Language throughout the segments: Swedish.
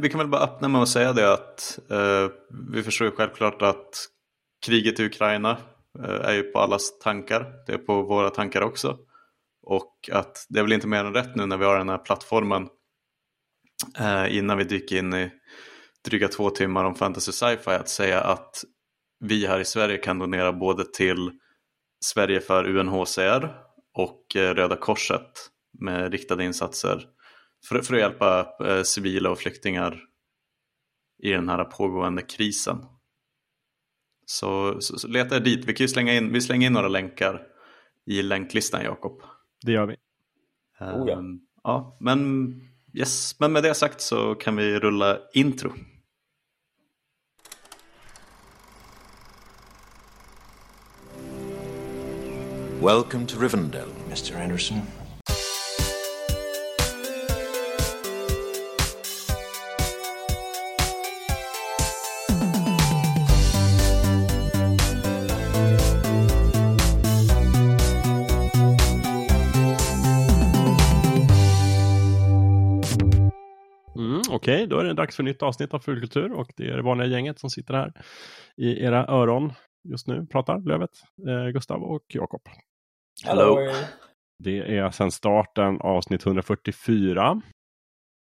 vi kan väl bara öppna med att säga det att eh, vi förstår ju självklart att kriget i Ukraina eh, är ju på allas tankar. Det är på våra tankar också. Och att det är väl inte mer än rätt nu när vi har den här plattformen eh, innan vi dyker in i dryga två timmar om fantasy sci-fi att säga att vi här i Sverige kan donera både till Sverige för UNHCR och eh, Röda Korset med riktade insatser för, för att hjälpa eh, civila och flyktingar i den här pågående krisen. Så, så, så leta er dit. Vi kan ju slänga in, vi slänger in några länkar i länklistan Jakob. Det gör vi. Oh ja. Ja, men yes, men med det sagt så kan vi rulla intro. Welcome to Rivendell, Mr. Anderson. Okej, då är det dags för nytt avsnitt av Fulkultur och det är det vanliga gänget som sitter här i era öron just nu. Pratar Lövet, eh, Gustav och Jakob. Hello. Det är sedan starten avsnitt 144.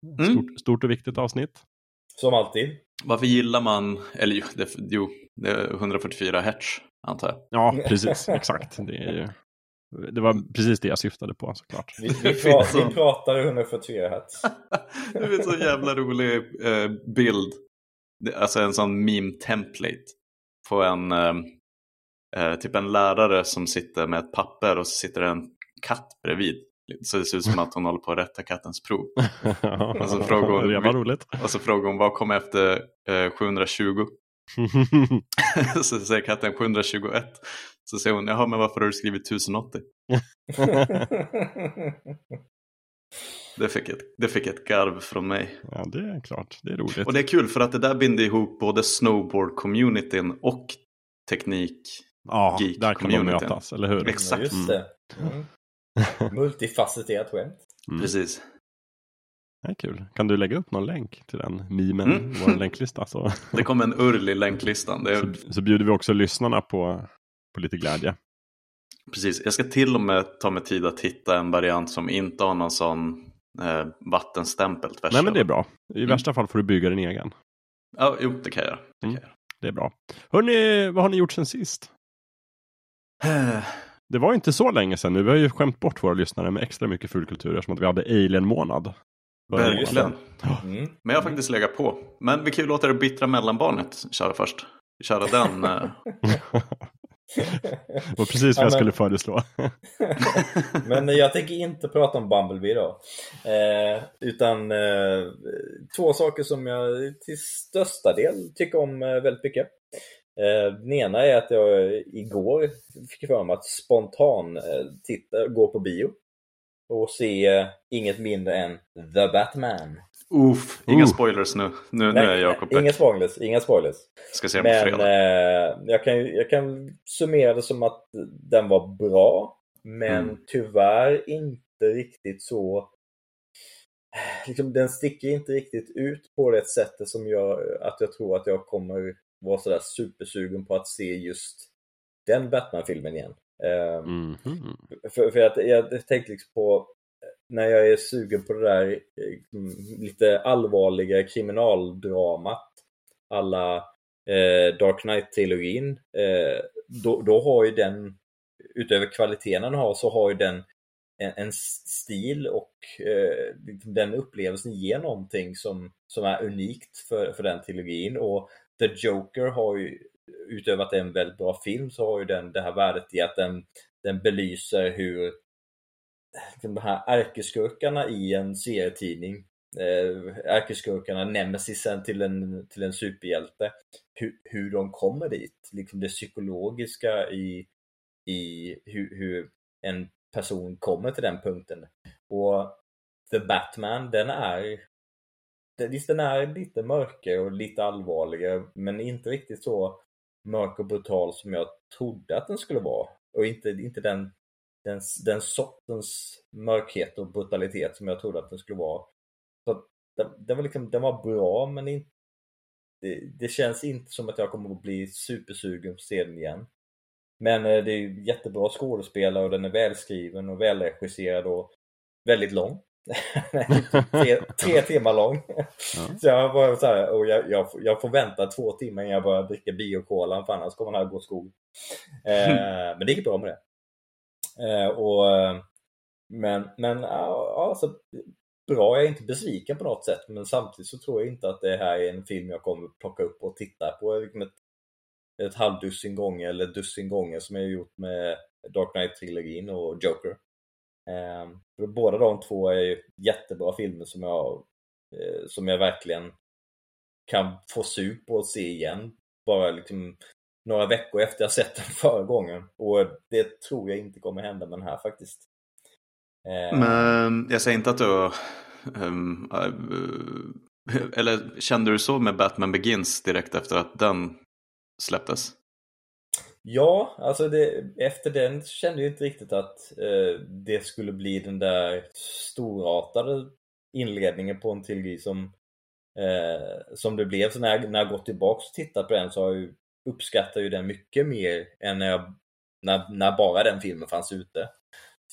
Mm. Stort, stort och viktigt avsnitt. Som alltid. Varför gillar man, eller jo, det, jo, det är 144 hertz antar jag. Ja, precis. Exakt. Det, är ju, det var precis det jag syftade på såklart. Vi, vi, pra, vi pratar 144 hertz. Det är en så jävla rolig eh, bild. Alltså en sån meme template på en eh, eh, typ en lärare som sitter med ett papper och så sitter en katt bredvid. Så det ser ut som att hon håller på att rätta kattens prov. Alltså, fråga om- det var roligt. Och så frågar hon vad kommer efter eh, 720? så säger katten 721. Så säger hon, jaha men varför har du skrivit 1080? Det fick ett, det fick ett garv från mig. ja, det är klart. Det är roligt. Och det är kul för att det där binder ihop både snowboard-communityn och teknik. ja, geek där kan de mötas, eller hur? Exakt. Ja, just det. Mm. Multifacetterat skämt. Mm. Precis. Det är kul. Kan du lägga upp någon länk till den memen Mm. vår länklista? Så, Det kom en url i länklistan. Det är, så, så bjuder vi också lyssnarna på, på lite glädje. precis. Jag ska till och med ta mig tid att hitta en variant som inte har någon sån eh, vattenstämpel Nej men det är bra. I Mm. värsta fall får du bygga din egen. Ja, jo, det kan jag göra. Det, Mm. Det är bra. Hörrni, vad har ni gjort sen sist? Det var inte så länge sedan nu. Vi har ju skämt bort våra lyssnare med extra mycket fulkultur eftersom att vi hade Alien-månad. Verkligen. Mm. Men jag har faktiskt legat på. Men vi kan ju låta det bittra mellanbarnet köra först. Köra den. det var precis vad Ja, jag skulle föreslå. Men jag tänker inte prata om Bumblebee idag. Eh, utan eh, två saker som jag till största del tycker om eh, väldigt mycket. Eh, den ena är att jag igår fick för mig att spontan eh, titta, gå på bio och se eh, inget mindre än The Batman. Uff, inga Uh. spoilers nu. Nu, nu är Jakob inga spoilers, inga spoilers. Ska se Men eh, jag, kan, jag kan summera det som att den var bra, men Mm. tyvärr inte riktigt så... Liksom, den sticker inte riktigt ut på det sättet som gör att jag tror att jag kommer vara sådär supersugen på att se just den Batman-filmen igen. Eh, Mhm. för, för att jag tänkte liksom på när jag är sugen på det där eh, lite allvarliga kriminaldramat alla eh, Dark Knight-trilogin. Eh, då, då har ju den, utöver kvaliteten den har, så har ju den en, en stil och eh, den upplevelsen ger någonting som, som är unikt för, för den trilogin. Och The Joker har ju, utöver att det är en väldigt bra film, så har ju den det här värdet i att den, den belyser hur de här ärkeskurkarna i en serietidning eh, ärkeskurkarna, nemesisen till en, till en superhjälte hur, hur de kommer dit, liksom det psykologiska i, i hur, hur en person kommer till den punkten. Och The Batman, den är visst, den är lite mörkare och lite allvarligare men inte riktigt så mörk och brutal som jag trodde att den skulle vara. Och inte, inte den, den, den sortens mörkhet och brutalitet som jag trodde att den skulle vara. Så den, den, var liksom, den var bra men inte, det, det, känns inte som att jag kommer att bli supersugen på att se den igen. Men eh, det är jättebra skådespelare och den är välskriven och välregisserad och väldigt lång. tre, tre timmar lång. Ja. Så jag var så här, och jag, jag, jag, får vänta två timmar innan jag börjar dricka biokolan för annars kommer den här gå skog. Eh, men det gick bra med det. Eh, och, men men alltså, bra, jag är inte besviken på något sätt men samtidigt så tror jag inte att det här är en film jag kommer plocka upp och titta på liksom ett, ett halvdussin gånger eller dussin gånger som jag gjort med Dark Knight-trilogin och Joker. Eh, båda de två är ju jättebra filmer som jag, eh, som jag verkligen kan få sug på att se igen. Bara liksom några veckor efter jag sett den förra gången. Och det tror jag inte kommer hända med den här faktiskt. Eh, Men jag säger inte att du um, eller kände du så med Batman Begins direkt efter att den släpptes? Ja, alltså det, efter den kände jag inte riktigt att eh, det skulle bli den där storartade inledningen på en trilogi som, eh, som det blev. Så när jag, när jag gått tillbaks och tittat på den så har jag ju, uppskattar ju den mycket mer än när, jag, när, när bara den filmen fanns ute.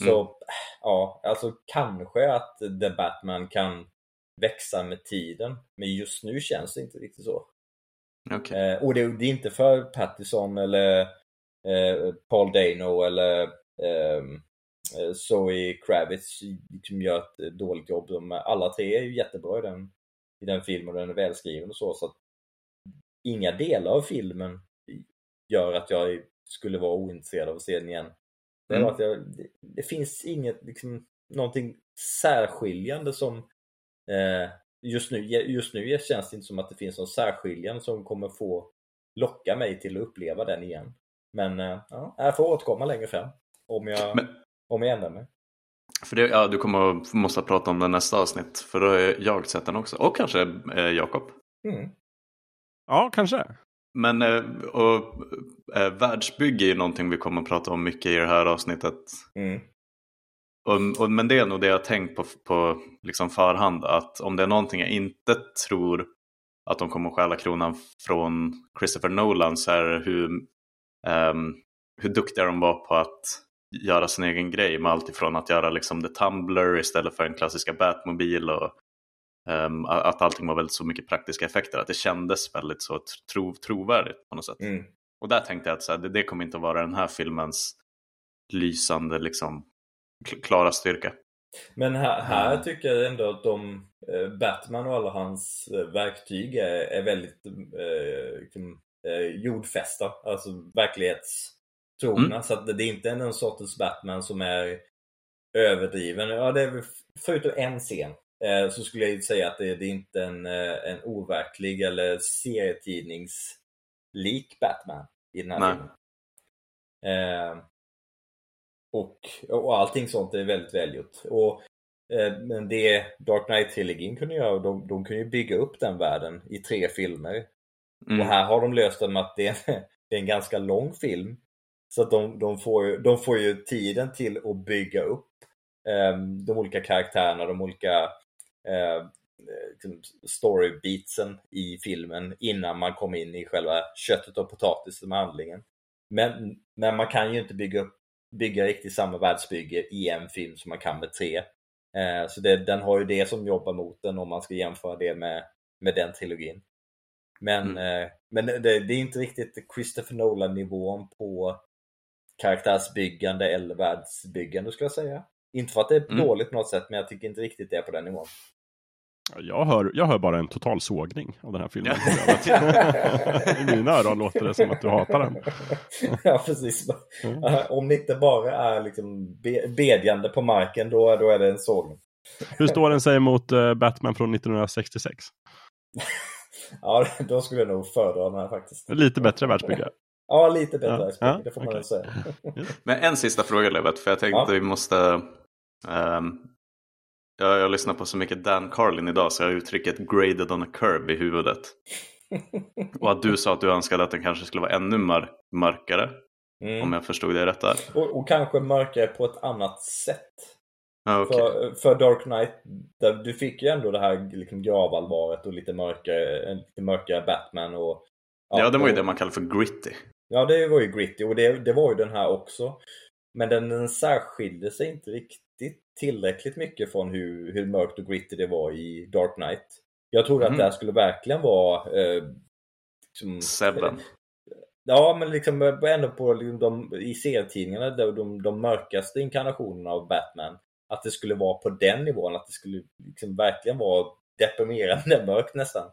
Så mm. ja, alltså kanske att The Batman kan växa med tiden. Men just nu känns det inte riktigt så. Okay. Eh, och det, det, är inte för Pattison eller Eh, Paul Dano eller ehm, eh, Zoe Kravitz liksom gör ett dåligt jobb. De, alla tre är ju jättebra i den, i den filmen och den är välskriven och så. så inga delar av filmen gör att jag skulle vara ointresserad av att se den igen. Det, mm. att jag, det, det, finns inget, liksom, någonting särskiljande som eh, just, nu, just nu känns det inte som att det finns något särskiljande som kommer få locka mig till att uppleva den igen. Men eh, ja, jag får återkomma längre fram om jag, Men, om jag ändrar mig. För det, ja, du kommer måste prata om den nästa avsnitt för då har jag sett den också. Och kanske eh, Jakob. Mm. Ja, kanske. Men eh, och, eh, världsbygge är ju någonting vi kommer att prata om mycket i det här avsnittet. Mm. Och, och, men det är nog det jag har tänkt på på liksom förhand. Att om det är någonting jag inte tror att de kommer att stjäla kronan från Christopher Nolan så är det hur um, hur duktiga de var på att göra sin egen grej med allt ifrån att göra liksom The Tumblr istället för den klassiska Batmobil och um, att allting var väldigt så mycket praktiska effekter. Att det kändes väldigt så tro, trovärdigt på något sätt. Mm. Och där tänkte jag att så här, det, det, kommer inte att vara den här filmens lysande liksom klara styrka. Men här, här mm. tycker jag ändå att de, eh, Batman och alla hans eh, verktyg är, är väldigt eh, liksom, eh, jordfästa, alltså verklighetstrogna. Mm. Så att det är inte en sortens Batman som är överdriven. Ja, det är förutom en scen eh, så skulle jag säga att det, det är inte en, eh, en overklig eller serietidningslik Batman i den här Nej. filmen. Eh, och, och allting sånt är väldigt välgjort. Och eh, men det Dark Knight-trilogin kunde göra, de, de kunde ju bygga upp den världen i tre filmer. Mm. Och här har de löst det med att det är, det är en ganska lång film. Så att de, de, får, de får ju tiden till att bygga upp eh, de olika karaktärerna, de olika eh, liksom storybeatsen i filmen innan man kommer in i själva köttet och potatisen med handlingen. Men, men man kan ju inte bygga, upp, bygga riktigt samma världsbygge i en film som man kan med tre. Eh, så det, den har ju det som jobbar mot den om man ska jämföra det med, med den trilogin. Men, mm. eh, men det, det, är inte riktigt Christopher Nolan-nivån på karaktärsbyggande eller världsbyggande skulle jag säga. Inte för att det är mm. dåligt på något sätt, men jag tycker inte riktigt det är på den nivån. Jag hör, jag hör bara en total sågning av den här filmen. I mina öron låter det som att du hatar den. ja, precis. Mm. Om det inte bara är liksom bedjande på marken, då, då är det en sågning. Hur står den sig mot uh, Batman från 1966? Ja, då skulle jag nog föredra den här faktiskt. Lite bättre världsbygge. Ja, lite bättre ja, världsbygge, ja, det får man okay. väl säga. Men en sista fråga Levet, för jag tänkte ja. att vi måste... Um, jag, jag lyssnar på så mycket Dan Carlin idag så jag har uttrycket graded on a curve i huvudet. Och att du sa att du önskade att den kanske skulle vara ännu mörk mörkare. Mm. Om jag förstod det rätt där. Och, och kanske mörkare på ett annat sätt. Ja, okej. För, för Dark Knight, där du fick ju ändå det här liksom gravallvaret och lite mörkare, lite mörkare Batman och... Ja, det var ju och- det man kallar för gritty. Ja, det var ju gritty och det, det var ju den här också. Men den, den särskilde sig inte riktigt tillräckligt mycket från hur, hur mörkt och gritty det var i Dark Knight. Jag trodde Mhm. att det här skulle verkligen vara... Eh, liksom, Seven. Ja, men liksom eh, ändå på liksom de, i serietidningarna, de, de, de mörkaste inkarnationerna av Batman. Att det skulle vara på den nivån, att det skulle liksom verkligen vara deprimerande mörkt nästan.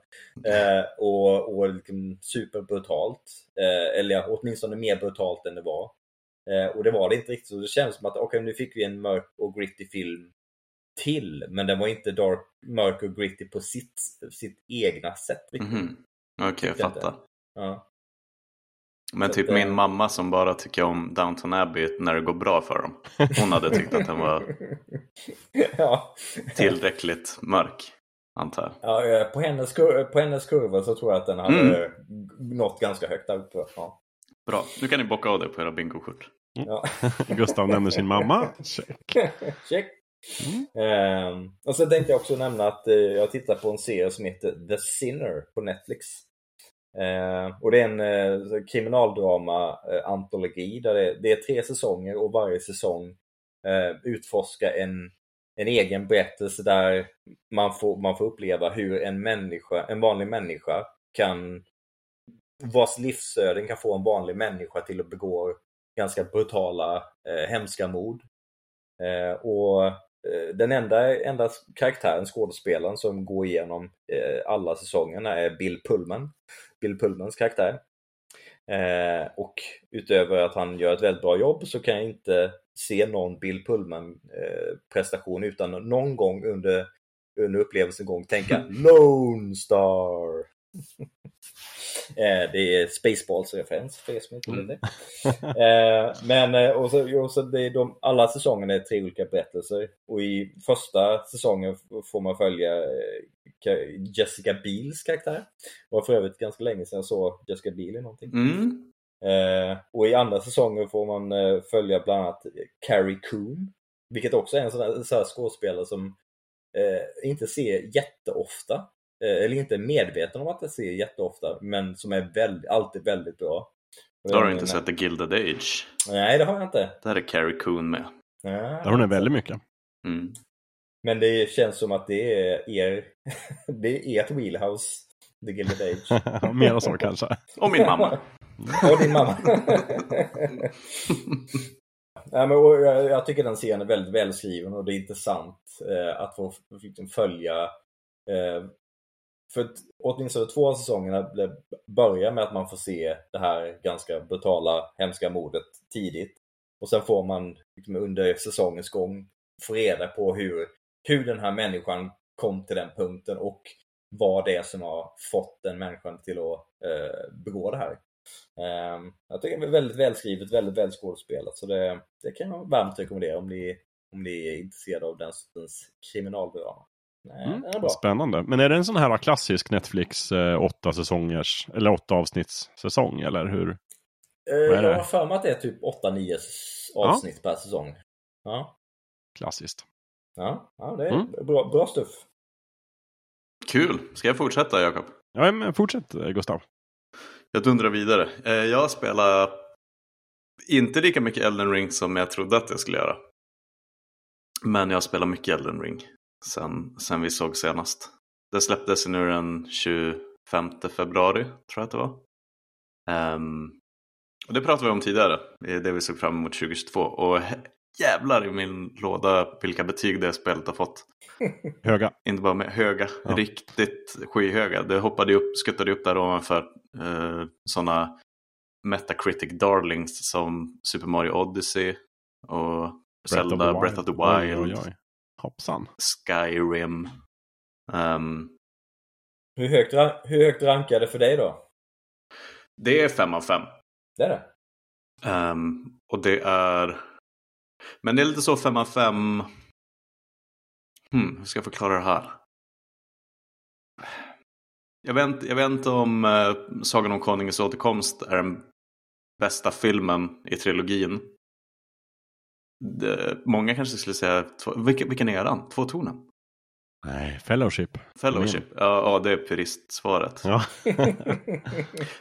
Eh, och och liksom superbrutalt. Eh, eller åtminstone mer brutalt än det var. Eh, och det var det inte riktigt. Så det kändes som att okej, nu fick vi en mörk och gritty film till. Men den var inte dark, mörk och gritty på sitt, sitt egna sätt. riktigt. Mhm. Okej, Tyckte jag fattar. Ja. Men Så typ min eh, mamma som bara tycker om Downton Abbey när det går bra för dem. Hon hade tyckt att den var ja. tillräckligt mörk, antar jag. Ja, eh, på, hennes, kur- på hennes kurva så tror jag att den hade Mm. nått ganska högt uppe. Ja. Bra, nu kan ni bocka av det på era bingokort. Ja. Gustav nämner sin mamma. Check. Check! Mm. Ehm, och så tänkte jag också nämna att eh, jag tittar på en serie som heter The Sinner på Netflix. Ehm, och det är en eh, kriminaldrama-antologi där det, det är tre säsonger och varje säsong eh, utforskar en, en egen berättelse där man får, man får uppleva hur en människa, en vanlig människa kan vars livsöden kan få en vanlig människa till att begå ganska brutala, eh, hemska mord. Eh, och eh, den enda, enda karaktären, skådespelaren, som går igenom eh, alla säsongerna är Bill Pullman. Bill Pullmans karaktär. Eh, och utöver att han gör ett väldigt bra jobb så kan jag inte se någon Bill Pullman eh, prestation utan någon gång under, under upplevelsen gång tänka Lone Star. Eh, det är Spaceballs-referens för er som inte vet det. Eh, men eh, och så, och så det är de, alla säsongerna är tre olika berättelser. Och i första säsongen får man följa Jessica Biels karaktär. Det var för övrigt ganska länge sedan jag såg Jessica Biel i någonting. Mm. Och i andra säsongen får man följa bland annat Carrie Coon. Vilket också är en sån här, sån här skådespelare som eh, inte ser jätteofta. Eh, eller inte medveten om att jag ser jätteofta. Men som är väldigt, alltid väldigt bra. Då har du inte sett The Gilded Age. Nej, det har jag inte. Där är Carrie Coon med. Nej, Där hon är väldigt mycket. Mm. Men det känns som att det är er, det är ert wheelhouse, The Gilded Age. Mera så kanske. Och min mamma. Och din mamma. Nej, men, jag, tycker den serien är väldigt välskriven och det är intressant eh, att få liksom, följa eh, för att åtminstone två av säsongerna börjar med att man får se det här ganska brutala, hemska mordet tidigt. Och sen får man liksom, under säsongens gång få reda på hur, hur den här människan kom till den punkten och vad det är som har fått den människan till att eh, begå det här. Eh, jag tycker det är väldigt välskrivet, väldigt välskådespelat. Så det, det kan jag varmt rekommendera om ni, om ni är intresserade av den sortens kriminaldrama. Nej, Mm, den är bra. Spännande. Men är det en sån här klassisk Netflix eh, åtta säsongers eller åtta avsnittssäsong eller hur? Eh, jag har för mig att det är typ 8-9 s- avsnitt per säsong. Ja, Klassiskt. ja, ja det är Mm. bra, bra stuff. Kul! Ska jag fortsätta Jakob? Ja, men fortsätt Gustav. Jag dundrar vidare. Eh, Jag spelar inte lika mycket Elden Ring som jag trodde att jag skulle göra. Men jag spelar mycket Elden Ring sen, sen vi såg senast. Det släpptes nu den 25 februari, tror jag att det var. Ehm, och det pratade vi om tidigare, det är det vi såg fram emot 2022. Och jävlar i min låda vilka betyg det spelet har fått. Höga. Inte bara med höga, Ja. riktigt skyhöga. Det hoppade upp, skuttade upp där ovanför eh, sådana Metacritic darlings som Super Mario Odyssey och Zelda Breath of the Wild, Oj, oj, oj. Hoppsan. Skyrim. Ehm, Hur högt, hur högt rankar det för dig då? det är fem av fem. Det är det? Ehm, och det är... Men det är lite så fem av fem... Hmm, hur ska jag förklara det här? Jag vet, inte- jag vet inte om uh, Sagan om Konungens återkomst är den bästa filmen i trilogin. Det, många kanske skulle säga, två, vilken, vilken är den? Två tonen? Nej, Fellowship. Fellowship, ja, ja det är puristsvaret. Ja.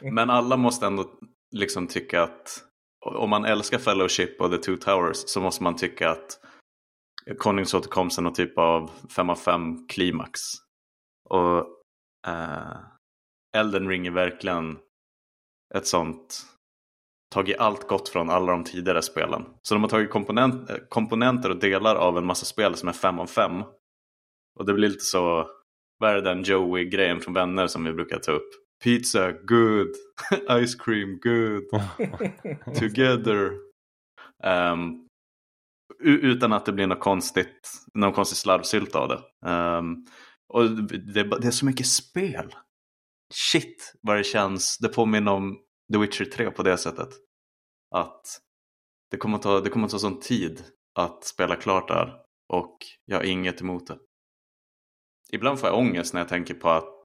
Men alla måste ändå liksom tycka att om man älskar Fellowship och The Two Towers så måste man tycka att Konungsåterkomsten och typ av 5 av 5 klimax. Och eh, Elden Ring är verkligen ett sånt tagit allt gott från alla de tidigare spelen. Så de har tagit komponent, komponenter och delar av en massa spel som är 5 av 5. Och det blir lite så, vad är den Joey-grejen från Vänner som vi brukar ta upp? Pizza, good. Ice cream, good. Together. Um, utan att det blir något konstigt, någon konstig slarvsylt av det. Um, och det, det, är så mycket spel. Shit vad det känns. Det påminner om The Witcher 3 på det sättet. Att det kommer att ta, det kommer att ta sån tid att spela klart där och jag har inget emot det. Ibland får jag ångest när jag tänker på att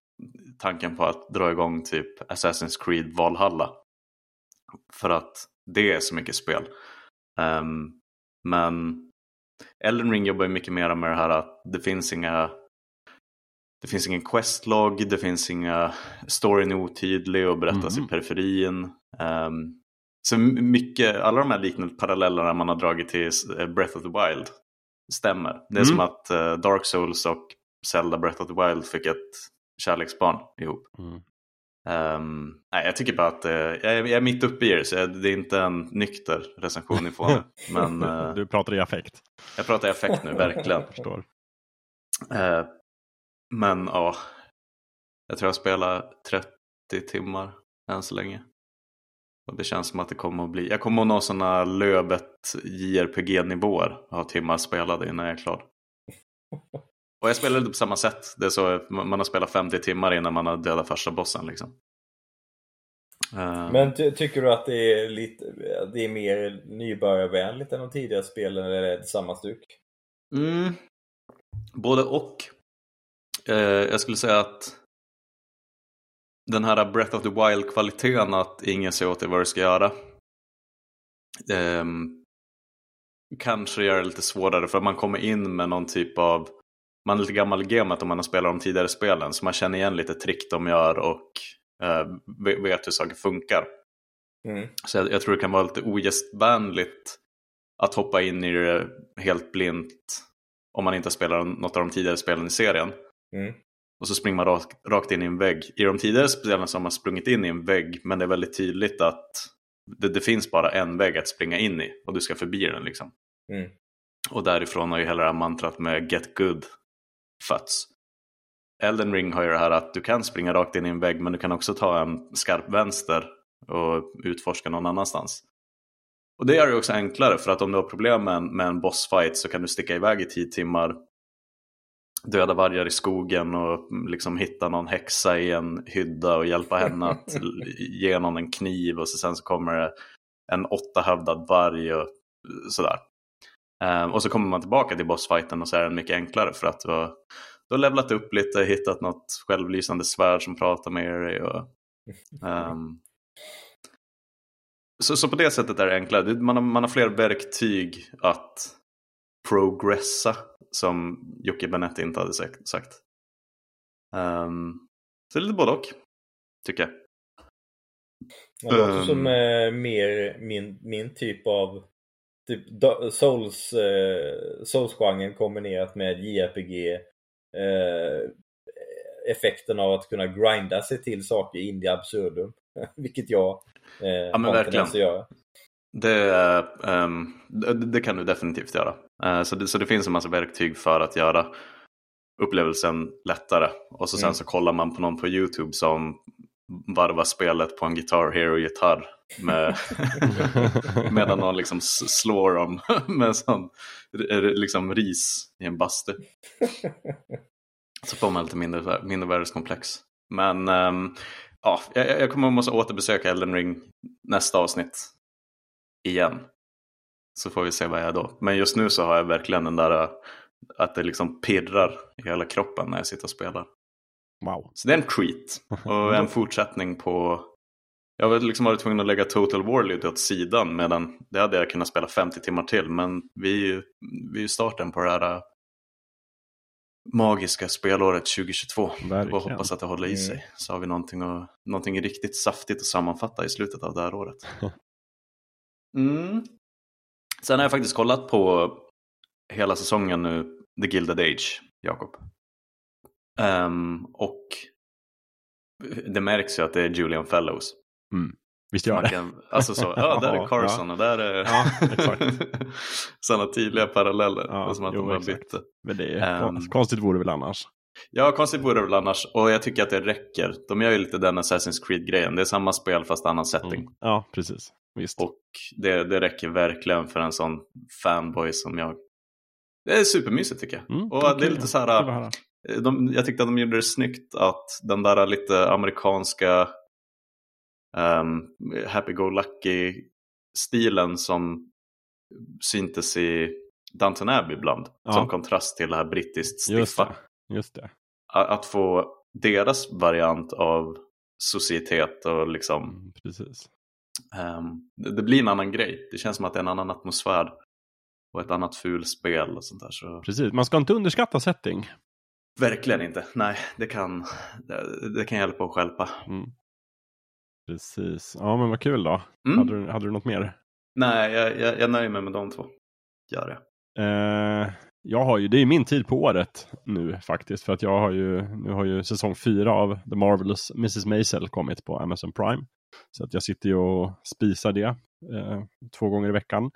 tanken på att dra igång typ Assassin's Creed Valhalla. För att det är så mycket spel. Um, men Elden Ring jobbar ju mycket mer med det här att det finns inga det finns ingen questlog, det finns inga storyn är otydlig och berättas mm. i periferin. Um, så mycket, alla de här liknande parallellerna man har dragit till eh, Breath of the Wild stämmer. Det är mm. som att uh, Dark Souls och Zelda Breath of the Wild fick ett kärleksbarn ihop. Mm. Um, nej, jag tycker bara att uh, jag, är, jag, är, mitt uppe i det, så det är inte en nykter recension i får. Men, uh, du pratar i affekt. Jag pratar i affekt nu, verkligen. jag förstår. Uh, men ja, jag tror jag spelar 30 timmar än så länge. Och det känns som att det kommer att bli, jag kommer att nå sådana löbet JRPG-nivåer av timmar spelade innan jag är klar. Och jag spelar lite på samma sätt. Det är så man har spelat 50 timmar innan man har dödat första bossen liksom. Men ty tycker du att det är, lite, det är mer nybörjarvänligt än de tidigare spelen eller är det samma stuk? Mm. Både och. Uh, jag skulle säga att den här Breath of the Wild-kvaliteten att ingen säger åt dig vad du ska göra. Um, kanske gör det lite svårare för man kommer in med någon typ av man är lite gammal i gamet om man har spelat de tidigare spelen så man känner igen lite trick de gör och uh, vet hur saker funkar. Mm. Så jag, jag, tror det kan vara lite ogästvänligt att hoppa in i det helt blint om man inte spelar något av de tidigare spelen i serien. Mm. Och så springer man rakt, rakt in i en vägg. I de tidigare spelen så har man sprungit in i en vägg men det är väldigt tydligt att det, det finns bara en vägg att springa in i och du ska förbi den liksom. Mm. Och därifrån har ju hela det här mantrat med Get Good fötts. Elden Ring har ju det här att du kan springa rakt in i en vägg men du kan också ta en skarp vänster och utforska någon annanstans. Och det gör det också enklare för att om du har problem med en, med en bossfight så kan du sticka iväg i 10 timmar döda vargar i skogen och liksom hitta någon häxa i en hydda och hjälpa henne att ge någon en kniv och så sen så kommer det en åttahövdad varg och sådär. Um, och så kommer man tillbaka till bossfighten och så är den mycket enklare för att du har, du har levlat upp lite, hittat något självlysande svärd som pratar med dig. Och, um, så, så på det sättet är det enklare. Man har, man har fler verktyg att progressa som Jocke Benetti inte hade sagt. Um, så det är lite både och, tycker jag. Det låter um, som eh, mer min, min typ av typ Souls, eh, Souls-genren kombinerat med JRPG eh, effekten av att kunna grinda sig till saker in i absurdum. Vilket jag eh, ja, men verkligen. att göra. Det, um, det, det, kan du definitivt göra. Uh, så, det, så det finns en massa verktyg för att göra upplevelsen lättare. Och så sen mm. så kollar man på någon på YouTube som varvar spelet på en Guitar Hero-gitarr med, medan någon liksom slår dem med sån, liksom ris i en bastu. Så får man lite mindre, mindre världskomplex. Men um, ja, jag, jag kommer att måste återbesöka Elden Ring nästa avsnitt igen. Så får vi se vad jag är då. Men just nu så har jag verkligen den där att det liksom pirrar i hela kroppen när jag sitter och spelar. Wow. Så det är en treat och en fortsättning på Jag har liksom varit tvungen att lägga Total War lite åt sidan medan det hade jag kunnat spela 50 timmar till. Men vi är ju, vi är starten på det här äh, magiska spelåret 2022 Verkligen. och hoppas att det håller i Mm. sig. Så har vi någonting, och, någonting riktigt saftigt att sammanfatta i slutet av det här året. Mm. Sen har jag faktiskt kollat på hela säsongen nu, The Gilded Age, Jakob. Ehm, och det märks ju att det är Julian Fellows. Visst gör det? kan, alltså så, ja där är Ja, Carson och där är Ja, sådana tydliga paralleller. Ja, som att jo, de bara exakt. bytte. Men det är, Ehm. konstigt vore det väl annars. Ja, konstigt vore det väl annars. Och jag tycker att det räcker. De gör ju lite den Assassin's Creed-grejen. Det är samma spel fast annan setting. Mm. Ja, precis. Visst. Och det, det räcker verkligen för en sån fanboy som jag. Det är supermysigt tycker jag. Mm, och det är lite så här. höra. De, jag tyckte att de gjorde det snyggt att den där lite amerikanska um, happy-go-lucky-stilen som syntes i Downton Abbey ibland. Ja. Som kontrast till det här brittiskt Just stiffa. det. Just det. Att, att få deras variant av societet och liksom Mm, precis. ehm, det, det blir en annan grej. Det känns som att det är en annan atmosfär och ett annat fulspel och sånt där. Så... Precis. Man ska inte underskatta setting. Verkligen inte. Nej, det kan, det, det kan hjälpa och stjälpa. Mm. Precis. Ja, men vad kul då. Mm. Hade, du, hade du något mer? Nej, jag, jag, jag nöjer mig med de två. Gör det. Eh, jag har ju, det är min tid på året nu faktiskt. För att jag har ju, nu har ju säsong fyra av The Marvelous Mrs. Maisel kommit på Amazon Prime. Så att jag sitter ju och spisar det eh, två gånger i veckan.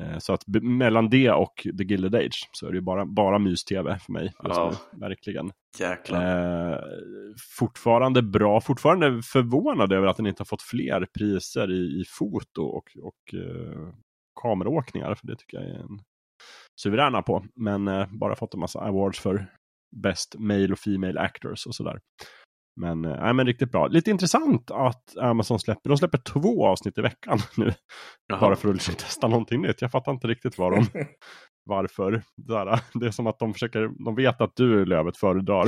Eh, så att mellan det och The Gilded Age så är det ju bara, bara mys-tv för mig just Ja. nu. Verkligen. Eh, fortfarande bra, fortfarande förvånad över att den inte har fått fler priser i, i foto och, och eh, kameraåkningar. För det tycker jag är en suveräna på. Men eh, bara fått en massa awards för Best Male och Female Actors och sådär. Men, nej, men riktigt bra. Lite intressant att Amazon släpper, de släpper två avsnitt i veckan nu. Jaha. Bara för att liksom testa någonting nytt. Jag fattar inte riktigt vad de, varför. Sådär, det är som att de försöker, de vet att du Lövet föredrar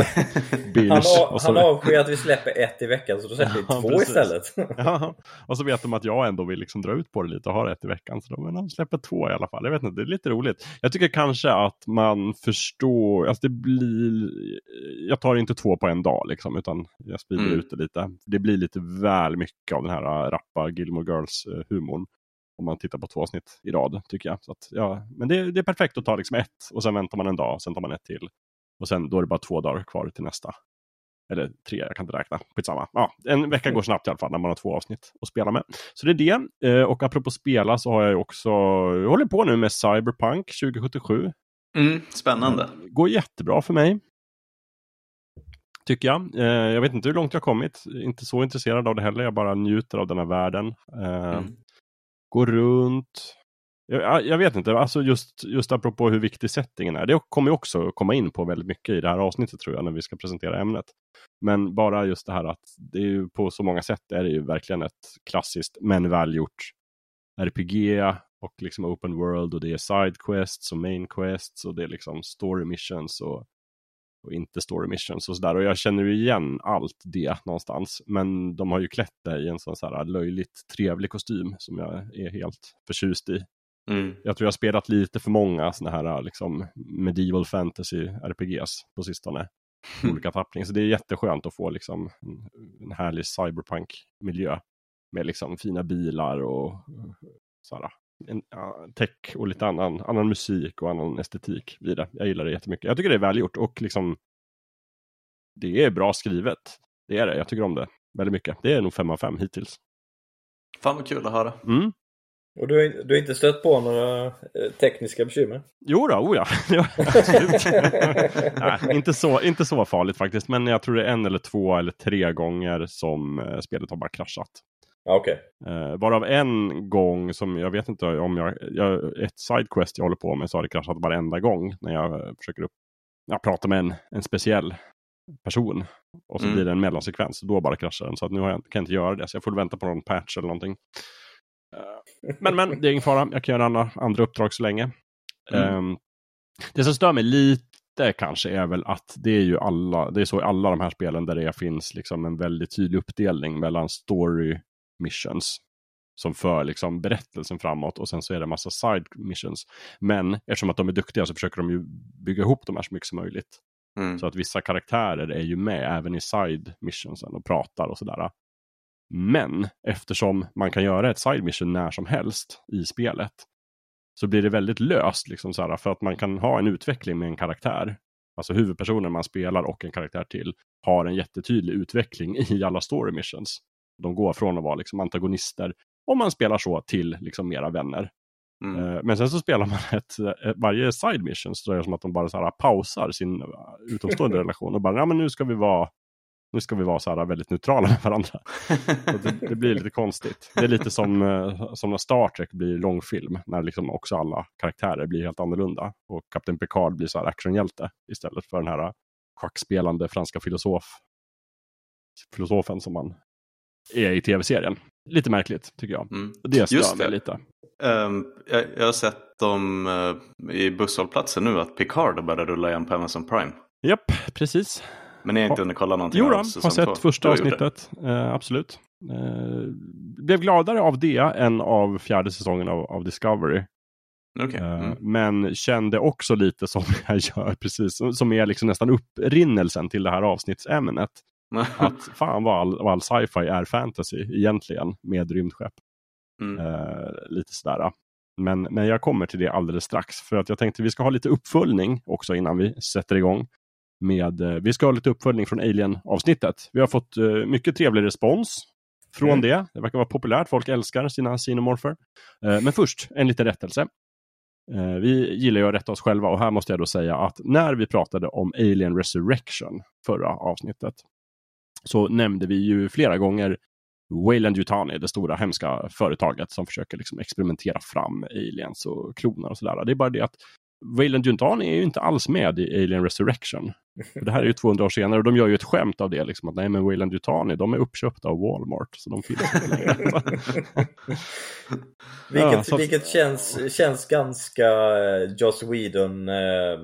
binge. Han, han avskyr att vi släpper ett i veckan så då släpper vi Ja, två precis. istället. Ja, och så vet de att jag ändå vill liksom dra ut på det lite och ha ett i veckan. Så de, de släpper två i alla fall. Jag vet inte, det är lite roligt. Jag tycker kanske att man förstår, alltså det blir, jag tar inte två på en dag liksom, utan jag sprider Mm. ut det lite. Det blir lite väl mycket av den här äh, rappa Gilmore Girls-humorn. Om man tittar på två avsnitt i rad, tycker jag. Så att, ja, men det, det är perfekt att ta liksom ett och sen väntar man en dag och sen tar man ett till. Och sen då är det bara två dagar kvar till nästa. Eller tre, jag kan inte räkna. Skitsamma. Ja, en vecka går snabbt i alla fall när man har två avsnitt att spela med. Så det är det. Eh, Och apropå spela så har jag också, jag håller på nu med Cyberpunk 2077. Mm, spännande. Går jättebra för mig. Tycker jag. Eh, Jag vet inte hur långt jag har kommit. Inte så intresserad av det heller. Jag bara njuter av den här världen. Eh, Mm. Gå runt. Jag, jag vet inte, alltså just, just apropå hur viktig settingen är. Det kommer ju också komma in på väldigt mycket i det här avsnittet tror jag när vi ska presentera ämnet. Men bara just det här att det är ju på så många sätt är det ju verkligen ett klassiskt men välgjort RPG och liksom open world och det är side quests och main quests och det är liksom story missions och, och inte story missions och sådär. Och jag känner ju igen allt det någonstans. Men de har ju klätt det i en sån så här löjligt trevlig kostym som jag är helt förtjust i. Mm. Jag tror jag har spelat lite för många såna här liksom medieval fantasy RPGs på sistone. i Olika tappningar. Så det är jätteskönt att få liksom en, en härlig cyberpunk-miljö. Med liksom fina bilar och så här, en, ja, tech och lite annan, annan musik och annan estetik vid det. Jag gillar det jättemycket. Jag tycker det är välgjort och liksom det är bra skrivet. Det är det. Jag tycker om det väldigt mycket. Det är nog 5 av 5 hittills. Fan vad kul att höra. Mm. Och du, har- du har inte stött på några eh, tekniska bekymmer? Jo då, oh ja. Ja, absolut. Nej, inte, så, inte så farligt faktiskt. Men jag tror det är en eller två eller tre gånger som eh, spelet har bara kraschat. Okej. Eh, varav en gång som jag vet inte om jag, jag ett sidequest jag håller på med så har det kraschat varenda gång när jag eh, försöker upp, jag pratar med en, en speciell person. Och så Mm. blir det en mellansekvens. Då bara kraschar den. Så att nu har jag, kan jag inte göra det. Så jag får vänta på någon patch eller någonting. Eh, men men, det är ingen fara. Jag kan göra andra, andra uppdrag så länge. Mm. Ehm, det som stör mig lite lite kanske är väl att det är ju alla, det är så i alla de här spelen där det finns liksom en väldigt tydlig uppdelning mellan story missions som för liksom berättelsen framåt och sen så är det en massa side missions. Men eftersom att de är duktiga så försöker de ju bygga ihop de här så mycket som möjligt. Mm. Så att vissa karaktärer är ju med även i side missionsen och pratar och sådär. Men eftersom man kan göra ett side mission när som helst i spelet så blir det väldigt löst liksom så här, för att man kan ha en utveckling med en karaktär. Alltså huvudpersonen man spelar och en karaktär till har en jättetydlig utveckling i alla story missions. De går från att vara liksom antagonister, om man spelar så, till liksom mera vänner. Mm. Eh, Men sen så spelar man ett, ett varje side mission så är det som att de bara så här pausar sin eh, utomstående relation och bara, ja men nu ska vi vara nu ska vi vara så här väldigt neutrala med varandra. Det, det blir lite konstigt. Det är lite som, eh, som när Star Trek blir långfilm. När liksom också alla karaktärer blir helt annorlunda. Och Kapten Picard blir så här actionhjälte istället för den här schackspelande franska filosof, filosofen som man är i tv-serien. Lite märkligt tycker jag. Mm. Det stör mig lite. Ehm, jag, jag har sett dem eh, i busshållplatsen nu att Picard börjar rulla igen på Amazon Prime. Japp, precis. Men ni har inte hunnit kolla någonting Jo, då, har sett två? första avsnittet. Eh, absolut. Eh, blev gladare av det än av fjärde säsongen av, av Discovery. Eh, Mm. Men kände också lite som jag gör precis, som är liksom nästan upprinnelsen till det här avsnittsämnet. Att fan vad all, all sci-fi är fantasy egentligen med rymdskepp. Mm. Eh, lite sådär. Men, men jag kommer till det alldeles strax. För att jag tänkte vi ska ha lite uppföljning också innan vi sätter igång. Med, eh, vi ska ha lite uppföljning från Alien-avsnittet. Vi har fått eh, mycket trevlig respons från Mm. det. Det verkar vara populärt. Folk älskar sina xenomorfer. Eh, men först, en liten rättelse. Eh, vi gillar ju att rätta oss själva och här måste jag då säga att när vi pratade om Alien Resurrection förra avsnittet så nämnde vi ju flera gånger Wayland Yutani, det stora hemska företaget som försöker liksom experimentera fram aliens och klonar och sådär. Det är bara det att Wayland Yutani är ju inte alls med i Alien Resurrection. Det här är ju 200 år senare och de gör ju ett skämt av det. Liksom, att nej men Wayland Yutani, de är uppköpta av Walmart. Så de finns inte längre. Vilket, Ja, så vilket känns, känns ganska eh, Joss Whedon eh,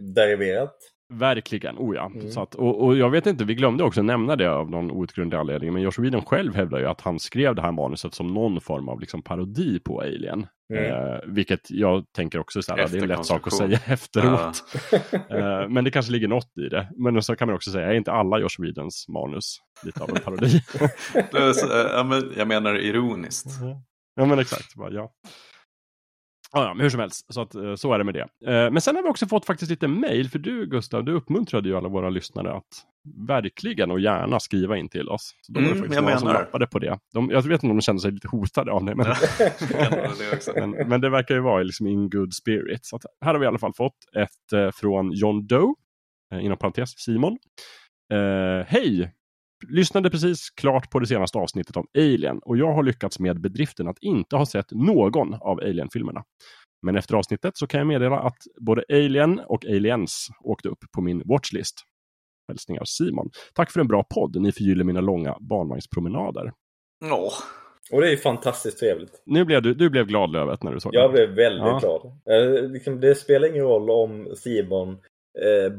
deriverat. Verkligen, oh ja. Mm. Så att, och, och jag vet inte, vi glömde också nämna det av någon outgrundlig anledning. Men Josh Whedon själv hävdar ju att han skrev det här manuset som någon form av liksom parodi på Alien. Mm. Eh, vilket jag tänker också så här, det är en lätt sak att säga efteråt. Eh, men det kanske ligger något i det. Men så kan man också säga, är inte alla Josh Whedons manus lite av en parodi? Eh, ja, men jag menar ironiskt. ja men exakt, bara, ja. Ja, men hur som helst, så, att, eh, så är det med det. Eh, Men sen har vi också fått faktiskt lite mail, för du Gustav, du uppmuntrade ju alla våra lyssnare att verkligen och gärna skriva in till oss. Så de var Mm, faktiskt några som nappade på det. De, jag vet inte om de kände sig lite hotade av det, men, men, men det verkar ju vara liksom in good spirit. Så att här har vi i alla fall fått ett eh, från John Doe, inom parentes Simon. Eh, Hej! Lyssnade precis klart på det senaste avsnittet om Alien och jag har lyckats med bedriften att inte ha sett någon av Alien-filmerna. Men efter avsnittet så kan jag meddela att både Alien och Aliens åkte upp på min watchlist. Hälsningar Simon. Tack för en bra podd. Ni förgyller mina långa barnvagnspromenader. Åh, Och det är ju fantastiskt trevligt. Nu blev du, du blev glad Lövet när du såg Jag det. blev väldigt Ja. glad. Eh, liksom, det spelar ingen roll om Simon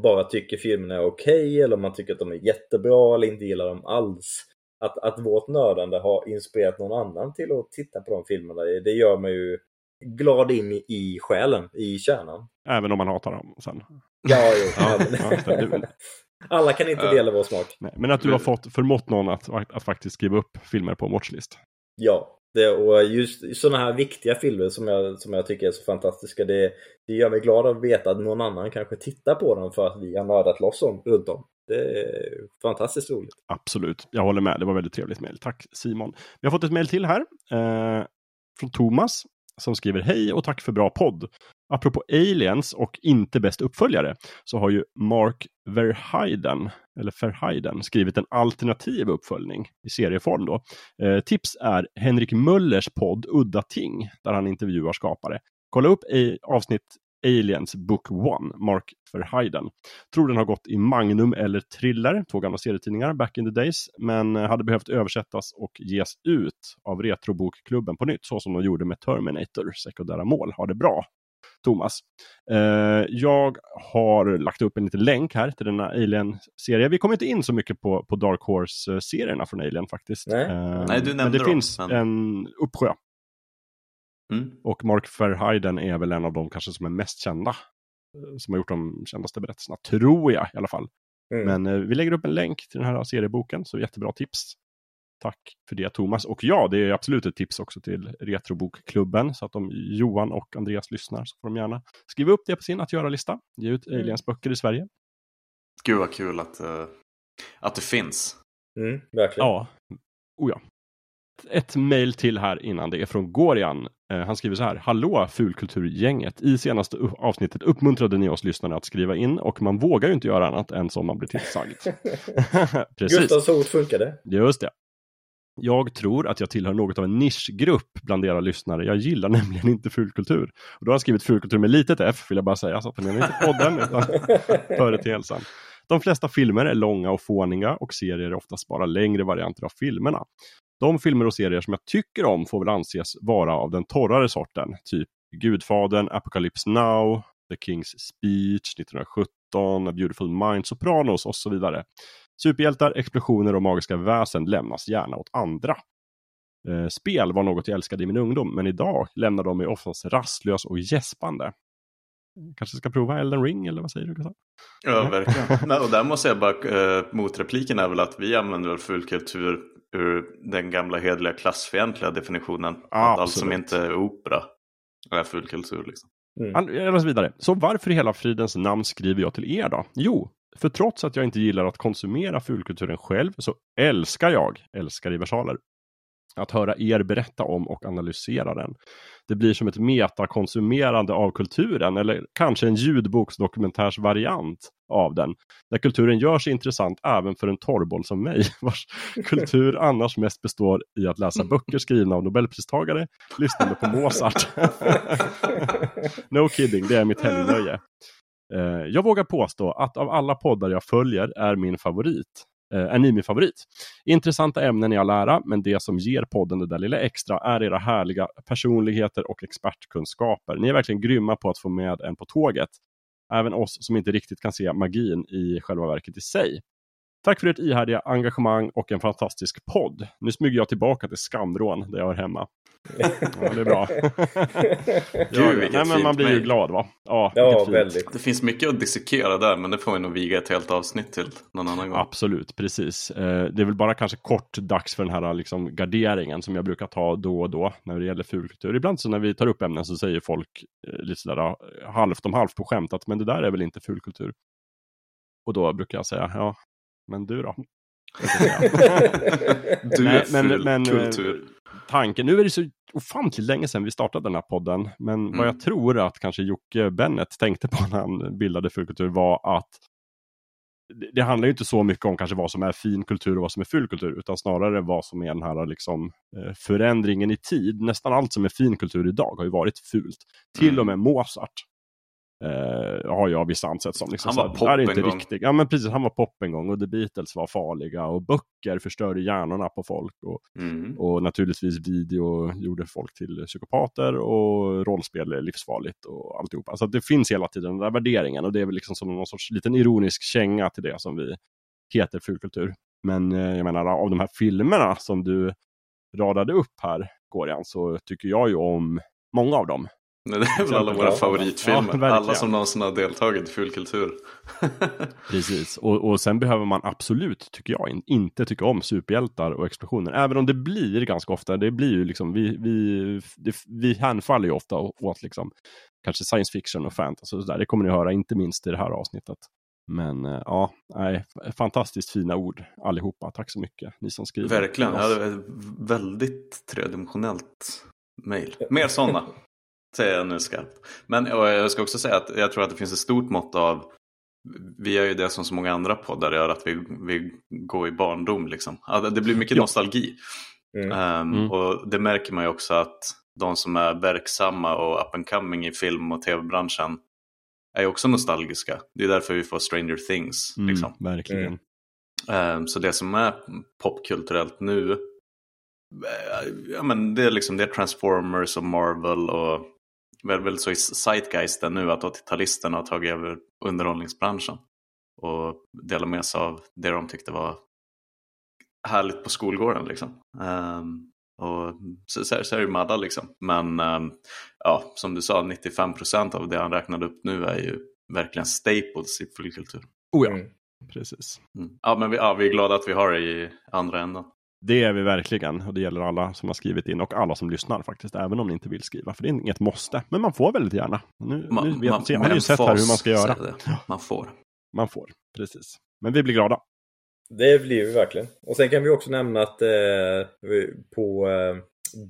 bara tycker filmerna är okej eller om man tycker att de är jättebra eller inte gillar dem alls. Att, att vårt nördande har inspirerat någon annan till att titta på de filmerna, det gör mig ju glad in i, själen, i kärnan. Även om man hatar dem sen. Ja, jo. Ja, Alla kan inte dela vår smak. Nej, men att du har fått förmått någon att, att faktiskt skriva upp filmer på en watchlist. Ja, det, och just sådana här viktiga filmer som jag, som jag tycker är så fantastiska, det, det gör mig glad att veta att någon annan kanske tittar på dem för att vi har nördat loss om runt om. Det är fantastiskt roligt. Absolut, jag håller med. Det var väldigt trevligt mejl. Tack Simon. Vi har fått ett mejl till här. Eh, från Thomas som skriver Hej och tack för bra podd. Apropå aliens och inte bäst uppföljare så har ju Mark Verheiden, eller Verheiden, skrivit en alternativ uppföljning i serieform då. Eh, tips är Henrik Möllers podd Udda Ting där han intervjuar skapare. Kolla upp i avsnitt Aliens Book One, Mark Verheiden. Tror den har gått i Magnum eller Thriller, två gamla serietidningar back in the days, men eh, hade behövt översättas och ges ut av Retrobokklubben på nytt, så som de gjorde med Terminator, sekundära mål. Ha det bra! Thomas. Eh, jag har lagt upp en liten länk här till denna Alien-serie. Vi kommer inte in så mycket på, på Dark Horse-serierna från Alien faktiskt. Nej. Eh, Nej, du nämnde men det dem, finns men- en uppsjö. Mm. Och Mark Verheiden är väl en av de kanske som är mest kända. eh, Som har gjort de kändaste berättelserna, tror jag i alla fall. Mm. Men eh, vi lägger upp en länk till den här serieboken, så jättebra tips. Tack för det Thomas. Och ja, det är absolut ett tips också till Retrobokklubben. Så att om Johan och Andreas lyssnar så får de gärna skriva upp det på sin att göra-lista. Ge ut Mm. Aliens-böcker i Sverige. Gud vad kul att, eh, att det finns. Mm, verkligen. Ja, oh ja. Ett mejl till här innan det är från Gorian. Eh, han skriver så här. Hallå fulkulturgänget. I senaste avsnittet uppmuntrade ni oss lyssnare att skriva in och man vågar ju inte göra annat än som man blir tillsagd. Precis. Gustavs ord funkade. Just det. Jag tror att jag tillhör något av en nischgrupp bland era lyssnare. Jag gillar nämligen inte fulkultur. Och då har han skrivit fulkultur med litet f, vill jag bara säga, så att han menar inte podden, utan företeelsen. De flesta filmer är långa och fåniga och serier är oftast bara längre varianter av filmerna. De filmer och serier som jag tycker om får väl anses vara av den torrare sorten, typ Gudfadern, Apocalypse Now, The King's Speech 1917, A Beautiful Mind, Sopranos och så vidare. Superhjältar, explosioner och magiska väsen lämnas gärna åt andra. Eh, spel var något jag älskade i min ungdom, men idag lämnar de mig oftast rastlös och gäspande. Kanske ska prova Elden Ring, eller vad säger du? Gustav? Ja, verkligen. Nej, och där måste jag bara, eh, motrepliken är väl att vi använder väl fulkultur ur den gamla hedliga klassfientliga definitionen. Att allt som inte är opera är fulkultur. Liksom. Läser vidare. Så varför i hela fridens namn skriver jag till er då? Jo, för trots att jag inte gillar att konsumera fulkulturen själv så älskar jag, älskar i versaler, att höra er berätta om och analysera den. Det blir som ett metakonsumerande av kulturen eller kanske en ljudboksdokumentärsvariant av den. Där kulturen gör sig intressant även för en torrboll som mig vars kultur annars mest består i att läsa böcker skrivna av nobelpristagare, lyssnande på Mozart. no kidding, det är mitt helgnöje. Eh, jag vågar påstå att av alla poddar jag följer är min favorit. Eh, är ni min favorit? Intressanta ämnen i all ära, men det som ger podden det där lilla extra är era härliga personligheter och expertkunskaper. Ni är verkligen grymma på att få med en på tåget. Även oss som inte riktigt kan se magin i själva verket i sig. Tack för ert ihärdiga engagemang och en fantastisk podd. Nu smyger jag tillbaka till skamvrån där jag är hemma. Ja, det är bra. ja, vilket nej, men man blir ju glad va? Ja, Ja, väldigt. Det finns mycket att dissekera där, men det får vi nog viga ett helt avsnitt till någon annan gång. Absolut, precis. Eh, det är väl bara kanske kort dags för den här liksom, garderingen som jag brukar ta då och då när det gäller fulkultur. Ibland så när vi tar upp ämnen så säger folk eh, lite sådär halvt om halvt på skämt att men det där är väl inte fulkultur. Och då brukar jag säga, ja, men du då? Du Nej, är men- men, eh, kultur. tanken. Nu är det så ofantligt länge sedan vi startade den här podden. Men vad Mm. jag tror att kanske Jocke Bennett tänkte på när han bildade Fulkultur var att det, handlar ju inte så mycket om kanske vad som är fin kultur och vad som är ful kultur, utan snarare vad som är den här liksom, eh, förändringen i tid. Nästan allt som är fin kultur idag har ju varit fult. Till Mm. och med Mozart eh, har jag vissa ansett som. Liksom, Han så var pop en gång. riktigt. Ja men precis, han var pop en gång och The Beatles var farliga och böcker förstörde hjärnorna på folk. Och, Mm. och naturligtvis video gjorde folk till psykopater och rollspel är livsfarligt och alltihopa. Alltså det finns hela tiden den där värderingen och det är väl liksom som någon sorts liten ironisk känga till det som vi heter fulkultur. Men eh, jag menar av de här filmerna som du radade upp här, Gorian, så tycker jag ju om många av dem. Det är väl alla våra Ja, favoritfilmer. verkligen. alla som någonsin har deltagit i fulkultur. Precis, och, och sen behöver man absolut, tycker jag, in, inte tycka om superhjältar och explosioner. Även om det blir ganska ofta, det blir ju liksom, vi, vi, det, vi hänfaller ju ofta åt liksom, kanske science fiction och fantasy och sådär. Det kommer ni höra, inte minst i det här avsnittet. Men eh, ja, nej, fantastiskt fina ord allihopa. Tack så mycket, ni som skriver. Verkligen. Ja, det väldigt tredimensionellt mejl. Mer sådana. Säger jag nu skarpt. Men jag ska också säga att jag tror att det finns ett stort mått av vi gör ju det som så många andra poddar gör, att vi, vi går i barndom. Liksom. Det blir mycket Ja. nostalgi. Mm. Mm. Och det märker man ju också att de som är verksamma och up and coming i film och tv-branschen är ju också nostalgiska. Det är därför vi får Stranger Things. Mm, Liksom. verkligen. Ehm, Så det som är popkulturellt nu, eh, ja, men det, är liksom, det är Transformers och Marvel och väl, väl så i zeitgeisten nu att 80-talisterna har tagit över underhållningsbranschen och delar med sig av det de tyckte var härligt på skolgården. Liksom. Um, och så, så, så är det Madda liksom. Men um, ja, som du sa, 95% av det han räknade upp nu är ju verkligen staples i fullkultur. Oh ja, mm. precis. Mm. Ja, men vi, ja, vi är glada att vi har det i andra änden. Det är vi verkligen och det gäller alla som har skrivit in och alla som lyssnar faktiskt, även om ni inte vill skriva. För det är inget måste, men man får väldigt gärna. Nu, man, nu vet, man, har ni ju sett här hur man ska göra. Man får. Man får, precis. Men vi blir glada. Det blir vi verkligen. Och sen kan vi också nämna att eh, på eh,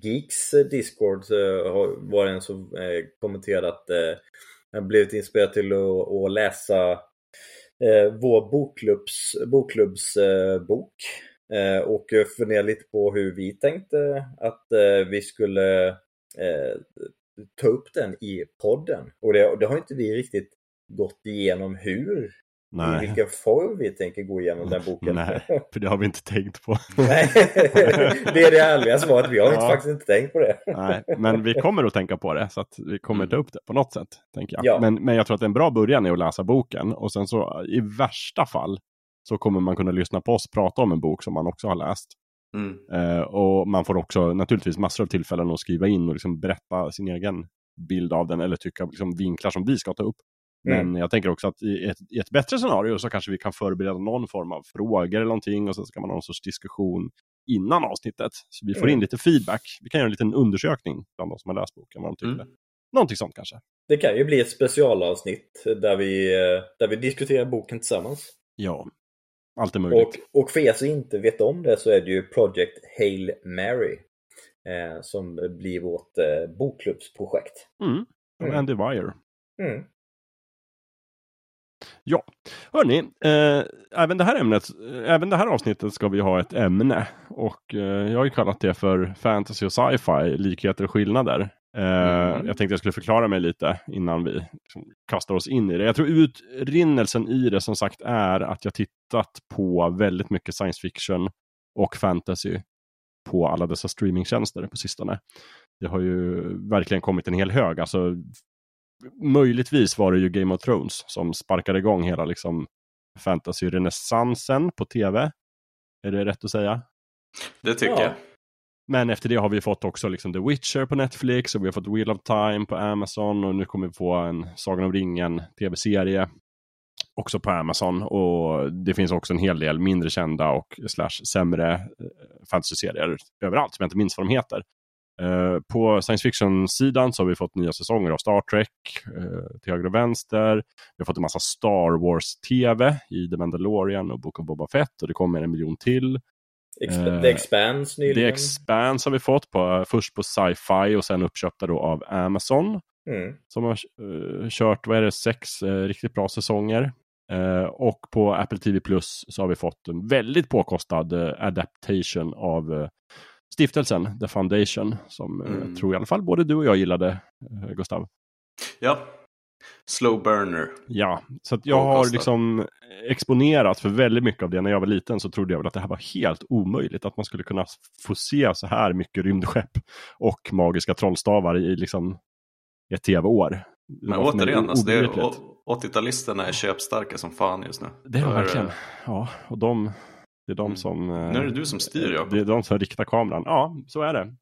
Geeks Discord eh, var det en som eh, kommenterade att eh, han blivit inspirerad till att, att läsa eh, vår bokklubbs, bokklubbsbok eh, och fundera lite på hur vi tänkte att eh, vi skulle eh, ta upp den i podden. Och det, det har inte vi riktigt gått igenom hur Nej. i vilken form vi tänker gå igenom den boken. Nej, för det har vi inte tänkt på. Nej, det är det ärliga svaret. Vi har ja. faktiskt inte tänkt på det. Nej, men vi kommer att tänka på det så att vi kommer mm. ta upp det på något sätt. Tänker jag. Ja. Men, men jag tror att en bra början är att läsa boken och sen så i värsta fall så kommer man kunna lyssna på oss prata om en bok som man också har läst. Mm. Eh, och man får också naturligtvis massor av tillfällen att skriva in och liksom berätta sin egen bild av den eller tycka liksom, vinklar som vi ska ta upp. Men mm. jag tänker också att i ett, i ett, bättre scenario så kanske vi kan förbereda någon form av frågor eller någonting och sen ska man ha någon sorts diskussion innan avsnittet. Så vi får mm. in lite feedback. Vi kan göra en liten undersökning bland de som har läst boken, vad de tycker. Mm. Någonting sånt kanske. Det kan ju bli ett specialavsnitt där vi, eh, där vi diskuterar boken tillsammans. Ja, allt är möjligt. Och, och för er som inte vet om det så är det ju Project Hail Mary eh, som blir vårt eh, bokklubbsprojekt. Mm. mm. Andy Wire. Mm. Ja, hörni, eh, även det här ämnet, även det här avsnittet ska vi ha ett ämne och eh, jag har ju kallat det för fantasy och sci-fi, likheter och skillnader. Eh, mm. Jag tänkte jag skulle förklara mig lite innan vi liksom kastar oss in i det. Jag tror utrinnelsen i det som sagt är att jag tittat på väldigt mycket science fiction och fantasy på alla dessa streamingtjänster på sistone. Det har ju verkligen kommit en hel hög. Alltså möjligtvis var det ju Game of Thrones som sparkade igång hela liksom fantasy-renässansen på tv. Är det rätt att säga? Det tycker ja. jag. Men efter det har vi fått också liksom The Witcher på Netflix och vi har fått Wheel of Time på Amazon och nu kommer vi få en Sagan om ringen tv-serie också på Amazon och det finns också en hel del mindre kända och slash sämre eh, fantasy-serier överallt som jag inte minns vad de heter. Eh, på science fiction-sidan så har vi fått nya säsonger av Star Trek uh, till höger och vänster. Vi har fått en massa Star Wars-tv i The Mandalorian och Book of Boba Fett och det kommer en miljon till. Exp uh, The Expanse nyligen. The Expanse har vi fått på, först på Sci-Fi och sen uppköpta då av Amazon. Mm. Som har kört, vad är det, sex riktigt bra säsonger. och på Apple TV Plus så har vi fått en väldigt påkostad adaptation av stiftelsen, The Foundation, som eh, mm. tror i alla fall både du och jag gillade, eh, Gustav. Ja, slow burner. Ja, så jag har liksom exponerat för väldigt mycket av det. När jag var liten så trodde jag väl att det här var helt omöjligt. Att man skulle kunna få se så här mycket rymdskepp och magiska trollstavar i liksom ett tv-år. Men återigen, alltså, 80-talisterna är köpstarka som fan just nu. Det är de verkligen. Ja, och de, det är de mm. som... Mm. Nu är det du som styr ja. Det är de som riktar kameran. Ja, så är det.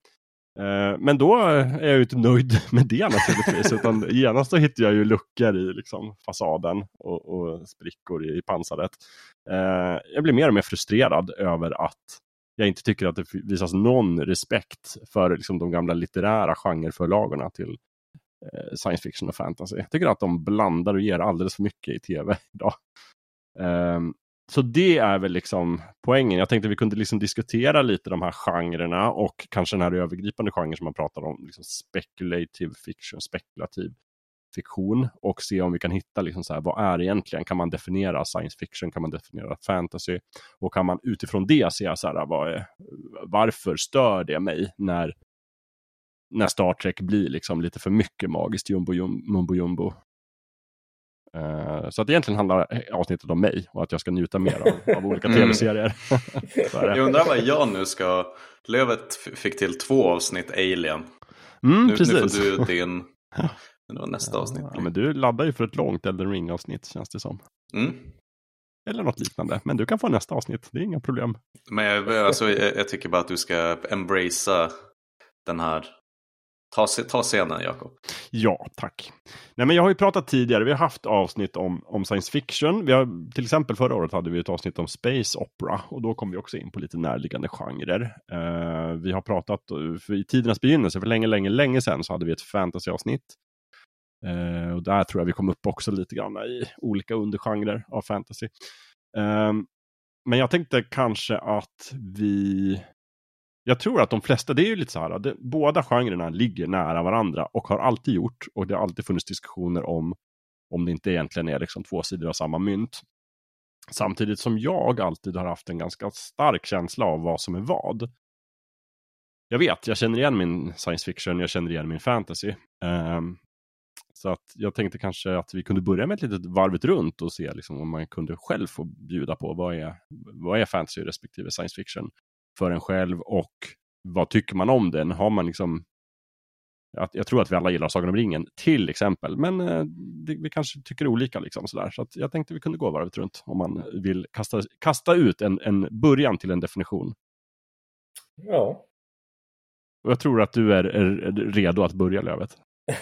Eh, men då är jag ju inte nöjd med det naturligtvis. utan genast så hittar jag ju luckor i liksom, fasaden och, och sprickor i, i pansaret. Eh, jag blir mer och mer frustrerad över att jag inte tycker att det visas någon respekt för liksom, de gamla litterära genreförlagorna till eh, science fiction och fantasy. Jag tycker att de blandar och ger alldeles för mycket i tv idag. Um, så det är väl liksom poängen. Jag tänkte vi kunde liksom diskutera lite de här genrerna och kanske den här övergripande genren som man pratar om, liksom speculative fiction, spekulativ fiktion och se om vi kan hitta liksom så här, vad är egentligen, kan man definiera science fiction, kan man definiera fantasy? Och kan man utifrån det se så här, vad är, varför stör det mig när, när Star Trek blir liksom lite för mycket magiskt jumbo jumbo, jumbo Uh, så att egentligen handlar avsnittet om mig och att jag ska njuta mer av, av olika mm. tv-serier. jag undrar vad jag nu ska... Lövet fick till två avsnitt Alien. Mm, nu, nu, får du din Men det var nästa avsnitt. Ja, men du laddar ju för ett långt Elden Ring-avsnitt känns det som. Mm. Eller något liknande. Men du kan få nästa avsnitt, det är inga problem. Men jag, alltså, jag, jag tycker bara att du ska embracea den här Ta, ta scenen Jakob. Ja, tack. Nej, men jag har ju pratat tidigare, vi har haft avsnitt om, om science fiction. Vi har, till exempel förra året hade vi ett avsnitt om space opera och då kom vi också in på lite närliggande genrer. Uh, vi har pratat, för i tidernas begynnelse, för länge, länge, länge sedan så hade vi ett fantasyavsnitt. Uh, och där tror jag vi kom upp också lite grann i olika undergenrer av fantasy. Uh, men jag tänkte kanske att vi jag tror att de flesta, det är ju lite så här, det, båda genrerna ligger nära varandra och har alltid gjort och det har alltid funnits diskussioner om om det inte egentligen är liksom två sidor av samma mynt. Samtidigt som jag alltid har haft en ganska stark känsla av vad som är vad. Jag vet, jag känner igen min science fiction, jag känner igen min fantasy. Um, så att jag tänkte kanske att vi kunde börja med ett litet varvet runt och se liksom om man kunde själv få bjuda på vad är, vad är fantasy respektive science fiction för en själv och vad tycker man om den? Har man liksom jag tror att vi alla gillar Sagan om ringen, till exempel. Men eh, det, vi kanske tycker olika. Liksom, sådär. Så att jag tänkte vi kunde gå varvet runt om man vill kasta, kasta ut en, en början till en definition. Ja. Och jag tror att du är, är redo att börja, Lövet.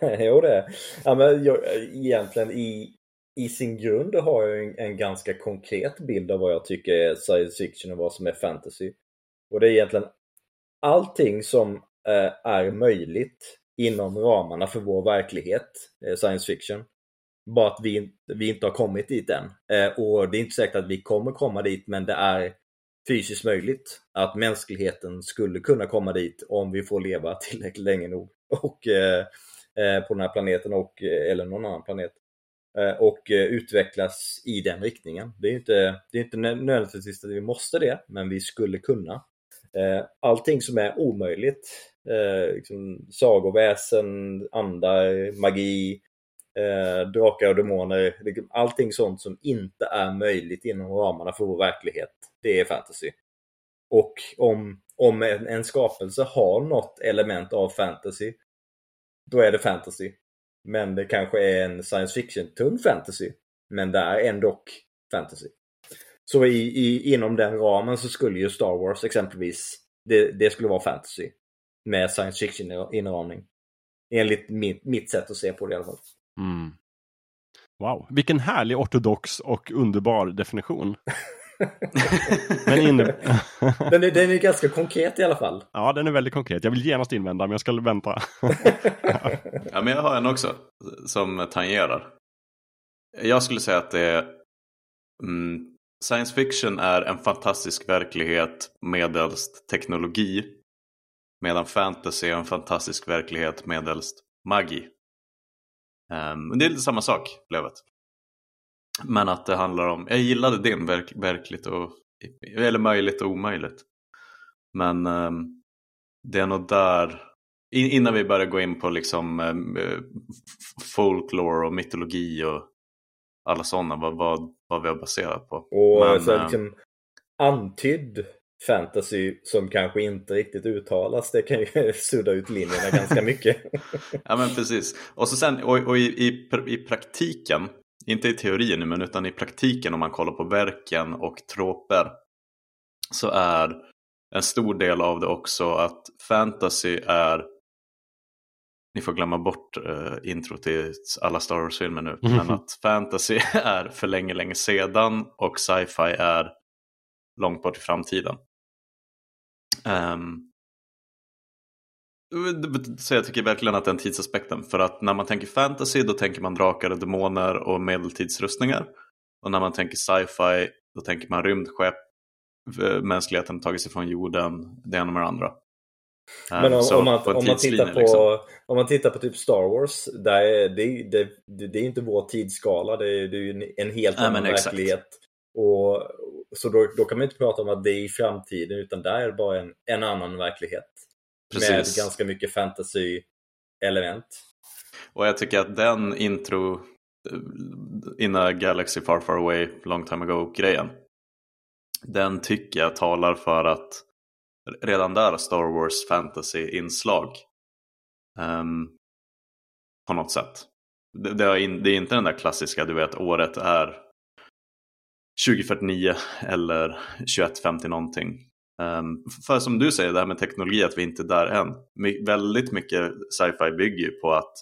jo, det är ja, men jag, Egentligen i, i sin grund har jag en, en, ganska konkret bild av vad jag tycker är science fiction och vad som är fantasy. Och det är egentligen allting som eh, är möjligt inom ramarna för vår verklighet, eh, science fiction. Bara att vi, vi inte har kommit dit än. Eh, och det är inte säkert att vi kommer komma dit, men det är fysiskt möjligt att mänskligheten skulle kunna komma dit om vi får leva tillräckligt länge nog och, eh, eh, på den här planeten och, eh, eller någon annan planet. Eh, och eh, utvecklas i den riktningen. Det är inte, det är inte nödvändigtvis att vi måste det, men vi skulle kunna. Eh, allting som är omöjligt, liksom sagoväsen, andar, magi, drakar och demoner, liksom allting sånt som inte är möjligt inom ramarna för vår verklighet, det är fantasy. Och om, om en, en skapelse har något element av fantasy, då är det fantasy. Men det kanske är en science fiction-tung fantasy. Men det är ändå fantasy. Så i, i, inom den ramen så skulle ju Star Wars exempelvis, det, det skulle vara fantasy. Med science fiction-inramning. Enligt mitt, mitt sätt att se på det i alla fall. Mm. Wow, vilken härlig ortodox och underbar definition. men in... den, är, den är ganska konkret i alla fall. Ja, den är väldigt konkret. Jag vill genast invända, men jag ska vänta. ja, men jag har en också som tangerar. Jag skulle säga att det är mm, Science fiction är en fantastisk verklighet medelst teknologi. Medan fantasy är en fantastisk verklighet medelst magi. Um, det är lite samma sak, Lövet. Men att det handlar om, jag gillade din verk, verkligt och, eller möjligt och omöjligt. Men um, det är nog där, innan vi börjar gå in på liksom um, folklore och mytologi och alla sådana, vad, vad, vad vi har baserat på. Och Men, så liksom, antydd fantasy som kanske inte riktigt uttalas, det kan ju sudda ut linjerna ganska mycket. ja men precis. Och, så sen, och, och i, i, i praktiken inte i teorin men utan i praktiken om man kollar på verken och troper så är en stor del av det också att fantasy är ni får glömma bort uh, intro till alla Star Wars-filmer nu. Mm. Men att fantasy är för länge, länge sedan och sci-fi är långt bort i framtiden. Um, så jag tycker verkligen att den tidsaspekten. För att när man tänker fantasy då tänker man drakar och demoner och medeltidsrustningar. Och när man tänker sci-fi då tänker man rymdskepp, mänskligheten tagit sig från jorden, det ena med det andra. Men om, om, man, om, man tittar på, liksom. om man tittar på typ Star Wars, där är, det, det, det, är inte vår tidsskala, det är, det är en helt annan verklighet. Och, så då, då kan man inte prata om att det är i framtiden, utan där är det bara en, en annan verklighet. Precis. Med ganska mycket fantasy-element. Och jag tycker att den intro In a Galaxy Far Far Away Long Time Ago-grejen den tycker jag talar för att redan där Star Wars fantasy-inslag. Um, på något sätt. Det, det är inte den där klassiska, du vet, året är 2049 eller 2150 någonting. Um, för som du säger, det här med teknologi, att vi inte är där än. My, väldigt mycket sci-fi bygger ju på att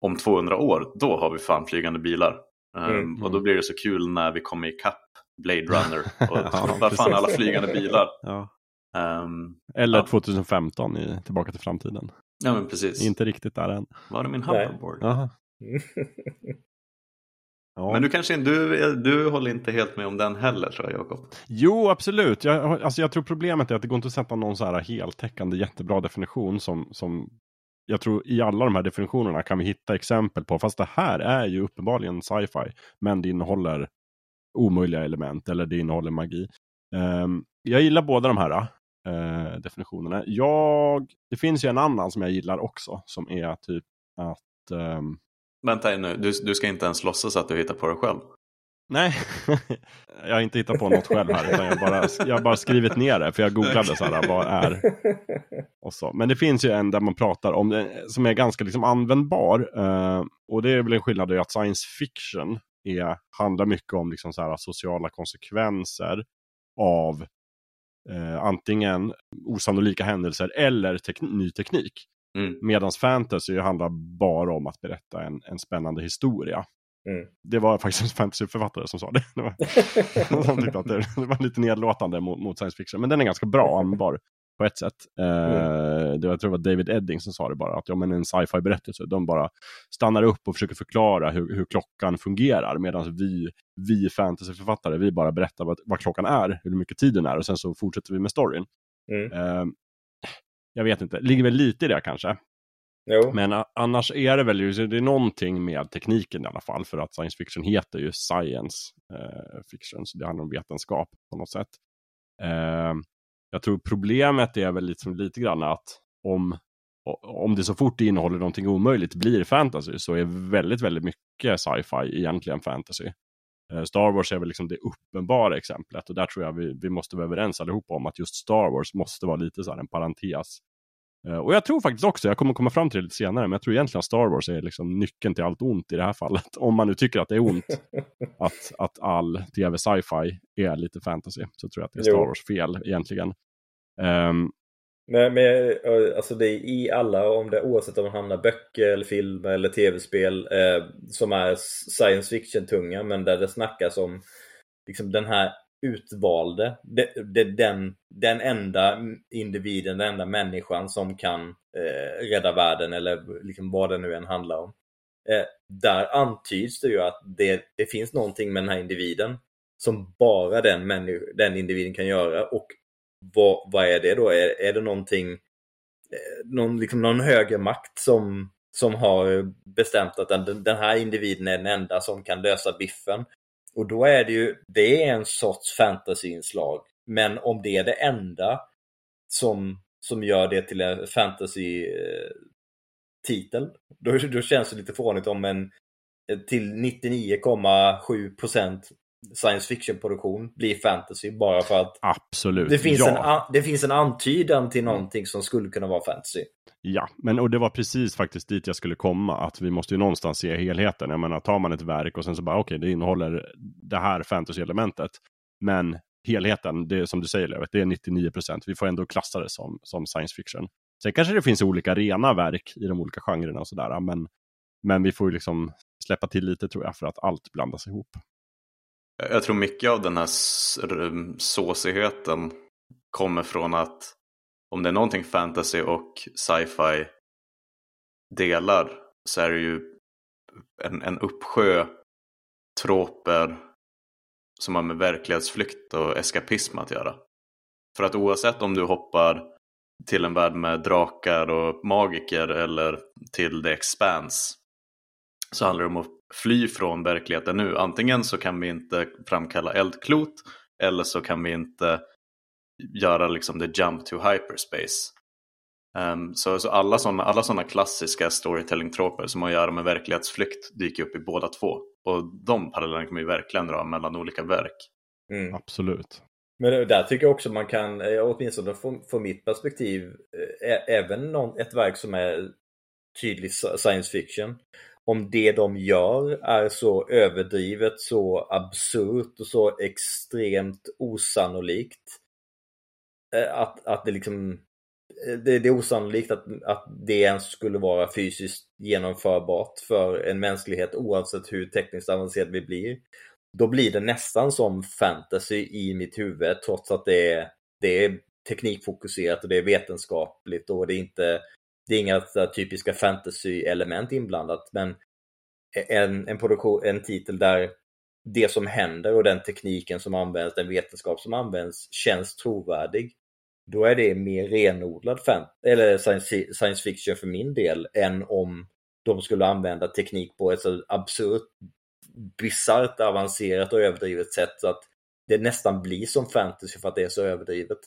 om 200 år, då har vi fan flygande bilar. Um, mm. Och då blir det så kul när vi kommer ikapp Blade Runner. Och ja, fan alla flygande bilar. Ja. Um, Eller ja. 2015 i Tillbaka till framtiden. Ja men precis. Inte riktigt där än. Var det min hoverboard? Ja. Men du kanske du, du håller inte helt med om den heller tror jag Jakob? Jo absolut. Jag, alltså, jag tror problemet är att det går inte att sätta någon så här heltäckande jättebra definition som, som jag tror i alla de här definitionerna kan vi hitta exempel på, fast det här är ju uppenbarligen sci-fi, men det innehåller omöjliga element eller det innehåller magi. Um, jag gillar båda de här uh, definitionerna. Jag, det finns ju en annan som jag gillar också, som är typ att um, Vänta nu, du, du ska inte ens låtsas att du hittar på det själv? Nej, jag har inte hittat på något själv här. Utan jag, bara, jag har bara skrivit ner det. För jag googlade så här, vad är... Och så. Men det finns ju en där man pratar om det som är ganska liksom användbar. Uh, och det är väl en skillnad i att science fiction är, handlar mycket om liksom så här, sociala konsekvenser av uh, antingen osannolika händelser eller tek ny teknik. Mm. Medan fantasy handlar bara om att berätta en, en spännande historia. Mm. Det var faktiskt en fantasyförfattare som sa det. det var, som tyckte att det, det, var lite nedlåtande mot, mot, science fiction. Men den är ganska bra användbar på ett sätt. Eh, mm. det, jag tror det var David Edding som sa det bara. Att ja, men en sci-fi berättelse, de bara stannar upp och försöker förklara hur, hur klockan fungerar. Medan vi, vi fantasyförfattare, vi bara berättar vad, vad, klockan är, hur mycket tiden är och sen så fortsätter vi med storyn. Mm. Eh, jag vet inte, ligger väl lite i det kanske. Jo. Men annars är det väl det är någonting med tekniken i alla fall. För att science fiction heter ju science eh, fiction. Så det handlar om vetenskap på något sätt. Eh, jag tror problemet är väl liksom lite grann att om, om det så fort det innehåller någonting omöjligt blir fantasy så är väldigt, väldigt mycket sci-fi egentligen fantasy. Eh, Star Wars är väl liksom det uppenbara exemplet och där tror jag vi, vi måste vara överens allihopa om att just Star Wars måste vara lite så här en parentes. Eh, och jag tror faktiskt också, jag kommer komma fram till det lite senare, men jag tror egentligen att Star Wars är liksom nyckeln till allt ont i det här fallet. Om man nu tycker att det är ont att, att all tv sci-fi är lite fantasy, så tror jag att det är Star Wars fel egentligen. Um, men, men eh, alltså det är i alla, om det, oavsett om man hamnar böcker eller film eller tv-spel eh, som är science fiction-tunga men där det snackas om liksom den här utvalde, det, det, den, den enda individen, den enda människan som kan eh, rädda världen eller liksom vad det nu än handlar om. Eh, där antyds det ju att det, det finns någonting med den här individen som bara den, den individen kan göra och vad, vad är det då? Är, är det någonting, eh, någon, liksom någon högre makt som, som har bestämt att den, den här individen är den enda som kan lösa biffen? Och då är det ju, det är en sorts fantasyinslag. Men om det är det enda som, som gör det till en fantasy-titel, eh, då, då känns det lite fånigt om en eh, till 99,7% science fiction-produktion blir fantasy bara för att Absolut, det finns, ja. en, det finns en antydan till någonting som skulle kunna vara fantasy. Ja, men och det var precis faktiskt dit jag skulle komma, att vi måste ju någonstans se helheten. Jag menar, tar man ett verk och sen så bara, okej, okay, det innehåller det här fantasy-elementet, men helheten, det är som du säger Lövet, det är 99 procent. Vi får ändå klassa det som, som science fiction. Sen kanske det finns olika rena verk i de olika genrerna och sådär, men, men vi får ju liksom släppa till lite tror jag för att allt blandas ihop. Jag tror mycket av den här såsigheten kommer från att om det är någonting fantasy och sci-fi delar så är det ju en, en uppsjö troper som har med verklighetsflykt och eskapism att göra. För att oavsett om du hoppar till en värld med drakar och magiker eller till The Expanse så handlar det om att fly från verkligheten nu. Antingen så kan vi inte framkalla eldklot eller så kan vi inte göra liksom the jump to hyperspace. Um, så, så alla sådana alla såna klassiska storytelling-troper som har att göra med verklighetsflykt dyker upp i båda två. Och de parallellerna kan ju verkligen dra mellan olika verk. Mm. Absolut. Men där tycker jag också man kan, åtminstone från, från mitt perspektiv, även någon, ett verk som är tydlig science fiction. Om det de gör är så överdrivet, så absurt och så extremt osannolikt. Eh, att, att det liksom eh, det, det är osannolikt att, att det ens skulle vara fysiskt genomförbart för en mänsklighet oavsett hur tekniskt avancerad vi blir. Då blir det nästan som fantasy i mitt huvud trots att det är, det är teknikfokuserat och det är vetenskapligt och det är inte det är inga typiska fantasy-element inblandat men e-, en, en, produktion, en titel där det som händer och den tekniken som används, den vetenskap som används känns trovärdig. Då är det mer renodlad fan, eller science, science fiction för min del än om de skulle använda teknik på ett så absurt, bisarrt avancerat och överdrivet sätt så att det nästan blir som fantasy för att det är så överdrivet.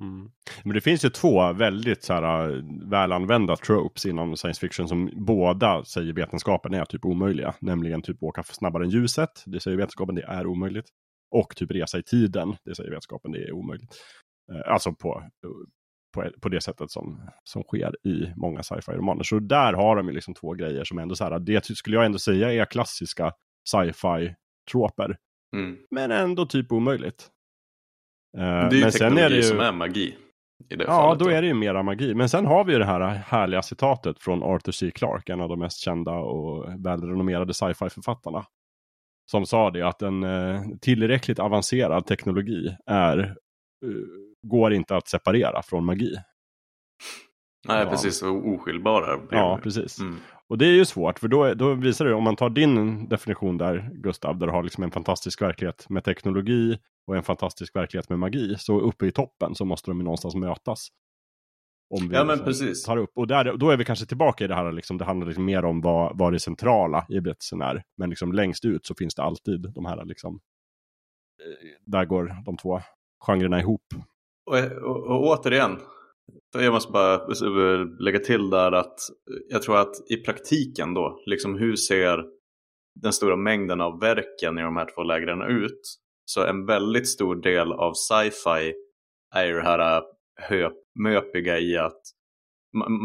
Mm. Men det finns ju två väldigt så här, äh, välanvända tropes inom science fiction som båda säger vetenskapen är typ omöjliga. Nämligen typ åka snabbare än ljuset, det säger vetenskapen det är omöjligt. Och typ resa i tiden, det säger vetenskapen det är omöjligt. Eh, alltså på, på, på det sättet som, som sker i många sci-fi romaner. Så där har de ju liksom två grejer som ändå så här, det skulle jag ändå säga är klassiska sci-fi troper. Mm. Men ändå typ omöjligt. Eh, det är ju men sen är det ju... som är magi. I det ja, fallet, då, då är det ju mera magi. Men sen har vi ju det här härliga citatet från Arthur C. Clarke, en av de mest kända och välrenommerade sci-fi författarna. Som sa det att en eh, tillräckligt avancerad teknologi är, uh, går inte att separera från magi. Nej, ja. precis. Oskiljbara. Ja, precis. Mm. Och det är ju svårt, för då, då visar det, om man tar din definition där, Gustav, där du har liksom en fantastisk verklighet med teknologi och en fantastisk verklighet med magi, så uppe i toppen så måste de ju någonstans mötas. Om vi ja, men precis. tar upp. Och där, då är vi kanske tillbaka i det här, liksom, det handlar liksom mer om vad, vad det centrala i berättelsen är. Men liksom längst ut så finns det alltid de här, liksom, eh, där går de två genrerna ihop. Och, och, och återigen, jag måste bara lägga till där att jag tror att i praktiken då, liksom hur ser den stora mängden av verken i de här två lägren ut? Så en väldigt stor del av sci-fi är ju det här äh, möpiga i att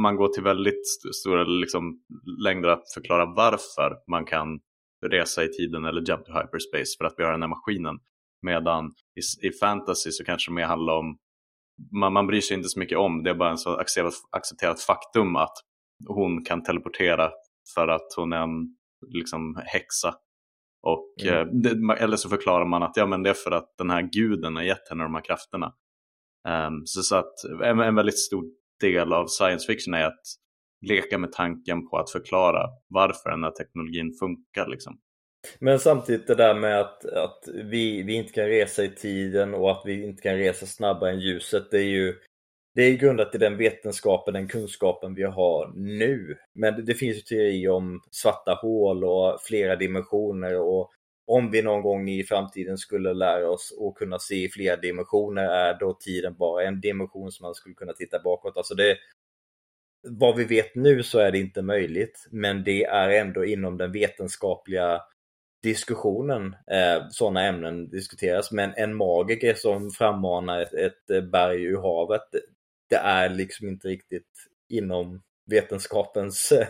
man går till väldigt stora liksom, längder att förklara varför man kan resa i tiden eller jump to hyperspace för att vi har den här maskinen. Medan i, i fantasy så kanske det mer handlar om man, man bryr sig inte så mycket om. Det är bara en så accepterat, accepterat faktum att hon kan teleportera för att hon är en liksom, häxa. Och, mm. eh, det, eller så förklarar man att ja, men det är för att den här guden har gett henne de här krafterna. Um, så, så, att en, en, väldigt stor del av science fiction är att leka med tanken på att förklara varför den här teknologin funkar. Liksom. Men samtidigt det där med att, att vi, vi inte kan resa i tiden och att vi inte kan resa snabbare än ljuset. Det är ju det är grundat i den vetenskapen, den kunskapen vi har nu. Men det, det finns ju teorier om svarta hål och flera dimensioner och om vi någon gång i framtiden skulle lära oss att kunna se i flera dimensioner är då tiden bara en dimension som man skulle kunna titta bakåt. Alltså det, vad vi vet nu så är det inte möjligt, men det är ändå inom den vetenskapliga diskussionen eh, sådana ämnen diskuteras. Men en magiker som frammanar ett, ett berg ur havet, det är liksom inte riktigt inom vetenskapens eh,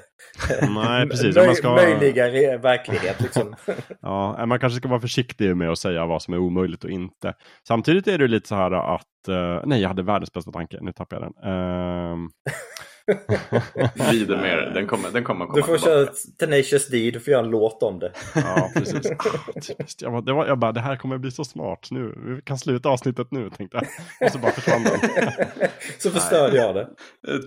Nej, precis. Möj ska... möjliga verklighet. Liksom. ja, man kanske ska vara försiktig med att säga vad som är omöjligt och inte. Samtidigt är det lite så här att, nej jag hade världens bästa tanke, nu tappade jag den. Uh, Vidare med Den kommer, den kommer komma Du får köra Tenacious D, du får göra en låt om det. Ja, precis. Jag bara, det, var, jag bara, det här kommer bli så smart nu. Vi kan sluta avsnittet nu, tänkte jag. Och så bara försvann den. så förstörde jag det.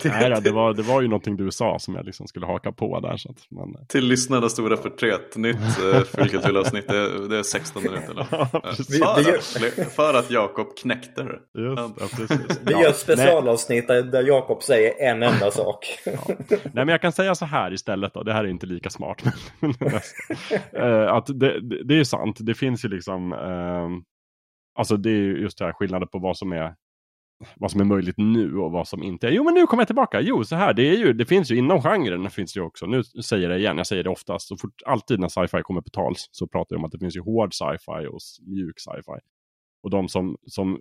Nej, det var, det var ju någonting du sa som jag liksom skulle haka på där. Så att, men... Till lyssnarna stora förtret, nytt uh, fulkulturavsnitt, det, det är 16 minuter. Ja, för, att, för att Jakob knäckte det. Just, ja, precis. Vi gör ett specialavsnitt där Jakob säger en enda enda sak. Ja. Nej, men jag kan säga så här istället då. Det här är inte lika smart. uh, att det, det, det, är sant. Det finns ju liksom. Uh, alltså det är just det här skillnaden på vad som är vad som är möjligt nu och vad som inte är. Jo, men nu kommer jag tillbaka. Jo, så här, det, är ju, det finns ju inom genren, finns det ju också. Nu säger jag det igen, jag säger det oftast. Så fort, alltid när sci-fi kommer på tals så pratar jag om att det finns ju hård sci-fi och mjuk sci-fi. Och de som, som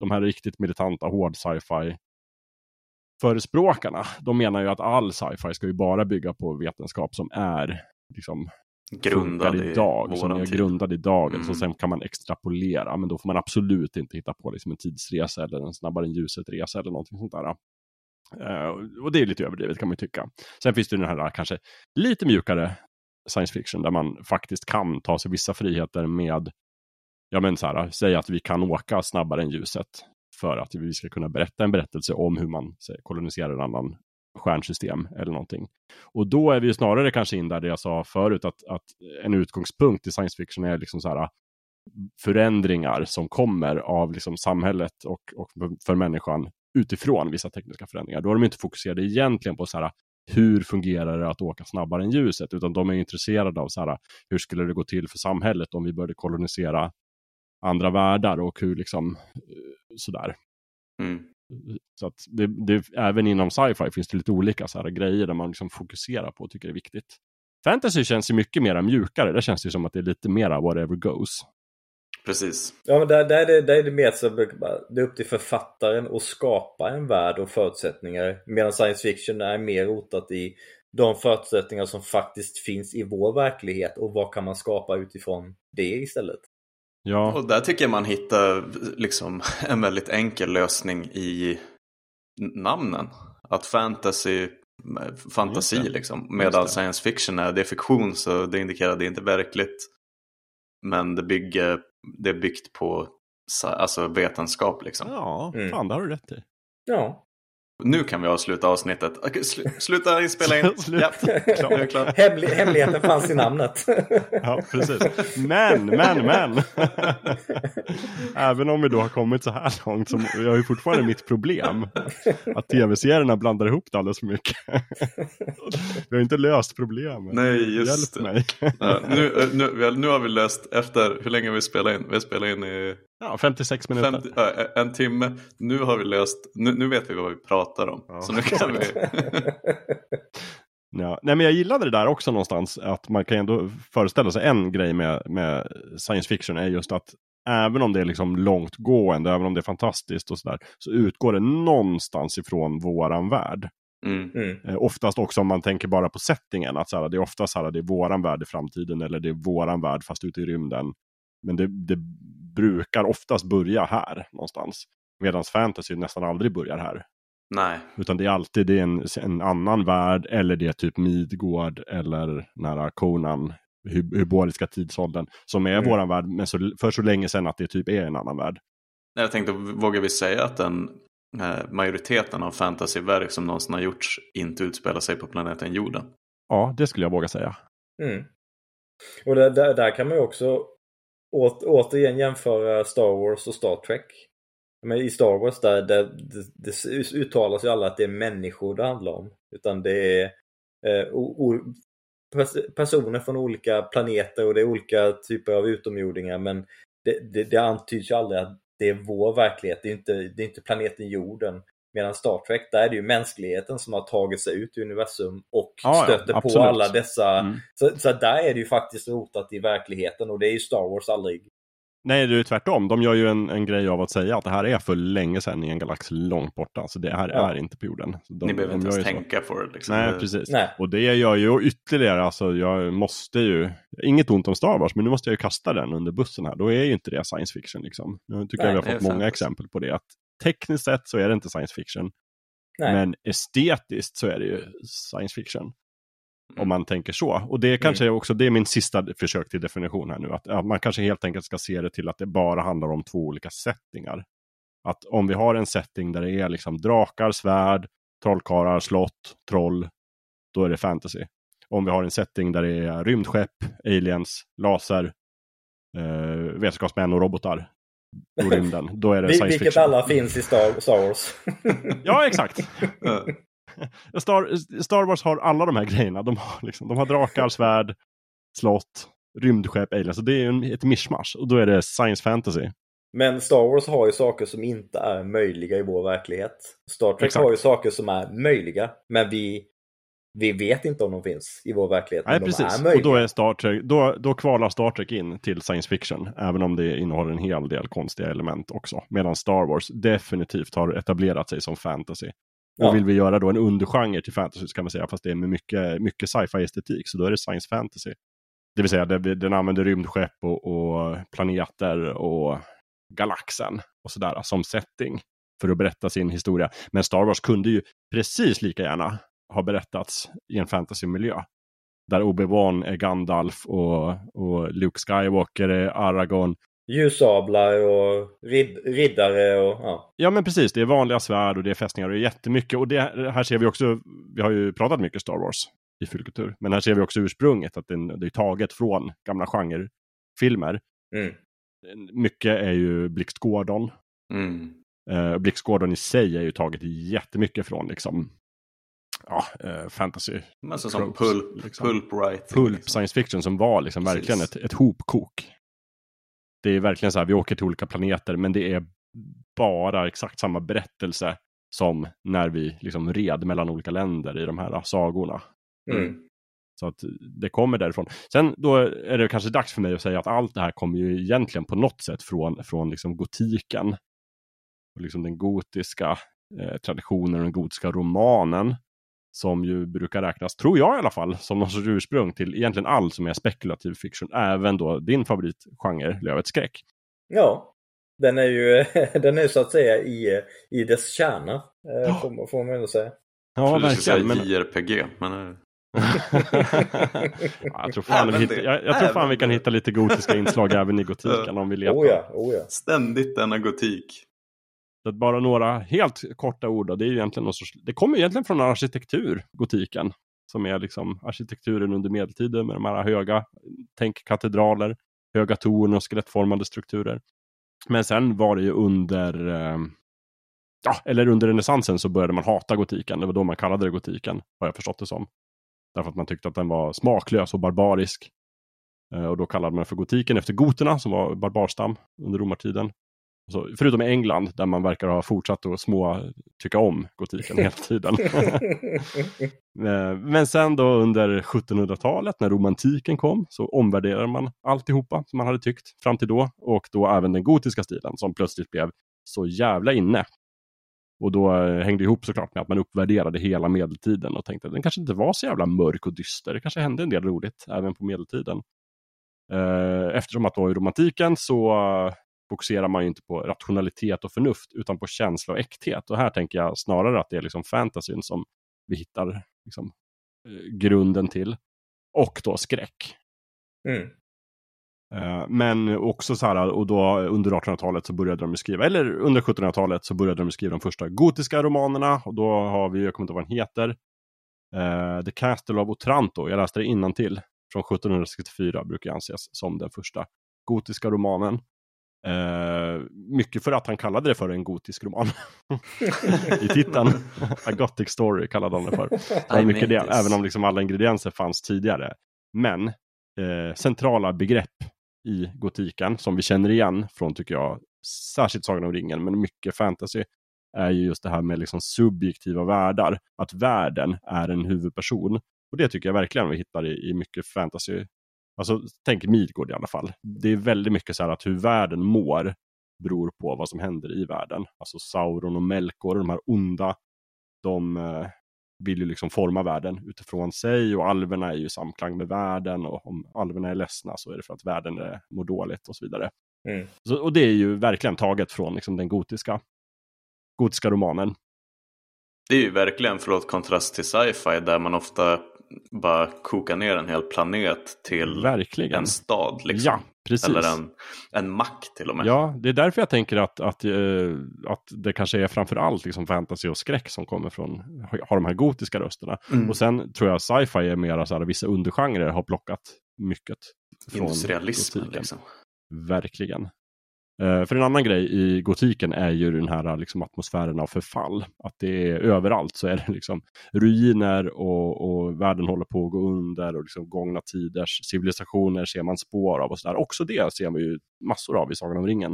de här riktigt militanta hård sci-fi förespråkarna, de menar ju att all sci-fi ska ju bara bygga på vetenskap som är liksom Grundad idag, som är grundad idag. Mm. Så sen kan man extrapolera, men då får man absolut inte hitta på liksom en tidsresa eller en snabbare än ljuset-resa eller någonting sånt där. Eh, och det är lite överdrivet kan man ju tycka. Sen finns det den här kanske lite mjukare science fiction där man faktiskt kan ta sig vissa friheter med, ja men så här, säg att vi kan åka snabbare än ljuset för att vi ska kunna berätta en berättelse om hur man här, koloniserar en annan stjärnsystem eller någonting. Och då är vi ju snarare kanske in där det jag sa förut, att, att en utgångspunkt i science fiction är liksom så här ah, förändringar som kommer av liksom samhället och, och för människan utifrån vissa tekniska förändringar. Då är de inte fokuserade egentligen på så här, ah, hur fungerar det att åka snabbare än ljuset, utan de är intresserade av så här, ah, hur skulle det gå till för samhället om vi började kolonisera andra världar och hur liksom eh, sådär. Mm. Så att det, det, även inom sci-fi finns det lite olika så här grejer där man liksom fokuserar på och tycker det är viktigt. Fantasy känns ju mycket mer mjukare. Det känns ju som att det är lite mera whatever goes. Precis. Ja, men där, där, är det, där är det mer så det är upp till författaren att skapa en värld och förutsättningar. Medan science fiction är mer rotat i de förutsättningar som faktiskt finns i vår verklighet och vad kan man skapa utifrån det istället. Ja, Och där tycker jag man hittar liksom en väldigt enkel lösning i namnen. Att fantasy, fantasi liksom. Medan science fiction är, det är fiktion så det indikerar att det inte är verkligt. Men det, bygger, det är byggt på alltså vetenskap liksom. ja Mm. fan det har du rätt i. Ja. Nu kan vi avsluta avsnittet. Okej, sl- sluta spela in. Slut. ja, det klart. Hemlig, hemligheten fanns i namnet. Ja, precis. Men, men, men. Även om vi då har kommit så här långt så jag har ju fortfarande mitt problem. Att tv-serierna blandar ihop det alldeles för mycket. Vi har inte löst problemet. Nej, just Hjälp det. mig. Ja, nu, nu, nu har vi löst efter, hur länge har vi spelat in? Vi har spelat in i Ja, 56 minuter. 50, ja, en timme. Nu har vi löst, nu, nu vet vi vad vi pratar om. Ja. Så nu kan vi... Ja. Nej, men jag gillade det där också någonstans. Att man kan ändå föreställa sig en grej med, med science fiction är just att även om det är liksom långtgående, även om det är fantastiskt och sådär, så utgår det någonstans ifrån våran värld. Mm. Mm. Eh, oftast också om man tänker bara på settingen, att så här, det är ofta så här, det är våran värld i framtiden eller det är våran värld fast ute i rymden. Men det, det brukar oftast börja här någonstans. Medan fantasy nästan aldrig börjar här. Nej, Utan det är alltid det är en, en annan värld eller det är typ Midgård eller nära Conan, hy- Hyboriska tidsåldern, som är Mm. våran värld men så, för så länge sedan att det typ är en annan värld. jag tänkte, vågar vi säga att den eh, majoriteten av fantasyverk som någonsin har gjorts inte utspelar sig på planeten jorden? Ja, det skulle jag våga säga. Mm. Och där, där, där kan man ju också åt, återigen jämföra Star Wars och Star Trek. Men i Star Wars där, där det, det uttalas ju alla att det är människor det handlar om. Utan det är eh, o, o, personer från olika planeter och det är olika typer av utomjordingar men det, det, det antyds ju aldrig att det är vår verklighet, det är inte, det är inte planeten jorden. Medan Star Trek, där är det ju mänskligheten som har tagit sig ut i universum och Ja, ja, stöter på absolut. alla dessa Mm. så, så där är det ju faktiskt rotat i verkligheten och det är ju Star Wars aldrig. Nej, det är ju tvärtom. De gör ju en, en grej av att säga att det här är för länge sedan i en galax långt borta. Så det här Ja. är inte på jorden. De, Ni behöver inte ens tänka på det. Liksom. Nej, precis. Nej. Och det gör ju ytterligare, alltså jag måste ju, inget ont om Star Wars, men nu måste jag ju kasta den under bussen här. Då är ju inte det science fiction liksom. Nu tycker Nej, jag vi har fått många fantasy. exempel på det. Att tekniskt sett så är det inte science fiction. Nej. Men estetiskt så är det ju science fiction. Om Mm. man tänker så. Och det är kanske också, det är min sista försök till definition här nu. Att, att man kanske helt enkelt ska se det till att det bara handlar om två olika settingar. Att om vi har en setting där det är liksom drakar, svärd, trollkarlar, slott, troll. Då är det fantasy. Om vi har en setting där det är rymdskepp, aliens, laser, eh, vetenskapsmän och robotar. Och rymden. Då är det Vil- science Vilket fiction. alla finns i Star, Star Wars. Ja, exakt. Star, Star Wars har alla de här grejerna. De har, liksom, de har drakar, svärd, slott, rymdskepp, aliens. Så det är en, ett mischmasch. Och då är det science fantasy. Men Star Wars har ju saker som inte är möjliga i vår verklighet. Star Trek Exakt. har ju saker som är möjliga, men vi, vi vet inte om de finns i vår verklighet. Nej, precis. Och då, är Star Trek, då, då kvalar Star Trek in till science fiction. Även om det innehåller en hel del konstiga element också. Medan Star Wars definitivt har etablerat sig som fantasy. Och Ja. vill vi göra då en undergenre till fantasy så kan man säga, fast det är med mycket, mycket sci-fi estetik, så då är det science fantasy. Det vill säga, det, den använder rymdskepp och, och planeter och galaxen och sådär som setting för att berätta sin historia. Men Star Wars kunde ju precis lika gärna ha berättats i en fantasymiljö. Där Obi-Wan är Gandalf och, och Luke Skywalker är Aragorn. Ljussablar och rid riddare och ja. Ja men precis, det är vanliga svärd och det är fästningar och det är jättemycket. Och det, här ser vi också, vi har ju pratat mycket Star Wars i Fyllkultur. Men här ser vi också ursprunget, att det, det är taget från gamla genrefilmer. Mm. Mycket är ju Blixt Gordon. Mm. Uh, Blixt Gordon i sig är ju taget jättemycket från liksom ja, eh, fantasy. Men så som pulp, liksom. pulp writing. Pulp liksom. science fiction som var liksom Precis. verkligen ett, ett hopkok. Det är verkligen så här, vi åker till olika planeter, men det är bara exakt samma berättelse som när vi liksom red mellan olika länder i de här sagorna. Mm. Så att det kommer därifrån. Sen då är det kanske dags för mig att säga att allt det här kommer ju egentligen på något sätt från, från liksom gotiken. Och liksom den gotiska eh, traditionen och den gotiska romanen. Som ju brukar räknas, tror jag i alla fall, som någon sorts ursprung till egentligen allt som är spekulativ fiction. Även då din favoritgenre, Lövets skräck. Ja. Den är ju den är så att säga i, i dess kärna. Eh, får, man- får man ändå säga. Ja, verkligen. säga Men... JRPG, men eh, ja, jag tror fan, vi, det. jag, jag tror fan vi kan hitta lite gotiska inslag även i gotiken om vi letar. Oh ja, oh ja. ständigt denna gotik. Så att bara några helt korta ord. Då, det, är ju egentligen någon sorts, det kommer egentligen från arkitektur, gotiken. Som är liksom arkitekturen under medeltiden med de här höga, tänk katedraler, höga torn och skelettformade strukturer. Men sen var det ju under, eh, ja, eller under renässansen så började man hata gotiken. Det var då man kallade det gotiken, har jag förstått det som. Därför att man tyckte att den var smaklös och barbarisk. Eh, Och då kallade man för gotiken efter goterna som var barbarstam under romartiden. Så, förutom i England där man verkar ha fortsatt att små tycka om gotiken hela tiden. Eh, Men sen då under 1700-talet när romantiken kom så omvärderade man alltihopa som man hade tyckt fram till då. Och då även den gotiska stilen som plötsligt blev så jävla inne. Och då eh, hängde ihop såklart med att man uppvärderade hela medeltiden och tänkte att den kanske inte var så jävla mörk och dyster. Det kanske hände en del roligt även på medeltiden. Eh, Eftersom att då i romantiken så fokuserar man ju inte på rationalitet och förnuft utan på känsla och äkthet. Och här tänker jag snarare att det är liksom fantasyn som vi hittar liksom, eh, grunden till. Och då skräck. Mm. Eh, Men också så här, och då under 1800-talet så började de skriva, eller under 1700-talet så började de skriva de första gotiska romanerna. Och då har vi, jag kommer inte ihåg vad den heter, eh, The Castle of Otranto. Jag läste det innantill från 1764 brukar anses som den första gotiska romanen. Eh, mycket för att han kallade det för en gotisk roman. I titeln. A Gothic Story kallade han det för. Det var mycket det, även om liksom alla ingredienser fanns tidigare. Men eh, centrala begrepp i gotiken som vi känner igen från, tycker jag, särskilt Sagan om ringen, men mycket fantasy, är ju just det här med liksom subjektiva världar. Att världen är en huvudperson. Och det tycker jag verkligen vi hittar i, i mycket fantasy. Alltså, tänk Midgård i alla fall. Det är väldigt mycket så här att hur världen mår beror på vad som händer i världen. Alltså Sauron och Melkor, de här onda, de eh, vill ju liksom forma världen utifrån sig och alverna är ju i samklang med världen och om alverna är ledsna så är det för att världen är, mår dåligt och så vidare. Mm. Så, och det är ju verkligen taget från liksom, den gotiska, gotiska romanen. Det är ju verkligen, förlåt, kontrast till sci-fi där man ofta bara kokar ner en hel planet till Verkligen. en stad. Liksom. Ja, precis. Eller en, en mack till och med. Ja, det är därför jag tänker att, att, eh, att det kanske är framför allt liksom fantasy och skräck som kommer från, har de här gotiska rösterna. Mm. Och sen tror jag sci-fi är mera så här, vissa undergenrer har plockat mycket. Från Industrialismen gotiken. liksom. Verkligen. Eh, för en annan grej i gotiken är ju den här eh, liksom, atmosfären av förfall. Att det är överallt så är det liksom ruiner och, och världen håller på att gå under och liksom gångna tiders civilisationer ser man spår av och sådär. Också det ser man ju massor av i Sagan om ringen.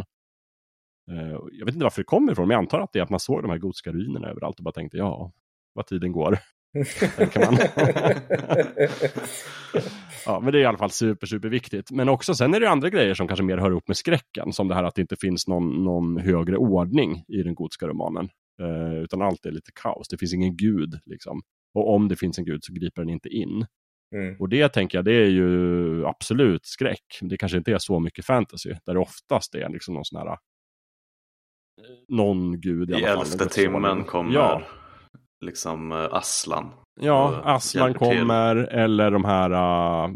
Eh, jag vet inte varför det kommer ifrån, men jag antar att det är att man såg de här gotiska ruinerna överallt och bara tänkte ja, vad tiden går tänker man. Ja, men det är i alla fall super, super viktigt. Men också sen är det andra grejer som kanske mer hör ihop med skräcken. Som det här att det inte finns någon, någon högre ordning i den gotiska romanen. Eh, utan allt är lite kaos. Det finns ingen gud liksom. Och om det finns en gud så griper den inte in. Mm. Och det tänker jag, det är ju absolut skräck. Det kanske inte är så mycket fantasy, där det oftast är liksom någon sån här eh, någon gud i, I alla fall. elfte Något timmen kommer Ja, liksom eh, Aslan. ja och Aslan hjälper till. kommer, eller de här, uh,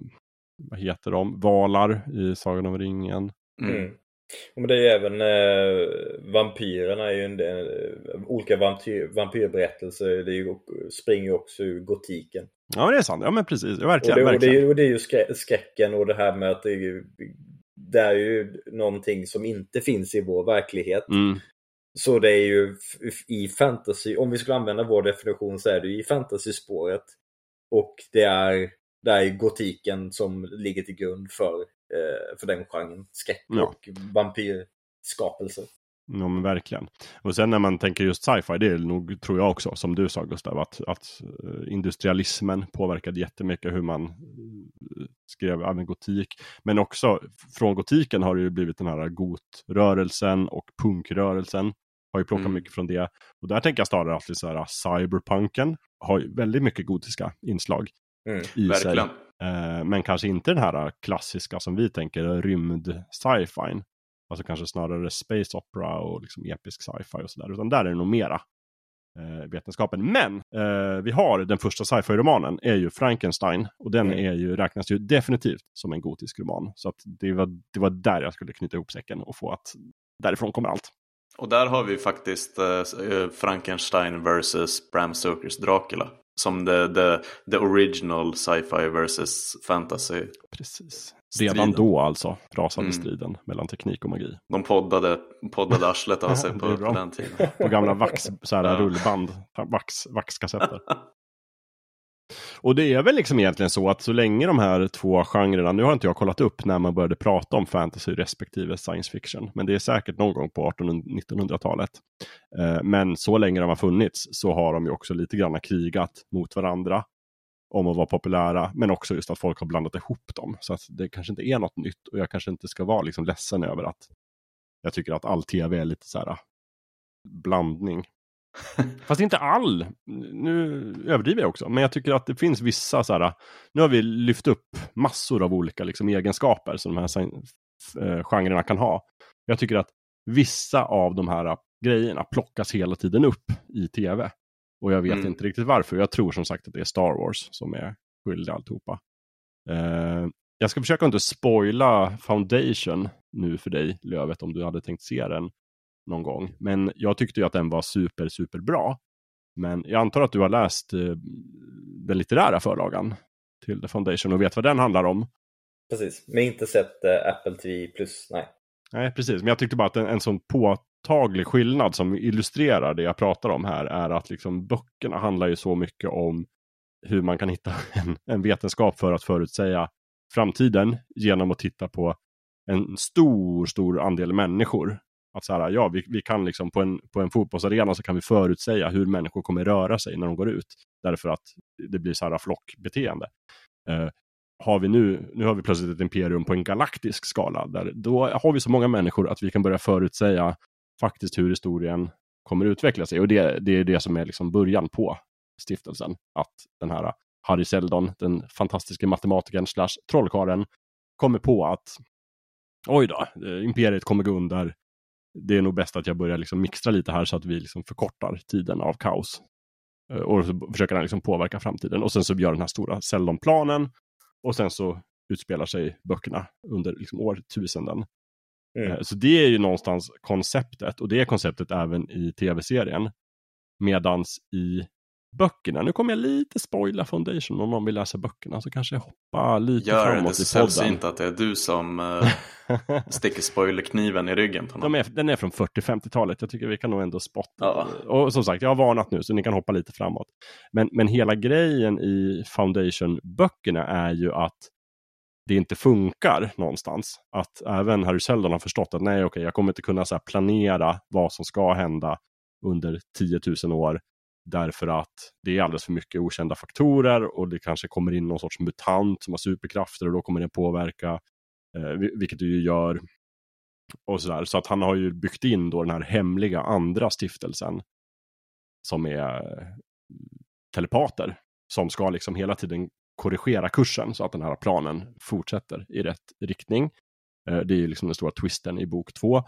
vad heter de, valar i Sagan om ringen. Mm. Mm. Men det är ju även eh, vampyrerna är ju en, del- eh, olika vampyr, vampyrberättelser. Det är ju, springer ju också ur gotiken. Ja, men det är sant. Ja, men precis. Ja, Och verkligen. det, och, det, är ju- och det är ju skrä, skräcken och det här med att det är, ju, det är ju någonting som inte finns i vår verklighet. Mm. Så det är ju i fantasy, om vi skulle använda vår definition så är det ju i fantasyspåret. Och det är, det är gotiken som ligger till grund för, eh, för den genren. Skräck Ja. och vampyrskapelser. Ja men verkligen. Och sen när man tänker just sci-fi, det är nog, tror jag också, som du sa Gustav, att, att eh, industrialismen påverkade jättemycket hur man eh, skrev även gotik. Men också från gotiken har det ju blivit den här gotrörelsen och punkrörelsen. Har ju plockat Mm. mycket från det. Och där tänker jag snarare alltid så här, cyberpunken har ju väldigt mycket gotiska inslag Mm. i sig. Verkligen. Eh, men kanske inte den här klassiska som vi tänker, rymd sci-fi. Alltså kanske snarare space opera och liksom episk sci-fi och sådär. Utan där är det nog mera eh, vetenskapen. Men eh, vi har den första sci-fi-romanen, är ju Frankenstein. Och den Mm. är ju, räknas ju definitivt som en gotisk roman. Så att det, var, det var där jag skulle knyta ihop säcken och få att därifrån kommer allt. Och där har vi faktiskt eh, Frankenstein versus Bram Stokers Dracula. Som the, the, the original sci-fi versus fantasy. Precis. Striden. Redan då alltså rasade Mm. striden mellan teknik och magi. De poddade, poddade arslet av sig på, den tiden. På gamla vax, så här, Ja. rullband, vax, vaxkassetter. Och det är väl liksom egentligen så att så länge de här två genrerna, nu har inte jag kollat upp när man började prata om fantasy respektive science fiction, men det är säkert någon gång på 1800-1900-talet. Eh, men så länge de har funnits så har de ju också lite grann krigat mot varandra om att vara populära, men också just att folk har blandat ihop dem. Så att det kanske inte är något nytt och jag kanske inte ska vara liksom ledsen över att jag tycker att all tv är lite så här ah, blandning. Fast inte all. Nu överdriver jag också. Men jag tycker att det finns vissa så här. Nu har vi lyft upp massor av olika liksom, egenskaper som de här eh, genrerna kan ha. Jag tycker att vissa av de här grejerna plockas hela tiden upp i tv. Och jag vet Mm. inte riktigt varför. Jag tror som sagt att det är Star Wars som är skyldig alltihopa. Eh, jag ska försöka inte spoila Foundation nu för dig, Lövet, om du hade tänkt se den någon gång. Men jag tyckte ju att den var super, super bra. Men jag antar att du har läst eh, den litterära förlagan till The Foundation och vet vad den handlar om. Precis, men inte sett eh, Apple TV plus, nej. Nej, precis. Men jag tyckte bara att en, en sån påtaglig skillnad som illustrerar det jag pratar om här är att liksom böckerna handlar ju så mycket om hur man kan hitta en, en vetenskap för att förutsäga framtiden genom att titta på en stor, stor andel människor. Att så här, ja, vi, vi kan liksom på en, på en fotbollsarena så kan vi förutsäga hur människor kommer röra sig när de går ut. Därför att det blir så här flockbeteende. Eh, har vi nu, nu har vi plötsligt ett imperium på en galaktisk skala. Där, då har vi så många människor att vi kan börja förutsäga faktiskt hur historien kommer utveckla sig. Och det, det är det som är liksom början på stiftelsen. Att den här Harry Seldon, den fantastiska matematikern slash trollkaren, kommer på att oj då, eh, imperiet kommer gå under. Det är nog bäst att jag börjar liksom mixtra lite här så att vi liksom förkortar tiden av kaos. Eh, Och så försöker han liksom påverka framtiden. Och sen så gör den här stora Seldon-planen. Och sen så utspelar sig böckerna under liksom årtusenden. Mm. Eh, Så det är ju någonstans konceptet. Och det är konceptet även i tv-serien. Medans i böckerna, nu kommer jag lite spoila Foundation om någon vill läsa böckerna. Så kanske jag hoppar lite Gör det, det framåt så i podden. sällsynt att det är du som eh, sticker spoilerkniven i ryggen på någon. De är, den är från 40-50-talet. Jag tycker vi kan nog ändå spotta. Ja. Och som sagt, jag har varnat nu så ni kan hoppa lite framåt. Men, men hela grejen i Foundation-böckerna är ju att det inte funkar någonstans. Att även Harry Seldon har förstått att nej, okej, jag kommer inte kunna så planera vad som ska hända under 10 000 år. Därför att det är alldeles för mycket okända faktorer och det kanske kommer in någon sorts mutant som har superkrafter och då kommer det påverka, eh, vilket det ju gör och sådär. Så att han har ju byggt in då den här hemliga andra stiftelsen. som är eh, telepater som ska liksom hela tiden korrigera kursen så att den här planen fortsätter i rätt riktning. Eh, det är ju liksom den stora twisten i bok två.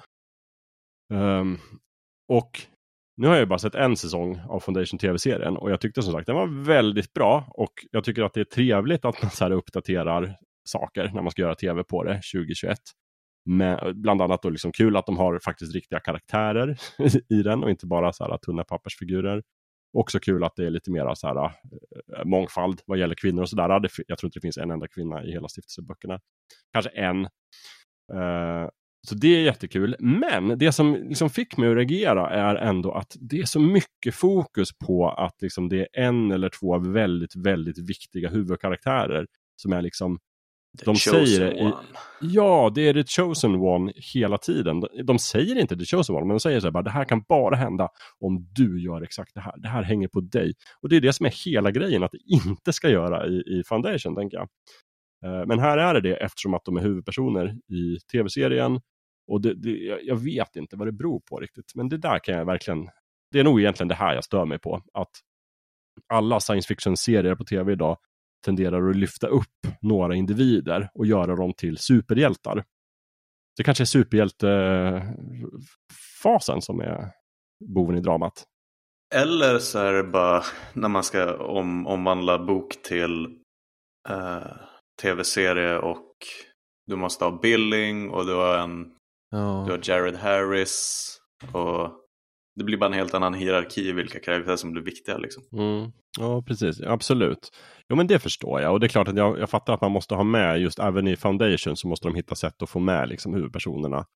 Um, och nu har jag ju bara sett en säsong av Foundation TV-serien och jag tyckte som sagt den var väldigt bra och jag tycker att det är trevligt att man så här uppdaterar saker när man ska göra tv på det 2021. Men, bland annat då liksom kul att de har faktiskt riktiga karaktärer i den och inte bara så här tunna pappersfigurer. Också kul att det är lite mer så här, eh, mångfald vad gäller kvinnor och sådär. Jag tror inte det finns en enda kvinna i hela stiftelseböckerna. Kanske en. Uh, så det är jättekul. Men det som liksom fick mig att reagera är ändå att det är så mycket fokus på att liksom det är en eller två väldigt, väldigt viktiga huvudkaraktärer som är liksom The de säger det i. Ja, det är the chosen one hela tiden. De, de säger inte the chosen one, men de säger så här bara, det här kan bara hända om du gör exakt det här. Det här hänger på dig. Och det är det som är hela grejen, att det inte ska göra i, i Foundation, tänker jag. Eh, Men här är det det eftersom att de är huvudpersoner i tv-serien. Och det, det, jag- vet inte vad det beror på riktigt, men det där kan jag verkligen... Det är nog egentligen det här jag stör mig på. Att alla science fiction-serier på tv idag tenderar att lyfta upp några individer och göra dem till superhjältar. Det kanske är superhjältefasen som är boven i dramat. Eller så är det bara när man ska om, omvandla bok till eh, tv-serie och du måste ha Billing och du har, en, du har Jared Harris. Och det blir bara en helt annan hierarki vilka karaktärer som blir viktiga. Liksom. Mm. Ja, precis. Absolut. Jo, men det förstår jag. Och det är klart att jag, jag fattar att man måste ha med, just även i Foundation så måste de hitta sätt att få med liksom, huvudpersonerna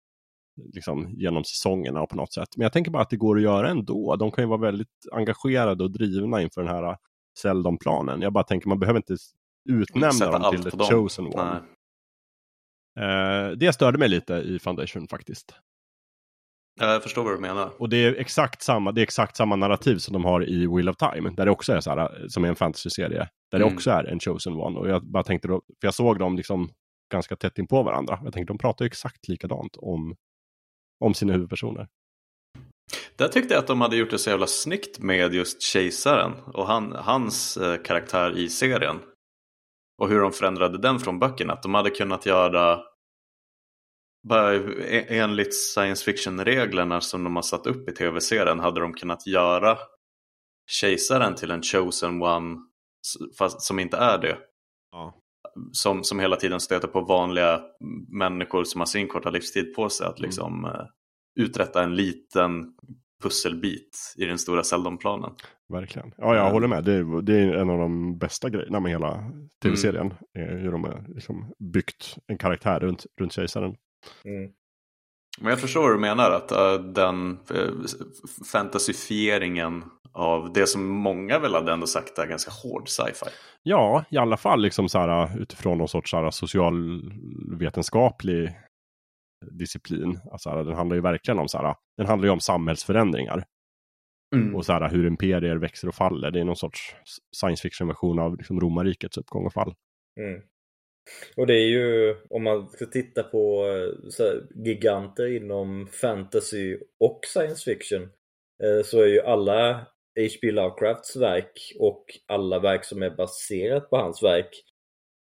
liksom, genom säsongerna och på något sätt. Men jag tänker bara att det går att göra ändå. De kan ju vara väldigt engagerade och drivna inför den här Seldon-planen. Jag bara tänker, man behöver inte utnämna dem till the dem. chosen one. Nej. Eh, det störde mig lite i Foundation faktiskt. Ja, jag förstår vad du menar. Och det är exakt samma, det är exakt samma narrativ som de har i Wheel of Time. Där det också är så här, som är en fantasy-serie. Där det Mm. också är en chosen one. Och jag bara tänkte då, för jag såg dem liksom ganska tätt in på varandra. Jag tänkte de pratar ju exakt likadant om, om sina huvudpersoner. Där tyckte jag att de hade gjort det så jävla snyggt med just kejsaren och han, hans eh, karaktär i serien. Och hur de förändrade den från böckerna. Att de hade kunnat göra bara e- enligt science fiction-reglerna som de har satt upp i tv-serien hade de kunnat göra kejsaren till en chosen one fast som inte är det. Ja. Som, som hela tiden stöter på vanliga människor som har sin korta livstid på sig att Mm. liksom eh, uträtta en liten pusselbit i den stora Seldon-planen. Verkligen. Ja, jag Mm. håller med. Det är, det är en av de bästa grejerna med hela tv-serien. är Hur de har liksom byggt en karaktär runt, runt kejsaren. Mm. Men jag förstår vad du menar, att eh, den uh, fantasifieringen av det som många väl hade ändå sagt är ganska hård sci-fi. Ja, i alla fall liksom så här, utifrån någon sorts så här, socialvetenskaplig disciplin. Alltså, här, den handlar ju verkligen om så här, den handlar ju om samhällsförändringar. Och så här, hur imperier växer och faller. Det är någon sorts science fiction-version av liksom, romarrikets uppgång och fall. Mm. Och det är ju, om man ska titta på eh, så här, giganter inom fantasy och science fiction eh, så är ju alla H.P. Lovecrafts verk och alla verk som är baserat på hans verk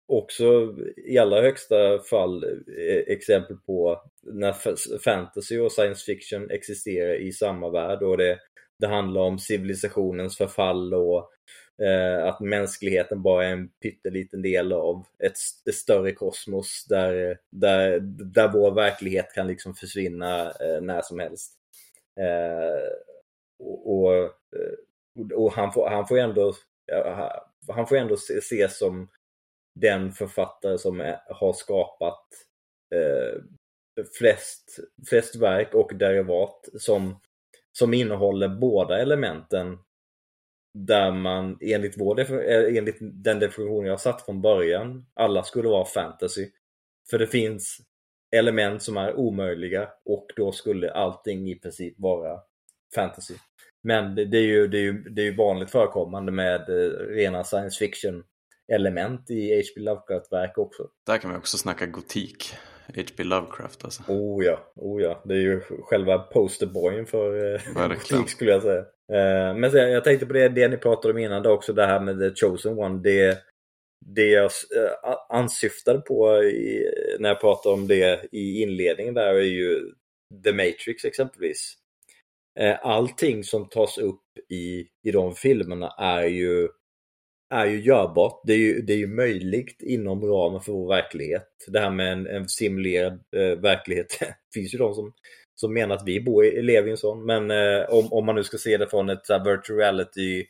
också i allra högsta fall eh, exempel på när fantasy och science fiction existerar i samma värld och det, det handlar om civilisationens förfall och Eh, att mänskligheten bara är en pytteliten del av ett, ett större kosmos där, där, där vår verklighet kan liksom försvinna eh, när som helst. Eh, och, och, eh, och han, får, han får ändå han får ändå se- ses som den författare som är, har skapat eh, flest, flest verk och derivat som, som innehåller båda elementen där man enligt, vår, eh, enligt den definition jag satt från början, alla skulle vara fantasy. För det finns element som är omöjliga och då skulle allting i princip vara fantasy. Men det, är, ju, det, är, ju, det är ju vanligt förekommande med eh, rena science fiction element i H.P. Lovecraft-verk också. Där kan vi också snacka gotik. H.P. Lovecraft alltså. Oh ja, oh ja. Det är ju själva posterboyen för eh, Verkligen. krig skulle jag säga. Eh, men jag tänkte på det, det ni pratade om innan också, det här med The Chosen One. Det, det jag eh, ansyftade på i, när jag pratade om det i inledningen där är ju The Matrix exempelvis. Eh, allting som tas upp i, i de filmerna är ju är ju görbart. Det är ju, det är ju möjligt inom ramen för vår verklighet. Det här med en, en simulerad eh, verklighet. det finns ju de som, som menar att vi bor i, lever i en sån. Men eh, om, om man nu ska se det från ett uh, virtual reality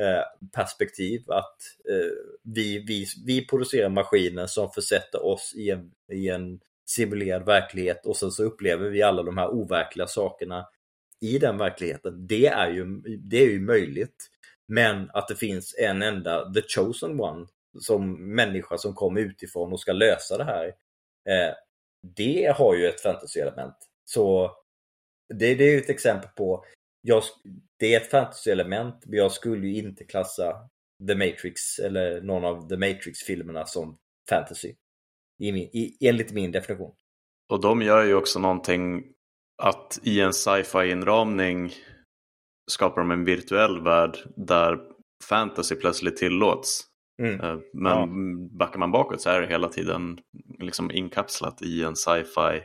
eh, perspektiv. Att eh, vi, vi, vi producerar maskiner som försätter oss i en, i en simulerad verklighet och sen så upplever vi alla de här overkliga sakerna i den verkligheten. Det är ju, det är ju möjligt. Men att det finns en enda, the chosen one, som människa som kommer utifrån och ska lösa det här. Eh, det har ju ett fantasy-element. Så det, det är ju ett exempel på, jag, det är ett fantasy-element, men jag skulle ju inte klassa The Matrix eller någon av The Matrix-filmerna som fantasy. I min, i, enligt min definition. Och de gör ju också någonting att i en sci-fi inramning skapar de en virtuell värld där fantasy plötsligt tillåts. Mm. Eh, Men Ja. backar man bakåt så är det hela tiden liksom inkapslat i en sci-fi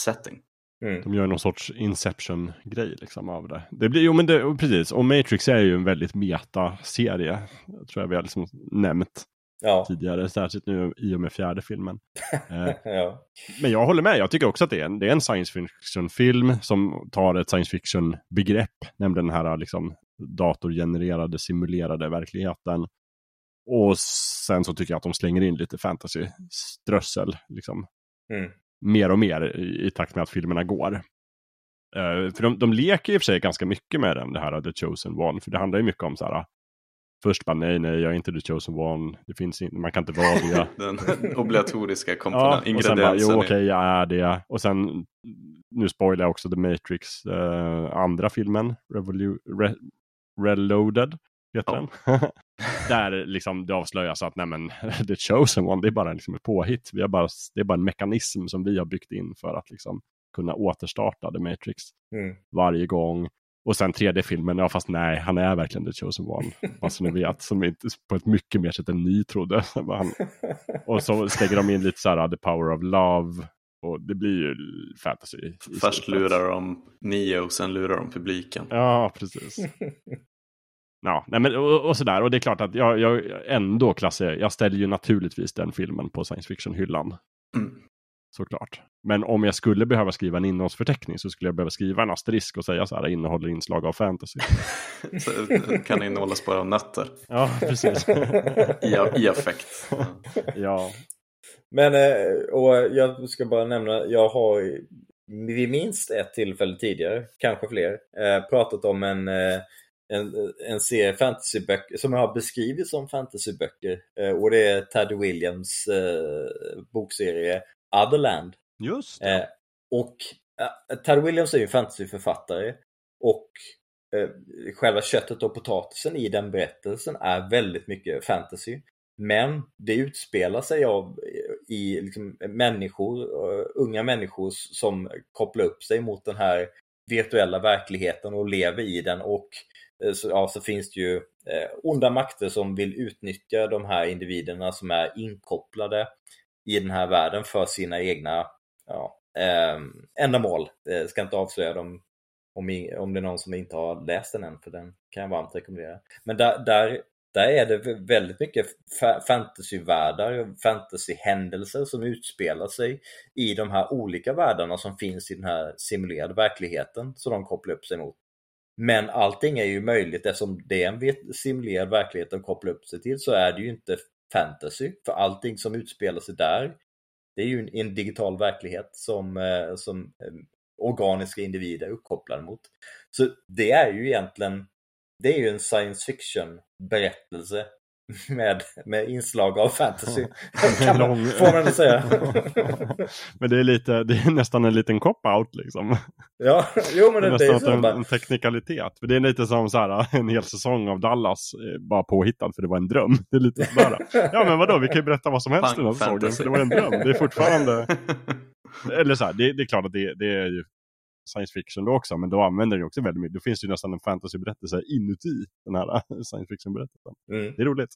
setting. Mm. De gör någon sorts Inception-grej liksom av det. det blir, jo men det, precis, och Matrix är ju en väldigt meta-serie. Jag tror jag vi har liksom nämnt Ja. tidigare, särskilt nu i och med fjärde filmen. Eh, ja. Men jag håller med, jag tycker också att det är en, det är en science fiction-film som tar ett science fiction-begrepp, nämligen den här liksom datorgenererade, simulerade verkligheten. Och sen så tycker jag att de slänger in lite fantasy-strössel, liksom. Mm. Mer och mer i, i takt med att filmerna går. Eh, för de, de leker i och för sig ganska mycket med den, det här The Chosen One, för det handlar ju mycket om så här, först bara nej, nej, jag är inte The Chosen One, det finns inte, man kan inte vara det. Den obligatoriska Ja, komponenten, och sen bara, jo ingrediensen. okej, i- jag är det. Och sen, nu spoilar jag också The Matrix, eh, andra filmen, Revolu Re Reloaded, heter Ja. den. Där liksom det avslöjas att nej men, The Chosen One, det är bara liksom ett påhitt. Vi har bara, det är bara en mekanism som vi har byggt in för att liksom kunna återstarta The Matrix Mm. varje gång. Och sen tredje filmen, ja fast nej, han är verkligen the chosen one. Fast ni vet, som inte, på ett mycket mer sätt än ni trodde. Han, och så lägger de in lite så här, the power of love. Och det blir ju fantasy. Först lurar de Neo, sen lurar de publiken. Ja, precis. Ja, nej men, och, och sådär. Och det är klart att jag, jag ändå klassar, jag ställer ju naturligtvis den filmen på science fiction-hyllan. Mm. Såklart. Men om jag skulle behöva skriva en innehållsförteckning så skulle jag behöva skriva en asterisk och säga så här, innehåller inslag av fantasy. Så det kan innehålla spår av nötter Ja, precis. i, i affekt. ja, Men, eh, och jag ska bara nämna, jag har vid minst ett tillfälle tidigare, kanske fler, eh, pratat om en, eh, en, en serie fantasyböcker som jag har beskrivit som fantasyböcker. Eh, och det är Teddy Williams eh, bokserie Otherland. just Eh, och eh, Teddy Williams är ju en fantasyförfattare och eh, själva köttet och potatisen i den berättelsen är väldigt mycket fantasy. Men det utspelar sig av i liksom, människor, eh, unga människor som kopplar upp sig mot den här virtuella verkligheten och lever i den och eh, så, ja, så finns det ju eh, onda makter som vill utnyttja de här individerna som är inkopplade i den här världen för sina egna ja, eh, ändamål. Eh, ska inte avslöja dem om, om det är någon som inte har läst den än, för den kan jag varmt rekommendera. Men där, där, där är det väldigt mycket fa- fantasyvärldar, fantasyhändelser som utspelar sig i de här olika världarna som finns i den här simulerade verkligheten som de kopplar upp sig mot. Men allting är ju möjligt eftersom det är en simulerad verklighet de kopplar upp sig till så är det ju inte fantasy. För allting som utspelar sig där det är ju en, en digital verklighet som, eh, som eh, organiska individer är uppkopplade mot. Så det är ju egentligen det är ju en science fiction berättelse med, med inslag av fantasy. kan man, får man säga. men det är, lite, det är nästan en liten cop-out liksom. ja, jo men Det det, är det är nästan så. en, en teknikalitet. För det är lite som så här, en hel säsong av Dallas eh, bara påhittad för det var en dröm. Det är lite sådär. Ja men vadå, vi kan ju berätta vad som helst i den här säsongen för det var en dröm. Det är fortfarande, eller så här, det, det, är klart att det, det, är ju science fiction då också, men då använder den också väldigt mycket. Då finns det ju nästan en fantasyberättelse inuti den här science fiction-berättelsen. Mm. Det är roligt.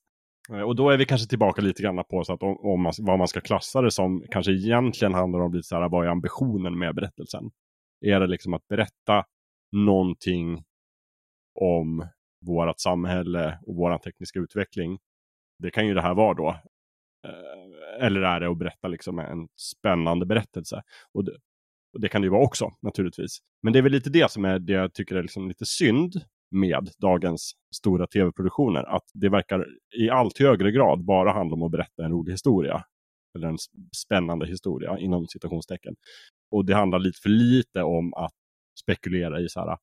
Eh, och då är vi kanske tillbaka lite grann på så att om, om man, vad man ska klassa det som kanske egentligen handlar om lite så här, vad är ambitionen med berättelsen? Är det liksom att berätta någonting om vårt samhälle och vår tekniska utveckling? Det kan ju det här vara då. Eh, eller är det att berätta liksom en spännande berättelse? Och och det kan det ju vara också naturligtvis. Men det är väl lite det som är det jag tycker är liksom lite synd med dagens stora tv-produktioner. Att det verkar i allt högre grad bara handla om att berätta en rolig historia. Eller en spännande historia inom citationstecken. Och det handlar lite för lite om att spekulera i så här,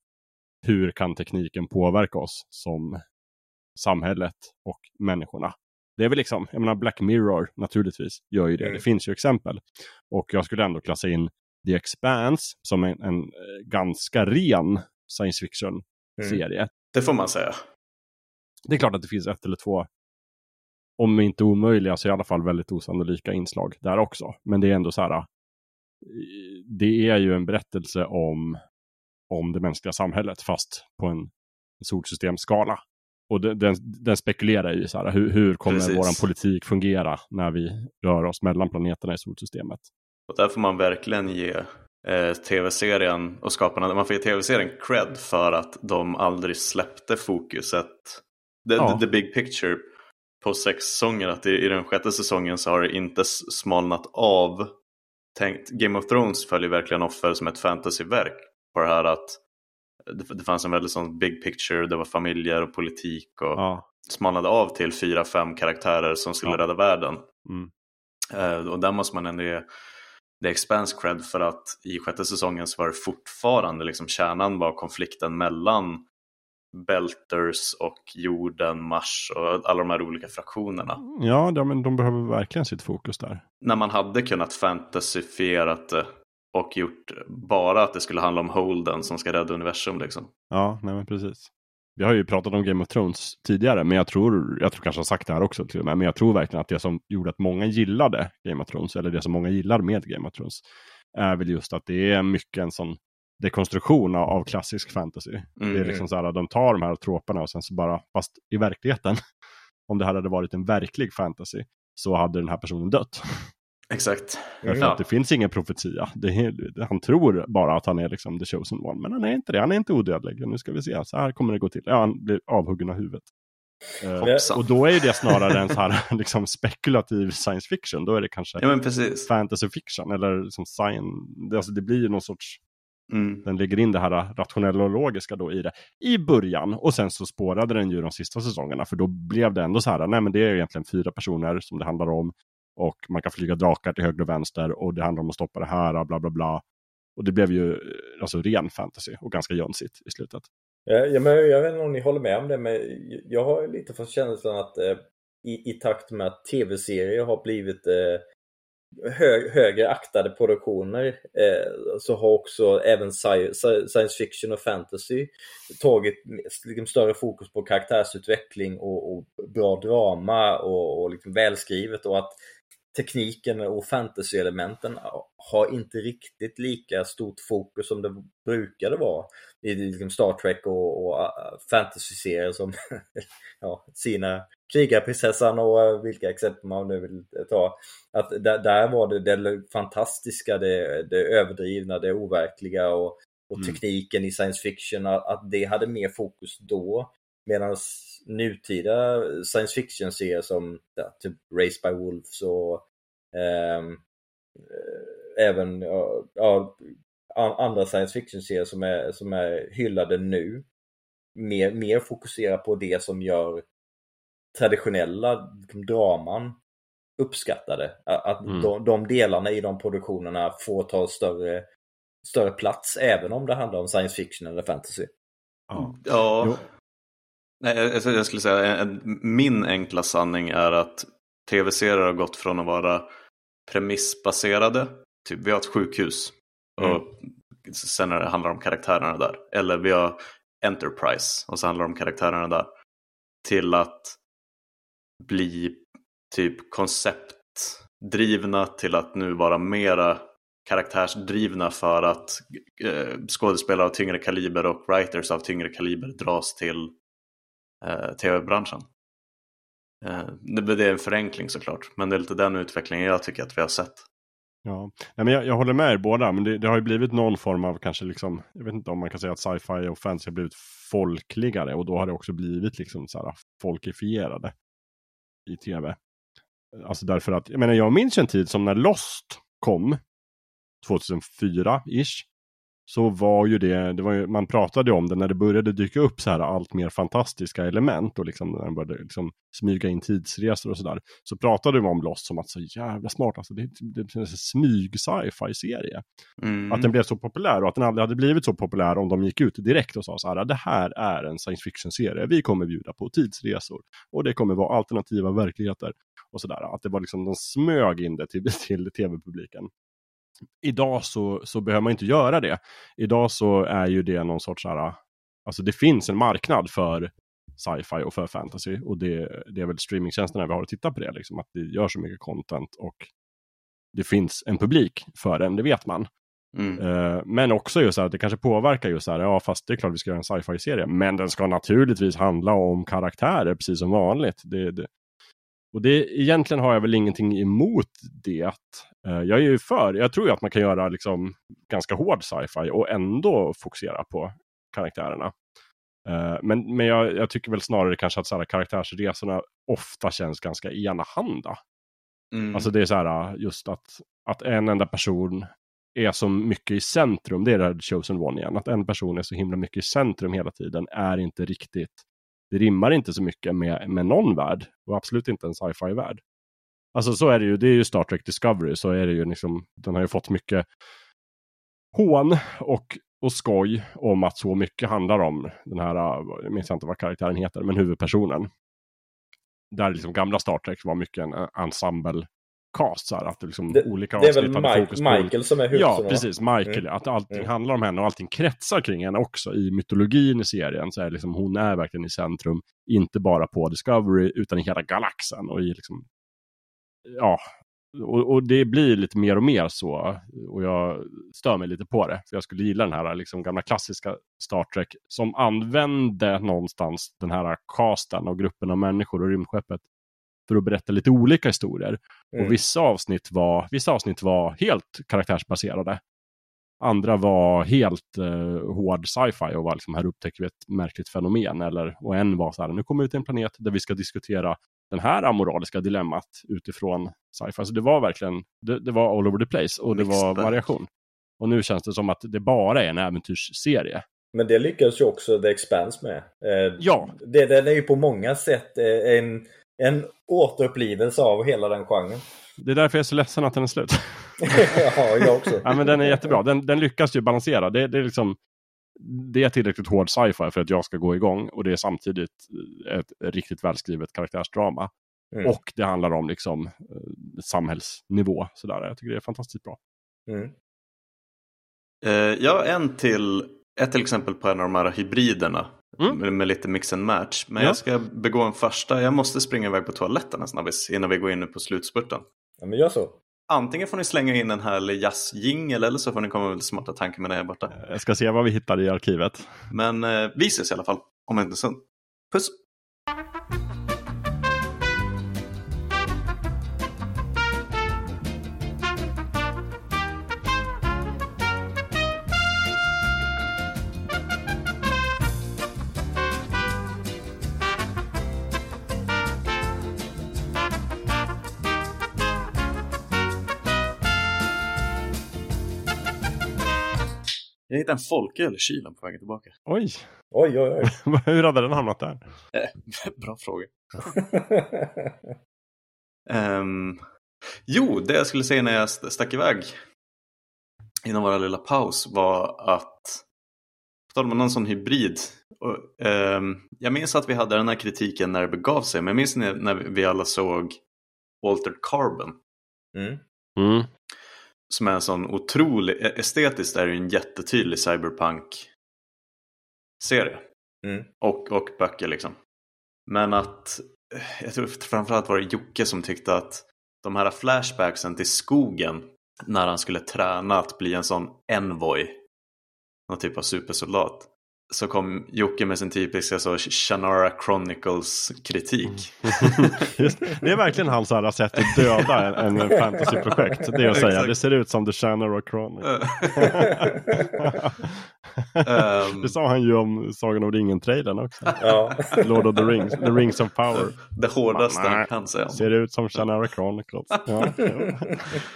hur kan tekniken påverka oss som samhället och människorna. Det är väl liksom, jag menar Black Mirror naturligtvis gör ju det. Mm. Det finns ju exempel. Och jag skulle ändå klassa in The Expanse som en, en eh, ganska ren science fiction Mm. serie. Det får man säga. Det är klart att det finns ett eller två, om inte omöjliga, så i alla fall väldigt osannolika inslag där också. Men det är ändå så här, det är ju en berättelse om, om det mänskliga samhället, fast på en solsystemskala. Och den, den, den spekulerar ju så här, hur, hur kommer vår politik fungera när vi rör oss mellan planeterna i solsystemet? Och där får man verkligen ge eh, tv-serien och skaparna, man får ge tv-serien cred för att de aldrig släppte fokuset, the, ja. the, the big picture på sex säsonger. Att i, i, den sjätte säsongen så har det inte smalnat av. Tänkt, Game of Thrones följer verkligen offer som ett fantasyverk på det här att det, det fanns en väldigt sån big picture, det var familjer och politik och ja. smalnade av till fyra, fem karaktärer som skulle ja. rädda världen. Mm. Uh, och där måste man ändå ge The Expanse cred för att i sjätte säsongen så var det fortfarande liksom kärnan var konflikten mellan Belters och jorden, Mars och alla de här olika fraktionerna. Ja, ja men de behöver verkligen sitt fokus där. När man hade kunnat fantasifierat det och gjort bara att det skulle handla om Holden som ska rädda universum liksom. Ja, nej men precis. Vi har ju pratat om Game of Thrones tidigare, men jag tror, jag tror kanske har sagt det här också till och med, men jag tror verkligen att det som gjorde att många gillade Game of Thrones, eller det som många gillar med Game of Thrones, är väl just att det är mycket en sån dekonstruktion av klassisk fantasy. Mm. Det är mm. liksom så här, de tar de här troperna och sen så bara, fast i verkligheten, om det här hade varit en verklig fantasy, så hade den här personen dött. Exakt. Mm. Att det finns ingen profetia. Det, han tror bara att han är liksom the chosen one. Men han är inte det. Han är inte odödlig. Nu ska vi se. Så här kommer det gå till. Ja, han blir avhuggen av huvudet. Uh, och då är det snarare en så här, liksom spekulativ science fiction. Då är det kanske ja, fantasy fiction. Eller liksom science. Alltså det blir någon sorts Mm. Den lägger in det här rationella och logiska då i det i början och sen så spårade den ju de sista säsongerna för då blev det ändå så här, nej men det är egentligen fyra personer som det handlar om och man kan flyga drakar till höger och vänster och det handlar om att stoppa det här, bla bla bla. Och det blev ju alltså ren fantasy och ganska jönsigt i slutet. Ja, men jag vet inte om ni håller med om det, men jag har lite fått känslan att eh, i, i takt med att tv-serier har blivit eh, hö, högre aktade produktioner eh, så har också även science fiction och fantasy tagit liksom, större fokus på karaktärsutveckling och, och bra drama och, och liksom välskrivet och att tekniken och fantasy-elementen har inte riktigt lika stort fokus som det brukade vara i liksom Star Trek och, och uh, fantasy-serier som ja, sina krigarprinsessan och uh, vilka exempel man nu vill ta. Att där, där var det det fantastiska, det, det överdrivna, det overkliga och, och mm. tekniken i science fiction, att, att det hade mer fokus då. Medan nutida science fiction-serier som ja, typ Race by Wolves och ehm, eh, även ja, andra science fiction-serier som är, som är hyllade nu mer, mer fokuserar på det som gör traditionella draman uppskattade. Att mm. de, de delarna i de produktionerna får ta större, större plats även om det handlar om science fiction eller fantasy. Ja, ja Nej, jag skulle säga min enkla sanning är att tv-serier har gått från att vara premissbaserade, typ vi har ett sjukhus mm. och sen när det handlar om karaktärerna där. Eller vi har Enterprise och så handlar det om karaktärerna där. Till att bli typ konceptdrivna till att nu vara mera karaktärsdrivna för att eh, skådespelare av tyngre kaliber och writers av tyngre kaliber dras till Eh, tv-branschen. Eh, det, det är en förenkling såklart, men det är lite den utvecklingen jag tycker att vi har sett. Ja, Nej, men jag, jag håller med er båda, men det, det, har ju blivit någon form av kanske liksom, jag vet inte om man kan säga att sci-fi och fantasy har blivit folkligare och då har det också blivit liksom så här folkifierade i tv. Alltså därför att, jag menar jag minns en tid som när Lost kom, 2004-ish, så var ju det, det var ju, man pratade om det när det började dyka upp så här allt mer fantastiska element och liksom när man började liksom smyga in tidsresor och sådär. Så pratade vi om Lost som att så jävla smart, alltså det, det, det är en smyg sci-fi serie. Mm. Att den blev så populär och att den aldrig hade blivit så populär om de gick ut direkt och sa så här, det här är en science fiction serie, vi kommer bjuda på tidsresor och det kommer vara alternativa verkligheter och sådär. Att det var liksom, de smög in det till, till tv-publiken idag så, så behöver man inte göra det. Idag så är ju det någon sorts här, alltså det finns en marknad för sci-fi och för fantasy och det, det är väl streamingtjänsterna vi har att titta på det, liksom, att det gör så mycket content och det finns en publik för den, det vet man. Mm. Uh, men också just att det kanske påverkar just så här, ja fast det är klart vi ska göra en sci-fi-serie, men den ska naturligtvis handla om karaktärer precis som vanligt. Det, det, och det, egentligen har jag väl ingenting emot det. Eh, jag är ju för, jag tror ju att man kan göra liksom ganska hård sci-fi och ändå fokusera på karaktärerna. Eh, men, men jag, jag, tycker väl snarare kanske att så här, karaktärsresorna ofta känns ganska enahanda. Mm. Alltså det är så här just att, att en enda person är så mycket i centrum, det är det här chosen one igen, att en person är så himla mycket i centrum hela tiden är inte riktigt det rimmar inte så mycket med, med någon värld och absolut inte en sci-fi-värld. Alltså så är det ju, det är ju Star Trek Discovery, så är det ju liksom, den har ju fått mycket hån och, och skoj om att så mycket handlar om den här, ah, jag minns inte vad karaktären heter, men huvudpersonen. Där liksom gamla Star Trek var mycket en ensemble cast. Så här, att det, liksom det, olika det är väl Mike, Michael som är huvudpersonen? Ja, precis. Michael. Mm. Att allting mm. handlar om henne och allting kretsar kring henne också. I mytologin i serien så är liksom, hon är verkligen i centrum. Inte bara på Discovery utan i hela galaxen. Och i liksom, ja, och, och, det blir lite mer och mer så. Och jag stör mig lite på det. För jag skulle gilla den här liksom, gamla klassiska Star Trek som använde någonstans den här casten och gruppen av människor och rymdskeppet för att berätta lite olika historier. Mm. Och vissa avsnitt, var, vissa avsnitt var helt karaktärsbaserade. Andra var helt eh, hård sci-fi och var liksom, här upptäcker vi ett märkligt fenomen. Eller, och en var så här, nu kommer vi till en planet där vi ska diskutera den här amoraliska dilemmat utifrån sci-fi. Så det var verkligen, det, det var all over the place och det var variation. Och nu känns det som att det bara är en äventyrsserie. Men det lyckades ju också The Expanse med. Eh, ja. Det, den är ju på många sätt eh, en en återupplivelse av hela den genren. Det är därför jag är så ledsen att den är slut. ja, jag också. ja, men den är jättebra. Den, den lyckas ju balansera. Det, det, är liksom, det är tillräckligt hård sci-fi för att jag ska gå igång och det är samtidigt ett riktigt välskrivet karaktärsdrama. Mm. Och det handlar om liksom, eh, samhällsnivå. Sådär. Jag tycker det är fantastiskt bra. Mm. Uh, ja, en till, ett till exempel på en av de här hybriderna Mm. Med, med, lite mix and match. Men ja. jag ska begå en första. Jag måste springa iväg på toaletten en snabbis innan vi går in på slutspurten. Ja, men gör så. Antingen får ni slänga in en härlig jazzjingel eller så får ni komma med smarta tankar med det här borta. Jag ska se vad vi hittar i arkivet. Men eh, vi ses i alla fall om en stund. Puss! Hittade en folköl i kylen på vägen tillbaka. Oj! Oj, oj, oj. Hur hade den hamnat där? Eh, bra fråga. um, jo, det jag skulle säga när jag stack iväg innan våra lilla paus var att på tal om någon sån hybrid. Och, um, jag minns att vi hade den här kritiken när det begav sig, men jag minns när, när vi alla såg Altered Carbon. Mm. Mm som är en sån otrolig, e- estetiskt är det en jättetydlig cyberpunk-serie. Mm. Och, och böcker liksom. Men att, jag tror framförallt var det Jocke som tyckte att de här flashbacksen till skogen när han skulle träna att bli en sån envoy, någon typ av supersoldat, så kom Jocke med sin typiska så Shannara Chronicles kritik. Just, det är verkligen hans alla sätt att döda en, en fantasyprojekt. Det är att säga, Exakt. det ser ut som The Shannara Chronicle. Ehm, det sa han ju om Sagan om ringen-trailern också. Ja. Lord of the Rings, The Rings of Power. det hårdaste han kan säga. Ser ut som Shannara Chronicles. Ja.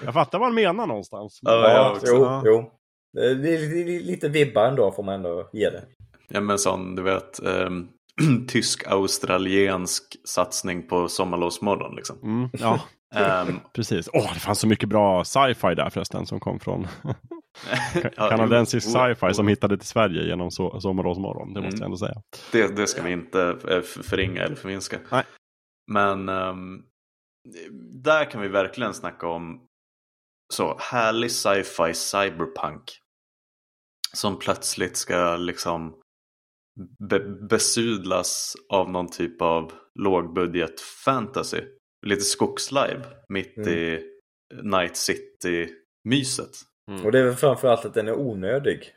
Jag fattar vad han menar någonstans. Ja, jag Ja, också. jo, Ja. jo. Det är li- li- lite vibbar ändå får man ändå ge det. Ja men sån, du vet, ehm, tysk-australiensk satsning på sommarlovsmorgon liksom. Mm, ja, Ehm, precis. Åh, det fanns så mycket bra sci-fi där förresten som kom från kanadensisk sci-fi som hittade till Sverige genom so Sommarlovsmorgon. Det måste Mm. jag ändå säga. Det, det ska vi inte eh, förringa eller förminska. Nej. Men ehm, där kan vi verkligen snacka om så härlig sci-fi cyberpunk. Som plötsligt ska liksom be besudlas av någon typ av lågbudget fantasy. Lite skogslive mitt Mm. i Night City-myset. Och det är väl framförallt att den är onödig.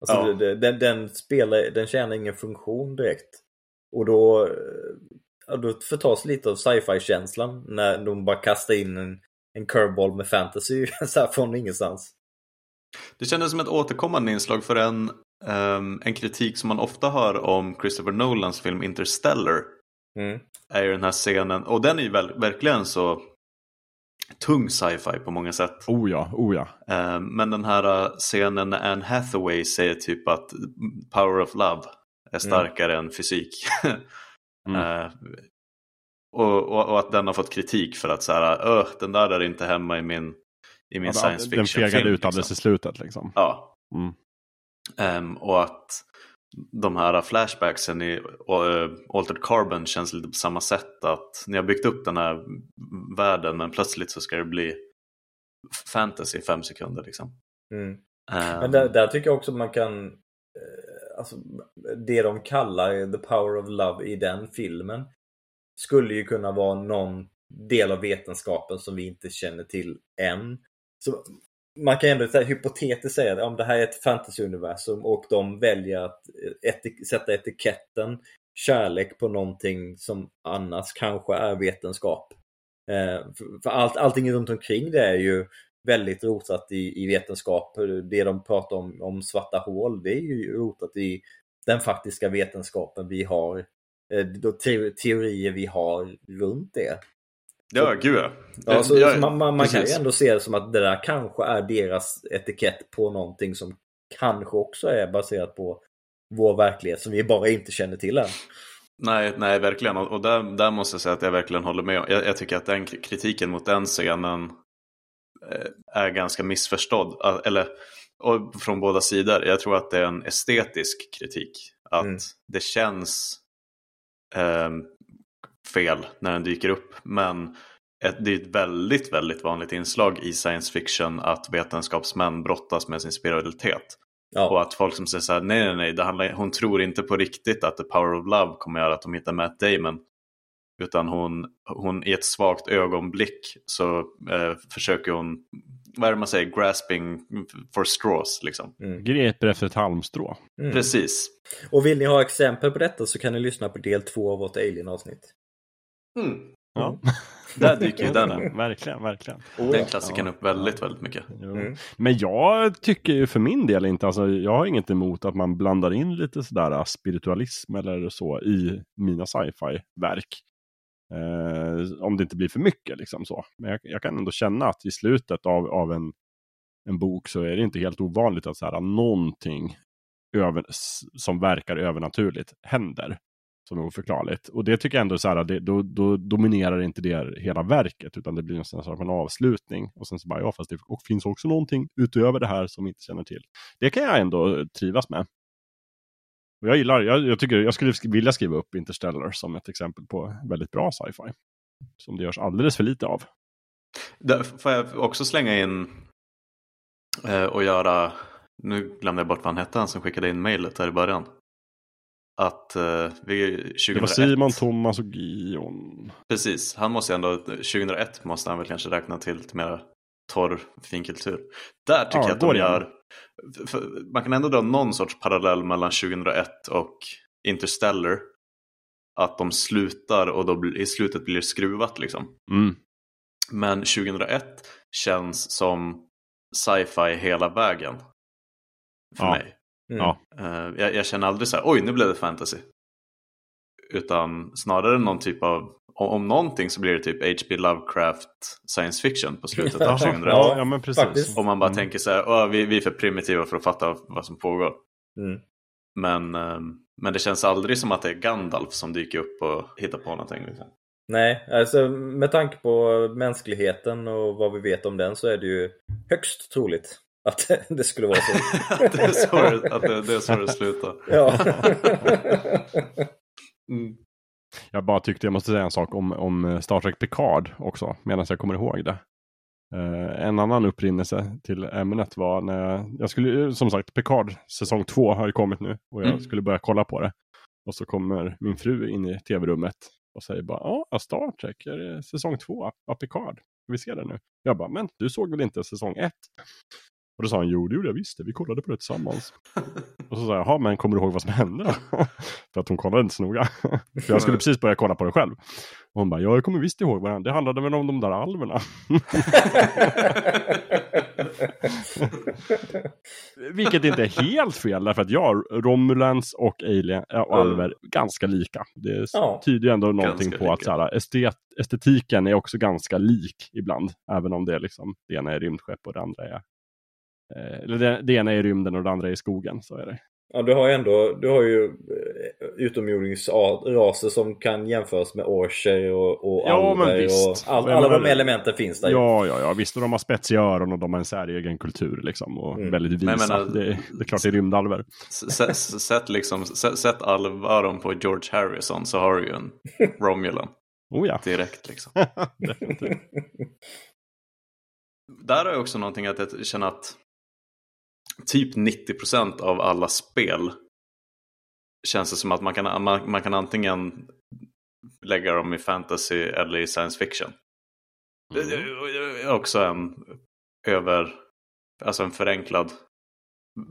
Alltså Ja. det- det- den, den, spelar, den tjänar ingen funktion direkt. Och då, eh, ja, då förtas lite av sci-fi-känslan när de bara kastar in en, en curveball med fantasy så här från ingenstans. Det kändes som ett återkommande inslag för en, ehm, en kritik som man ofta hör om Christopher Nolans film Interstellar. Mm. Är ju den här scenen, och den är ju väl, verkligen så tung sci-fi på många sätt. Oh ja, oh ja. Ehm, men den här eh, scenen när Anne Hathaway säger typ att power of love är starkare än fysik. Mm. Eh, och, och, och att den har fått kritik för att så här, "Öh, den där är inte hemma i min, i min Ja, science Den fiction fegade ut alldeles i slutet liksom. Ja. Mm. Ehm, och att de här flashbacksen i uh, Altered Carbon känns lite på samma sätt. Att ni har byggt upp den här världen men plötsligt så ska det bli fantasy i fem sekunder. Liksom. Mm. Ehm, Men där, där tycker jag också man kan eh, Alltså det de kallar the power of love i den filmen skulle ju kunna vara någon del av vetenskapen som vi inte känner till än. Så man kan ändå så här, hypotetiskt säga att ja, det här är ett fantasyuniversum och de väljer att eh, etik- sätta etiketten kärlek på någonting som annars kanske är vetenskap. Eh, för för allt, allting runt omkring det är ju väldigt rotat i, i vetenskap. Det de pratar om, om svarta hål, det är ju rotat i den faktiska vetenskapen vi har. eh, De te teorier vi har runt det ja, gud ja. Ja, så, Jag- man, man, man kan ju ändå se det som att det där kanske är deras etikett på någonting som kanske också är baserat på vår verklighet som vi bara inte känner till än. Nej, nej, verkligen. Och, och där, där måste jag säga att jag verkligen håller med. Jag, jag tycker att den kritiken mot den scenen eh, är ganska missförstådd. Eller och från båda sidor. Jag tror att det är en estetisk kritik. Att Mm. det känns eh, fel när den dyker upp. Men ett, det är ett väldigt, väldigt vanligt inslag i science fiction att vetenskapsmän brottas med sin spiritualitet. Och Ja, att folk som säger så här, nej nej nej, det handlar, hon tror inte på riktigt att the power of love kommer göra att de hittar Matt Damon. Utan hon, hon i ett svagt ögonblick så eh, försöker hon, vad är det man säger, grasping for straws liksom. Greper efter ett halmstrå. mm. Precis. Och vill ni ha exempel på detta så kan ni lyssna på del två av vårt Alien-avsnitt. Ja. Där dyker ju den upp. verkligen, verkligen. Den klassiken upp väldigt, väldigt mycket. Jo. Mm. Men jag tycker ju för min del inte, alltså jag har inget emot att man blandar in lite sådär äh, spiritualism eller så i mina sci-fi-verk. Eh, om det inte blir för mycket liksom så. Men jag, jag kan ändå känna att i slutet av, av en, en bok så är det inte helt ovanligt att så här, någonting över, som verkar övernaturligt händer. Som är oförklarligt. Och det tycker jag ändå så här, det, då, då dominerar inte det hela verket utan det blir nästan som en avslutning. Och sen så bara, ja fast det och finns också någonting utöver det här som vi inte känner till. Det kan jag ändå eh, trivas med. Och jag gillar, jag, jag tycker, jag skulle vilja skriva upp Interstellar som ett exempel på väldigt bra sci-fi. Som det görs alldeles för lite av. Där får jag också slänga in eh, och göra, nu glömde jag bort vad han hette, han som skickade in mejlet där i början. Att eh, vi 2001, Det var Simon, Thomas och Gion. precis, han måste ändå, 2001 måste han väl kanske räkna till till mera torr finkultur. Där tycker Ja, jag att de gör... För man kan ändå dra någon sorts parallell mellan 2001 och Interstellar. Att de slutar och då blir- i slutet blir det skruvat liksom. Mm. Men 2001 känns som sci-fi hela vägen. För Ja. mig. Mm. Ja. Eh, jag, jag känner aldrig så här, oj nu blev det fantasy. Utan snarare någon typ av, om, någonting så blir det typ H.P. Lovecraft science fiction på slutet av Ja, 2001. Ja, ja, men precis. faktiskt. Om man bara Mm. tänker så här, "Åh, vi, vi är för primitiva för att fatta vad som pågår. Mm. Men, eh, men det känns aldrig som att det är Gandalf som dyker upp och hittar på någonting. Liksom. Nej, alltså med tanke på mänskligheten och vad vi vet om den så är det ju högst troligt att det skulle vara så. att det är så det, att det, det, är så det slutar. Ja. Mm. Jag bara tyckte jag måste säga en sak om, om Star Trek Picard också, medan jag kommer ihåg det. Eh, en annan upprinnelse till ämnet var när jag, jag skulle, som sagt, Picard säsong två har ju kommit nu och jag Mm. skulle börja kolla på det. Och så kommer min fru in i tv-rummet och säger bara, ja, Star Trek, är det säsong två av Picard? Vi se det nu? Jag bara, men du såg väl inte säsong ett? Och då sa han, jo det gjorde jag visst, det. vi kollade på det tillsammans. Och så sa jag, jaha men kommer du ihåg vad som hände då? För att hon kollade inte så noga. För jag skulle precis börja kolla på det själv. Och hon bara, ja jag kommer visst ihåg vad det hände. Det handlade väl om de där alverna. Vilket inte är helt fel, därför att ja, Romulans och Alien och Mm. Alver ganska lika. Det Ja. tyder ändå någonting på att lika. så här, estet, estetiken är också ganska lik ibland. Även om det är liksom, det ena är rymdskepp och det andra är eller det, det ena är i rymden och det andra är i skogen. Så är det. Ja, du har ju ändå, du har ju eh, utomjordingsraser som kan jämföras med orcher och, och Ja, men alver och all, alla de elementen finns där. Ja, ja, ja, visst. Och de har spetsiga öron och de har en säregen kultur liksom. Och Mm. väldigt Men visa. menar- det, det är klart det är rymdalver. Sätt, liksom, sätt, alvaron på George Harrison så har du ju en Romulan Oh ja. direkt. Liksom. Där har jag också någonting att jag känner att typ 90% av alla spel känns det som att man kan, man, man kan antingen lägga dem i fantasy eller i science fiction. Mm. det är också en över, alltså en förenklad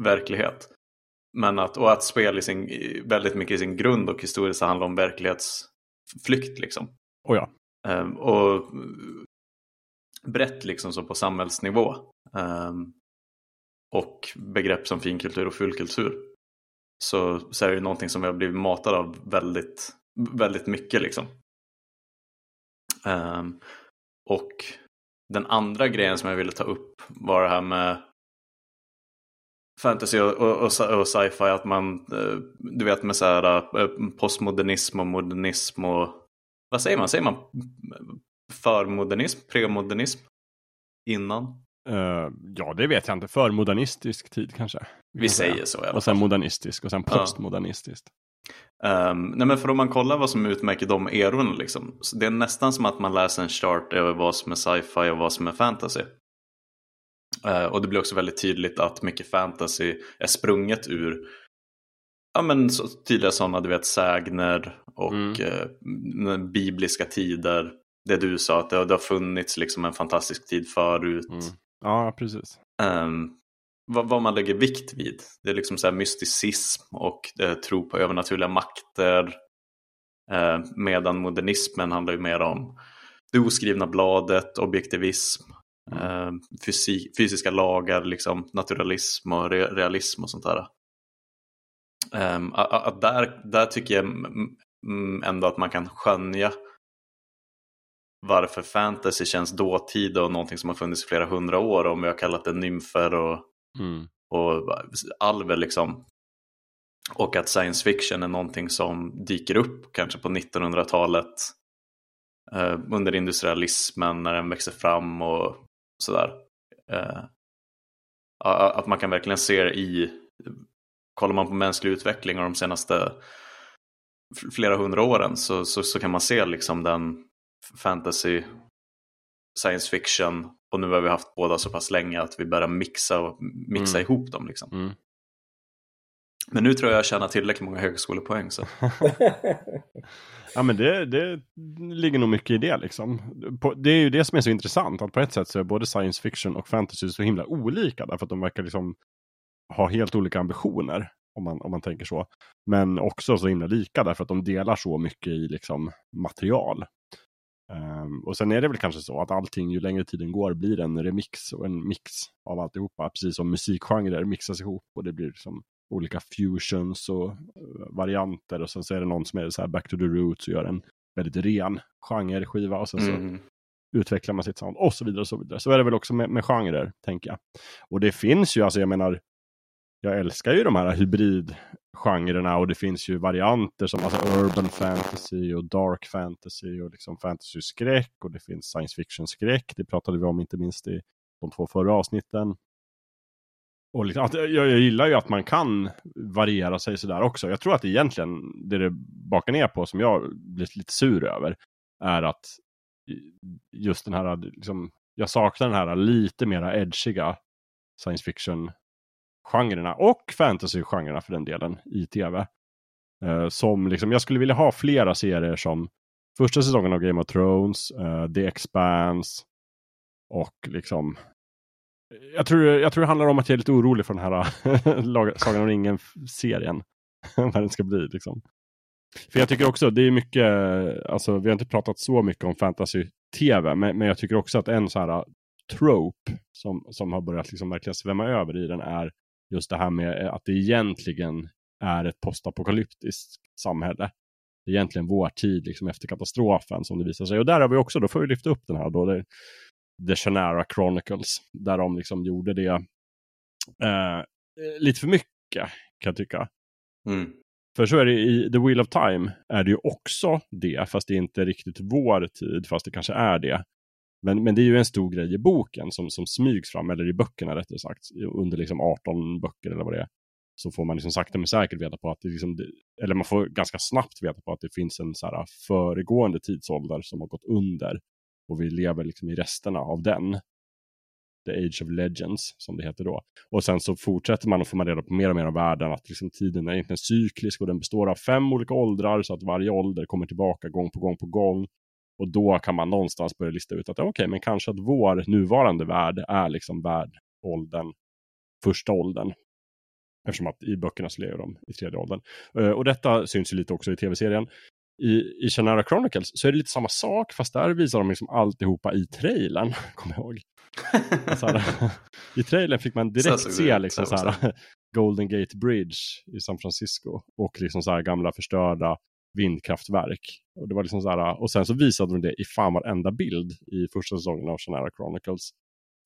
verklighet. Men att, och att spel i sin, väldigt mycket i sin grund och historiskt handlar om verklighetsflykt liksom. Oh ja. Ehm, och brett liksom så på samhällsnivå. Ehm, och begrepp som finkultur och fullkultur. Så, så är det ju någonting som vi har blivit matade av väldigt, väldigt mycket liksom. Um, och den andra grejen som jag ville ta upp var det här med fantasy och, och, och, sci-fi, Att man, eh, du vet med så här eh, postmodernism och modernism och vad säger man? Säger man förmodernism? Premodernism? Innan? Eh, ja, det vet jag inte. För modernistisk tid kanske. Vi säger så Och sen modernistisk och sen Ja. postmodernistiskt. Um, nej men för om man kollar vad som utmärker de erorna liksom. Så det är nästan som att man läser en chart över vad som är sci-fi och vad som är fantasy. Eh, och det blir också väldigt tydligt att mycket fantasy är sprunget ur ja, men så tydliga sådana, du vet, sägner och Mm. eh, bibliska tider. Det du sa, att det, har- det har funnits liksom en fantastisk tid förut. Mm. Ja, precis. Um, vad, vad man lägger vikt vid. Det är liksom så här mysticism och eh, tro på övernaturliga makter. Eh, medan modernismen handlar ju mer om det oskrivna bladet, objektivism, eh, fysi- fysiska lagar, liksom naturalism och re- realism och sånt där. Ehm, där, där tycker jag ändå att man kan skönja varför fantasy känns dåtid och någonting som har funnits i flera hundra år. Om vi har kallat det nymfer och, Mm. och alver liksom. Och att science fiction är någonting som dyker upp kanske på 1900-talet. Eh, under industrialismen när den växer fram och sådär. Eh, att man kan verkligen se i, kollar man på mänsklig utveckling och de senaste flera hundra åren så, så, så kan man se liksom den fantasy, science fiction och nu har vi haft båda så pass länge att vi börjar mixa, och, mixa Mm. ihop dem. Liksom. Mm. Men nu tror jag jag tjänar tillräckligt många högskolepoäng. Så. Ja men det, det ligger nog mycket i det liksom. Det är ju det som är så intressant. Att på ett sätt så är både science fiction och fantasy så himla olika. Därför att de verkar liksom ha helt olika ambitioner. Om man, om man tänker så. Men också så himla lika därför att de delar så mycket i liksom material. Um, och sen är det väl kanske så att allting ju längre tiden går blir en remix och en mix av alltihopa. Precis som musikgenrer mixas ihop och det blir liksom olika fusions och eh, varianter. Och sen så är det någon som är så här back to the roots och gör en väldigt ren genreskiva. Och sen så Mm. utvecklar man sitt sound och så vidare. och Så vidare. Så är det väl också med, med genrer, tänker jag. Och det finns ju, alltså jag menar, jag älskar ju de här hybridgenrerna och det finns ju varianter som alltså urban fantasy och dark fantasy och liksom fantasy-skräck och det finns science fiction-skräck. Det pratade vi om inte minst i de två förra avsnitten. Och liksom, att, jag, jag gillar ju att man kan variera sig sådär också. Jag tror att egentligen det det bakar ner på som jag blir lite sur över är att just den här, liksom, jag saknar den här lite mera edgiga science fiction genrerna och fantasy-genrerna för den delen i tv. Eh, som liksom, jag skulle vilja ha flera serier som första säsongen av Game of Thrones, eh, The Expanse och liksom jag tror, jag tror det handlar om att jag är lite orolig för den här Sagan om ringen-serien. Vad den ska bli liksom. För jag tycker också, det är mycket, alltså vi har inte pratat så mycket om fantasy-tv, men, men jag tycker också att en så här trope som, som har börjat liksom verkligen svämma över i den är just det här med att det egentligen är ett postapokalyptiskt samhälle. Det är egentligen vår tid liksom efter katastrofen som det visar sig. Och där har vi också, då får vi lyfta upp den här då, det, The Shannara Chronicles, där de liksom gjorde det eh, lite för mycket kan jag tycka. Mm. För så är det i The Wheel of Time är det ju också det, fast det är inte riktigt vår tid, fast det kanske är det. Men, men det är ju en stor grej i boken som, som smygs fram, eller i böckerna rättare sagt, under liksom 18 böcker eller vad det är. Så får man liksom sakta men säkert veta på att det liksom, eller man får ganska snabbt veta på att det finns en så här föregående tidsålder som har gått under. Och vi lever liksom i resterna av den. The Age of Legends, som det heter då. Och sen så fortsätter man och får man reda på mer och mer av världen, att liksom tiden är egentligen cyklisk och den består av fem olika åldrar, så att varje ålder kommer tillbaka gång på gång på gång. Och då kan man någonstans börja lista ut att okej, okay, men kanske att vår nuvarande värld är liksom världåldern, första åldern. Eftersom att i böckerna så lever de i tredje åldern. Uh, och detta syns ju lite också i tv-serien. I, i Shannara Chronicles så är det lite samma sak, fast där visar de liksom alltihopa i trailern, kommer jag ihåg. Alltså, I trailern fick man direkt Så se liksom så så här, Golden Gate Bridge i San Francisco och liksom så här gamla förstörda vindkraftverk. Och, det var liksom så här, och sen så visade de det i fan varenda bild i första säsongen av Shannara Chronicles.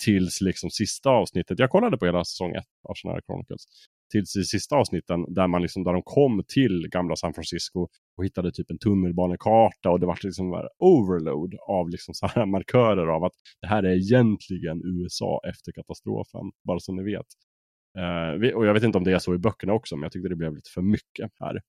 Tills liksom sista avsnittet, jag kollade på hela säsong 1 av Shannara Chronicles. Tills i sista avsnitten där, man liksom, där de kom till gamla San Francisco och hittade typ en tunnelbanekarta och det var liksom overload av liksom så här markörer av att det här är egentligen USA efter katastrofen, bara så ni vet. Uh, och jag vet inte om det är så i böckerna också, men jag tyckte det blev lite för mycket här.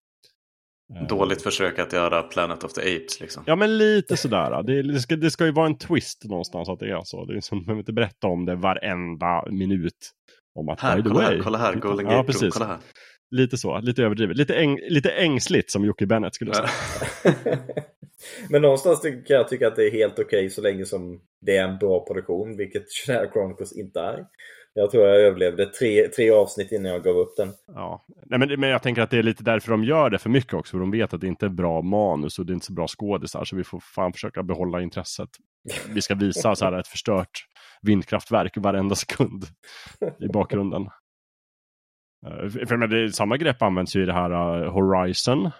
Uh, Dåligt försök att göra Planet of the Apes liksom. Ja, men lite sådär. Det, det, ska, det ska ju vara en twist någonstans att det är så. Det är som, man behöver inte berätta om det varenda minut. Om att, Här, by the kolla way, här, kolla här, Golden ja, Gate Bro, precis. kolla här. Lite så, lite överdrivet. Lite, äng, lite ängsligt som Jocke Bennett skulle säga. Men någonstans tycker jag tycka att det är helt okej okay, så länge som det är en bra produktion, vilket Shannara Chronicles inte är. Jag tror jag överlevde tre, tre avsnitt innan jag gav upp den. Ja, Nej, men, men jag tänker att det är lite därför de gör det för mycket också. För de vet att det inte är bra manus och det är inte så bra skådisar. Så vi får fan försöka behålla intresset. Vi ska visa så här ett förstört vindkraftverk varenda sekund i bakgrunden. Eh, för men det, samma grepp används ju i det här eh, Horizon.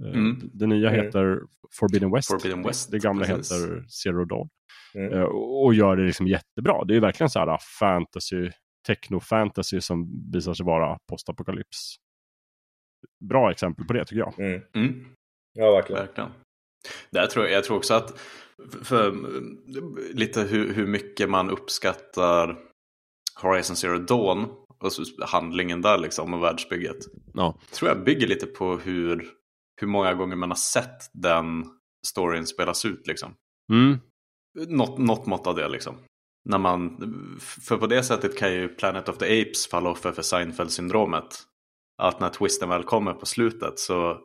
Uh, Mm. Det nya Mm. heter Forbidden West. Forbidden West, Det gamla precis. heter Zero Dawn. Mm. Eh, och gör det liksom jättebra. Det är verkligen så här fantasy, techno-fantasy som visar sig vara postapokalyps. Bra exempel på det tycker jag. Mm. Mm. Ja, verkligen. Verkligen. Där tror jag, jag tror också att för, lite hur, hur mycket man uppskattar Horizon Zero Dawn och så handlingen där liksom och världsbygget. Ja. Tror jag bygger lite på hur, hur många gånger man har sett den storyn spelas ut liksom. Mm. Något, något mått av det liksom. När man, för på det sättet kan ju Planet of the Apes falla offer för Seinfeld-syndromet. att när twisten väl kommer på slutet så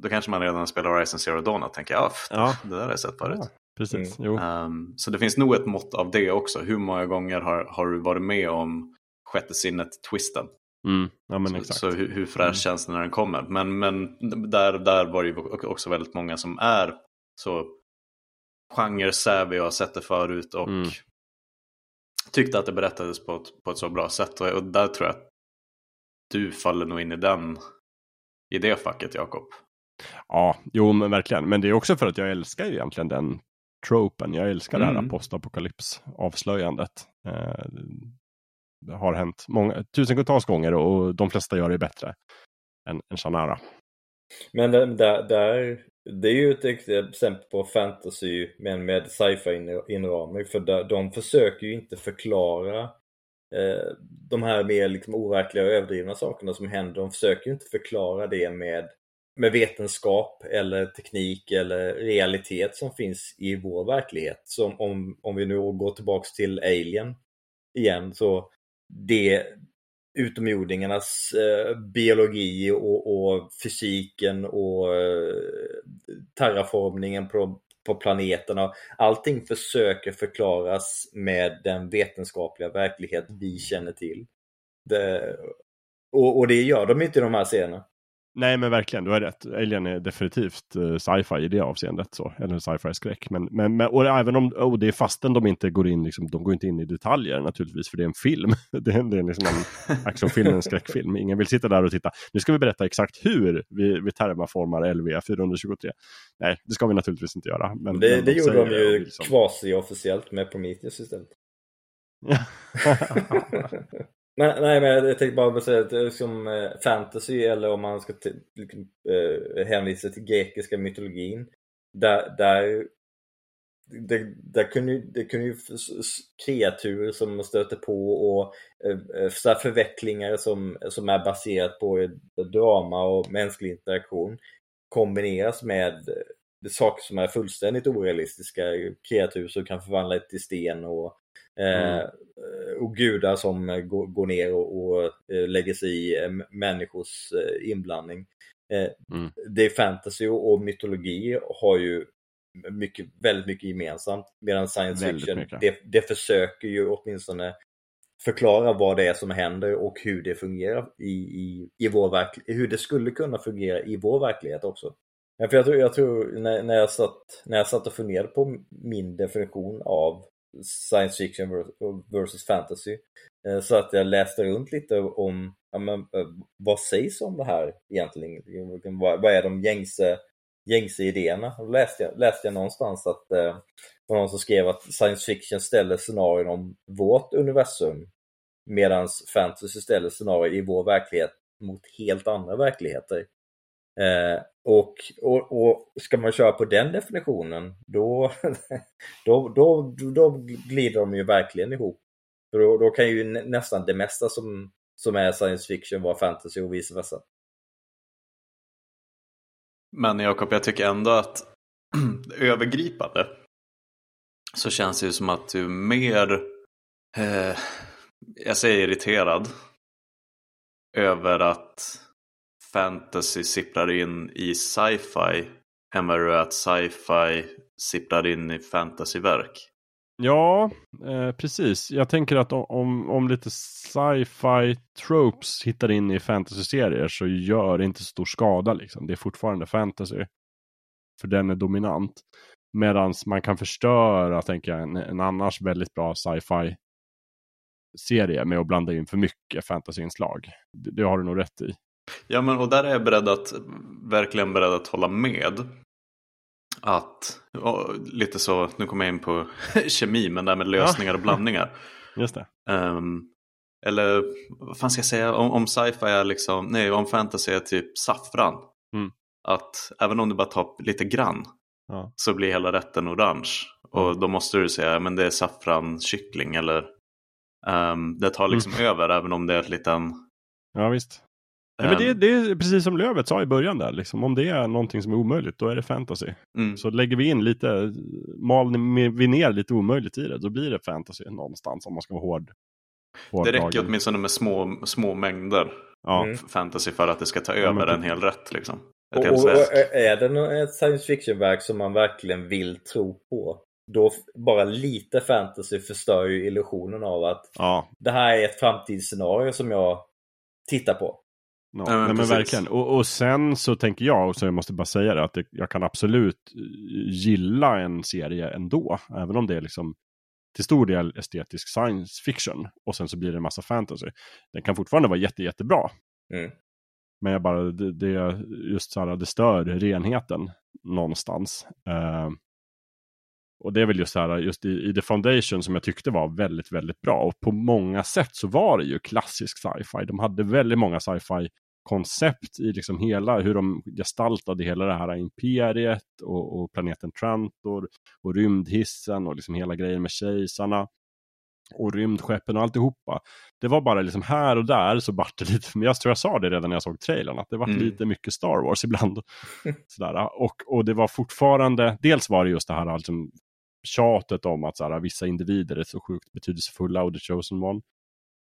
då kanske man redan spelar Horizon Zero Dawn och tänker ja, Ja. det där har jag sett förut. Ja, precis. Jo. Ehm, så det finns nog ett mått av det också. Hur många gånger har, har du varit med om sjätte sinnet-twisten? Mm. Ja, men Så, exakt. så hur, hur fräsch Mm. känns det när den kommer? Men, men där, där var det ju också väldigt många som är så genre-savvy och har sett det förut och Mm. tyckte att det berättades på ett, på ett så bra sätt. Och, och där tror jag att du faller nog in i den i det facket, Jakob. Ja, jo men verkligen. Men det är också för att jag älskar ju egentligen den tropen. Jag älskar det här Mm. postapokalyps-avslöjandet. Eh, det har hänt många, tusentals gånger och de flesta gör det bättre än, än Shannara. Men där, där, där, det är ju ett exempel på fantasy men med sci-fi inramning för där, de försöker ju inte förklara eh, de här mer liksom overkliga och överdrivna sakerna som händer. De försöker ju inte förklara det med, med vetenskap eller teknik eller realitet som finns i vår verklighet. Som om, om vi nu går tillbaks till Alien igen så det utomjordingarnas eh, biologi och, och fysiken och eh, terraformningen på, på planeterna. Allting försöker förklaras med den vetenskapliga verklighet vi känner till. Det, och, och det gör de inte i de här scenerna. Nej men verkligen, du har rätt. Alien är definitivt uh, sci-fi i det avseendet. Så. Eller sci-fi skräck. Men, men, men, och även om och det är fastän de inte går in, liksom, de går inte in i detaljer naturligtvis. För det är en film. det är, det är liksom en actionfilm, en skräckfilm. Ingen vill sitta där och titta. Nu ska vi berätta exakt hur vi, vi termaformar LV 423. Nej, det ska vi naturligtvis inte göra. Men, det men det gjorde de ju vill som- quasi-officiellt med Prometheus istället. Nej, nej, men jag tänkte bara säga att eh, som eh, fantasy eller om man ska liksom, eh, hänvisa till grekiska mytologin. Där, där, där, där kunde, ju- det kunde ju kreatur som man stöter på och eh, eh så förvecklingar som, som är baserat på drama och mänsklig interaktion kombineras med saker som är fullständigt orealistiska. Kreatur som kan förvandla ett till sten och Mm. Eh, och gudar som eh, går, ner och, eh, lägger sig i eh, människors eh, inblandning. Eh, Mm. Det är fantasy och, mytologi har ju mycket, väldigt mycket gemensamt. Medan science fiction, det, det försöker ju åtminstone förklara vad det är som händer och hur det fungerar i, i, i vår verklighet. Hur det skulle kunna fungera i vår verklighet också. Ja, för jag tror, jag tror när, när, jag satt, när jag satt och funderade på min definition av science fiction versus fantasy eh, så att jag läste runt lite om ja, men, eh, vad sägs om det här egentligen? Vad, vad är de gängse, gängse idéerna? Då läste jag, läste jag någonstans att eh, det var någon som skrev att science fiction ställer scenarion om vårt universum medan fantasy ställer scenarier i vår verklighet mot helt andra verkligheter. Eh, och, och, och ska man köra på den definitionen då, då, då, då glider de ju verkligen ihop. För då, då kan ju nästan det mesta som, som är science fiction vara fantasy och vice versa. Men Jakob, jag tycker ändå att övergripande så känns det ju som att du är mer, eh, jag säger irriterad, över att fantasy sipprar in i sci-fi än vad det är att sci-fi sipprar in i fantasyverk. Ja, eh, precis. Jag tänker att om- om, lite sci-fi tropes hittar in i fantasy-serier så gör det inte så stor skada. Liksom. Det är fortfarande fantasy. För den är dominant. Medan man kan förstöra, tänker jag, en, en annars väldigt bra sci-fi serie med att blanda in för mycket fantasyinslag. Det, det har du nog rätt i. Ja, men och där är jag beredd att, verkligen beredd att hålla med. Att, lite så, nu kommer jag in på kemi, men det här med lösningar och blandningar. Just det. Ehm, eller vad fan ska jag säga, om, om sci-fi är liksom, nej om fantasy är typ saffran. Mm. Att även om du bara tar lite grann Ja. så blir hela rätten orange. Och då måste du säga, men det är saffrankyckling eller ehm, det tar liksom över även om det är ett liten... Ja, visst. Nej, men det, ehm, det är precis som Lövet sa i början där. Liksom, om det är någonting som är omöjligt, då är det fantasy. mm, Så lägger vi in lite, mal vi ner lite omöjligt i det, då blir det fantasy någonstans om man ska vara hård. Det räcker åtminstone med små, små mängder Ja. Mm. fantasy för att det ska ta Ja, över typ- en hel rätt. Liksom. Ett Och, helt och, är det ett science fiction-verk som man verkligen vill tro på, då bara lite fantasy förstör ju illusionen av att Ja, det här är ett framtidsscenario som jag tittar på. Ja, men nej, men precis. verkligen. Och, och sen så tänker jag, och så jag måste bara säga det, att det, jag kan absolut eh, gilla en serie ändå. Även om det är liksom till stor del estetisk science fiction. Och sen så blir det en massa fantasy. Den kan fortfarande vara jätte, jättebra. Mm. Men jag bara, det, det, just så här, det stör renheten någonstans. Eh, och det är väl just så här, just i, i The Foundation som jag tyckte var väldigt, väldigt bra. Och på många sätt så var det ju klassisk sci-fi. De hade väldigt många sci-fi koncept i liksom hela hur de gestaltade hela det här imperiet och, och planeten Trantor och rymdhissen och liksom hela grejen med kejsarna och rymdskeppen och alltihopa. Det var bara liksom här och där så vart det lite, men jag tror jag sa det redan när jag såg trailern, att det var Mm. lite mycket Star Wars ibland. Sådär. Och, och det var fortfarande, dels var det just det här liksom, tjatet om att sådär, vissa individer är så sjukt betydelsefulla och the chosen one.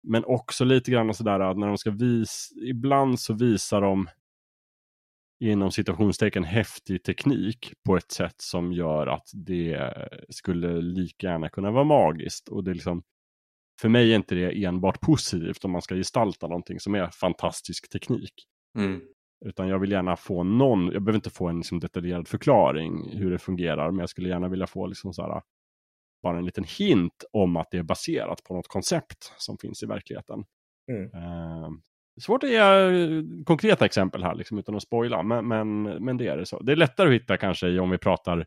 Men också lite grann sådär att när de ska visa, ibland så visar de inom situationstecken häftig teknik på ett sätt som gör att det skulle lika gärna kunna vara magiskt. Och det är liksom, för mig är inte det enbart positivt om man ska gestalta någonting som är fantastisk teknik. Mm. Utan jag vill gärna få någon, jag behöver inte få en liksom detaljerad förklaring hur det fungerar, men jag skulle gärna vilja få liksom så här, bara en liten hint om att det är baserat på något koncept som finns i verkligheten. Mm. Eh, svårt att ge eh, konkreta exempel här liksom, utan att spoila, men, men, men det är det så. Det är lättare att hitta kanske om vi pratar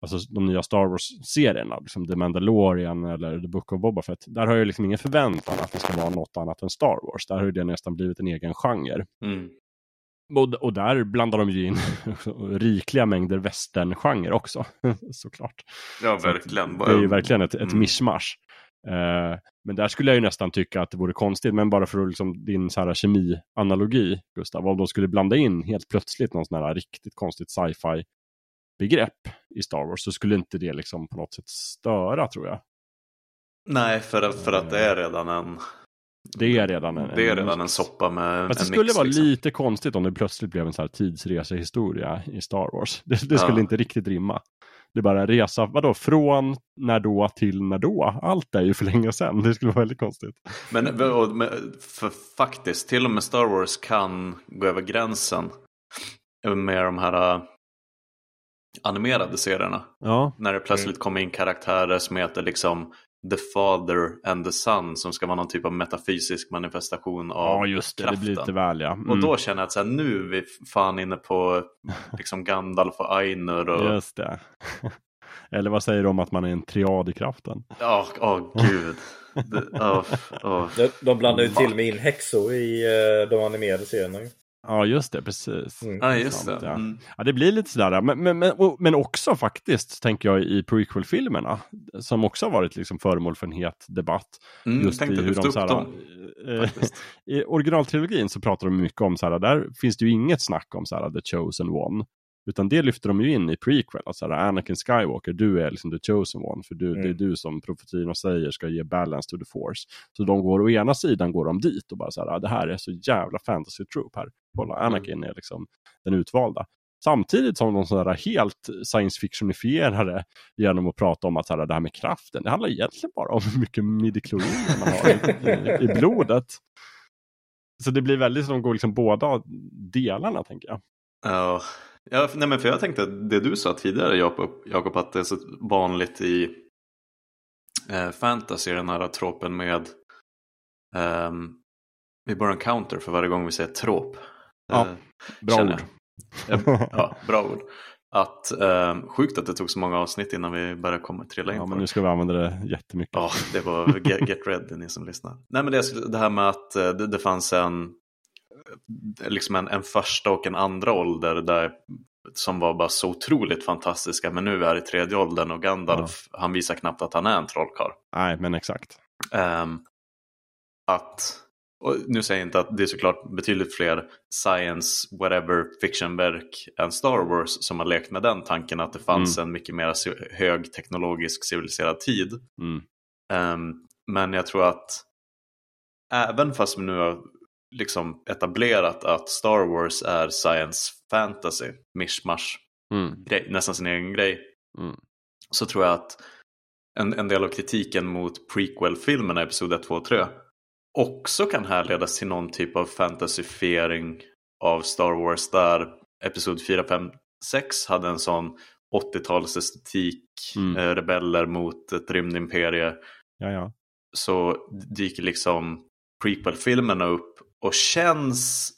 alltså, de nya Star Wars-serierna, liksom The Mandalorian eller The Book of Boba Fett. Där har jag liksom ingen förväntan att det ska vara något annat än Star Wars. Där har ju det nästan blivit en egen genre. Mm. Och, och där blandar de ju in rikliga mängder western-genre också, såklart. Ja, Så verkligen. Det är ju verkligen ett, ett Mm. mischmasch. Eh, men där skulle jag ju nästan tycka att det vore konstigt, men bara för att liksom, din så här kemi-analogi, Gustav, om de skulle blanda in helt plötsligt någon sån här riktigt konstigt sci-fi begrepp i Star Wars så skulle inte det liksom på något sätt störa tror jag. Nej, för för att det är redan en... Det är redan en, Det är redan en soppa med Fast det en skulle mix, vara liksom. lite konstigt om det plötsligt blev en så här tidsresehistoria i Star Wars. Det, det skulle Ja. inte riktigt rimma. Det är bara en resa, vadå, från när då till när då? Allt är ju för länge sedan. Det skulle vara väldigt konstigt. Men för faktiskt, till och med Star Wars kan gå över gränsen med de här äh, animerade serierna. Ja, När det plötsligt kommer in karaktärer som heter liksom The Father and the Son som ska vara någon typ av metafysisk manifestation av ja just det. Det blir kraften. lite väl ja. Mm. Och då känner jag att så här, nu är vi fan inne på liksom Gandalf och Ainur och Just det. Eller vad säger du om att man är en triad i kraften? Ja, åh gud. Det, åh, åh. De, de blandar ju till med in häxor i eh, de animerade serierna. Ja, just det, precis. Mm. Ja, just Sant, det. ja. Mm. Ja, det blir lite sådär. Men, men, men, men också faktiskt, tänker jag, i prequel-filmerna. Som också har varit liksom föremål för en het debatt. Mm, Just i hur de, såhär, dem. eh. I originaltrilogin så pratar de mycket om, såhär, där finns det ju inget snack om såhär, the chosen one. Utan det lyfter de ju in i prequel. Alltså, såhär, Anakin Skywalker, du är liksom the chosen one. För du, Mm. det är du som profetierna säger ska ge balance to the force. Så de går, å ena sidan går de dit och bara så här, "Ah, det här är så jävla fantasy troop här. Kolla, Anakin är liksom den utvalda. Samtidigt som de sådär helt science fictionifierade genom att prata om att så här, det här med kraften, det handlar egentligen bara om hur mycket midichloriner man har i, i, i blodet. Så det blir väldigt som de går liksom båda delarna tänker jag. Ja, ja nej, men för jag tänkte det du sa tidigare Jakob, att det är så vanligt i eh, fantasy, den här tropen med ehm, vi bara en counter för varje gång vi säger trop. Ja, Eh, Bra ord. jag. ja, bra ord. Att, eh, sjukt att det tog så många avsnitt innan vi började komma trilla in Ja, på men det. nu ska vi använda det jättemycket. Ja, det var get, get ready ni som lyssnar. Nej men det, det här med att eh, det, det fanns en, liksom en, en första och en andra ålder där, som var bara så otroligt fantastiska. Men nu är i tredje åldern och Gandalf, han visar knappt att han är en trollkarl. Nej, men exakt. Ehm, att, och nu säger jag inte att det är såklart betydligt fler science, whatever, fictionverk än Star Wars som har lekt med den tanken att det fanns en mycket mer högteknologisk civiliserad tid. Mm. Ehm, men jag tror att även fast vi nu har liksom etablerat att Star Wars är science fantasy, mishmash, Mm. grej, nästan sin egen grej, Mm. så tror jag att en, en del av kritiken mot prequel-filmerna, Episod 1, 2 och 3, också kan härledas till någon typ av fantasyfiering av Star Wars där Episod 4, 5, 6 hade en sån 80-talsestetik, Mm. eh, rebeller mot ett rymdimperie, Ja, ja. så dyker liksom prequel-filmerna upp och känns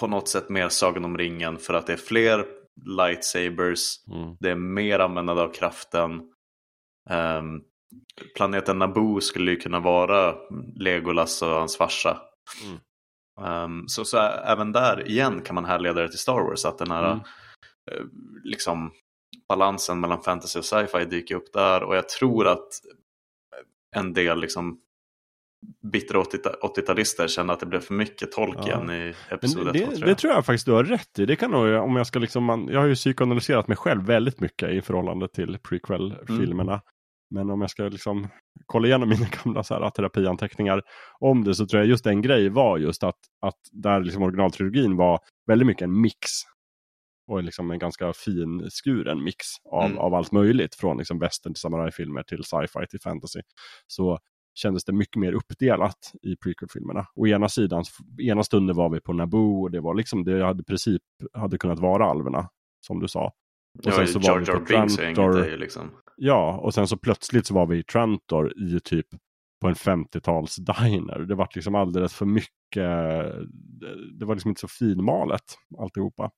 på något sätt mer Sagan om ringen för att det är fler lightsabers, Mm. det är mer användande av kraften. Ehm, planeten Naboo skulle ju kunna vara Legolas och hans farsa. Mm. Ehm, så, så även där igen kan man härleda det till Star Wars, att den här Mm. eh, liksom, balansen mellan fantasy och sci-fi dyker upp där och jag tror att en del liksom bittra 80 80-talister känner att det blev för mycket Tolkien i episod Men 1, 2, det, 3. det tror jag faktiskt du har rätt i. Det kan nog, om jag ska liksom, man, jag har ju psykoanalyserat mig själv väldigt mycket i förhållande till prequel-filmerna. Men om jag ska liksom kolla igenom mina gamla så här, terapianteckningar om det så tror jag just en grej var just att, att där liksom originaltrilogin var väldigt mycket en mix. Och liksom en ganska fin skuren mix av, Mm. av allt möjligt. Från liksom western till samurajfilmer till sci-fi till fantasy. Så kändes det mycket mer uppdelat i prequel-filmerna. Å ena sidan, ena stunden var vi på Naboo och det var liksom, det hade i princip hade kunnat vara alverna, som du sa. Och Ja, sen så var vi på Trantor. liksom. Ja, och sen så plötsligt så var vi i Trantor i typ på en 50-tals diner. Det var liksom alldeles för mycket, det- var liksom inte så finmalet alltihopa.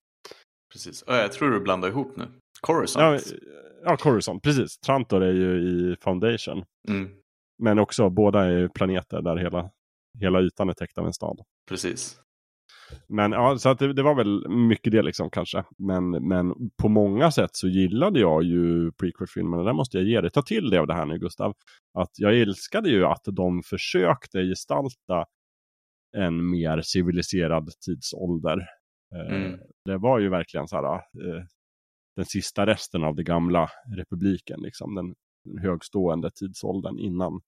Precis. Ja, jag tror du blandar ihop nu. Coruscant. Ja, ja, Coruscant, precis. Trantor är ju i Foundation. Mm, Men också, båda är planeter där hela, hela ytan är täckt av en stad. precis. Men ja, så att det, det var väl mycket det liksom kanske. Men, men på många sätt så gillade jag ju prequel-filmerna. Där måste jag ge dig. Ta till dig av det här nu Gustav. Att jag älskade ju att de försökte gestalta en mer civiliserad tidsålder. Eh, Mm. Det var ju verkligen så här. Eh, den sista resten av det gamla republiken. Liksom, den högstående tidsåldern innan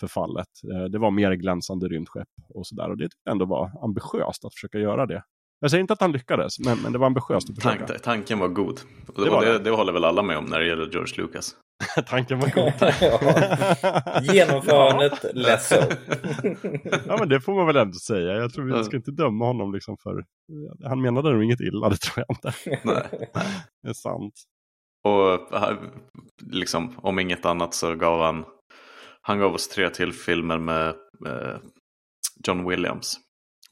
förfallet. Eh, Det var mer glänsande rymdskepp och sådär. Och det tyckte jag ändå var ambitiöst att försöka göra det. Jag säger inte att han lyckades, men, men det var ambitiöst att försöka. Tank, tanken var god. Och Det det, var det, det. det håller väl alla med om när det gäller George Lucas. Tanken var god. Ja. Genomförandet, less so. ja, men det får man väl ändå säga. Jag tror vi ska inte döma honom liksom för... Han menade nog inget illa, det tror jag inte. Nej. Det är sant. Och eh, liksom, om inget annat så gav han, han gav oss tre till filmer med eh, John Williams.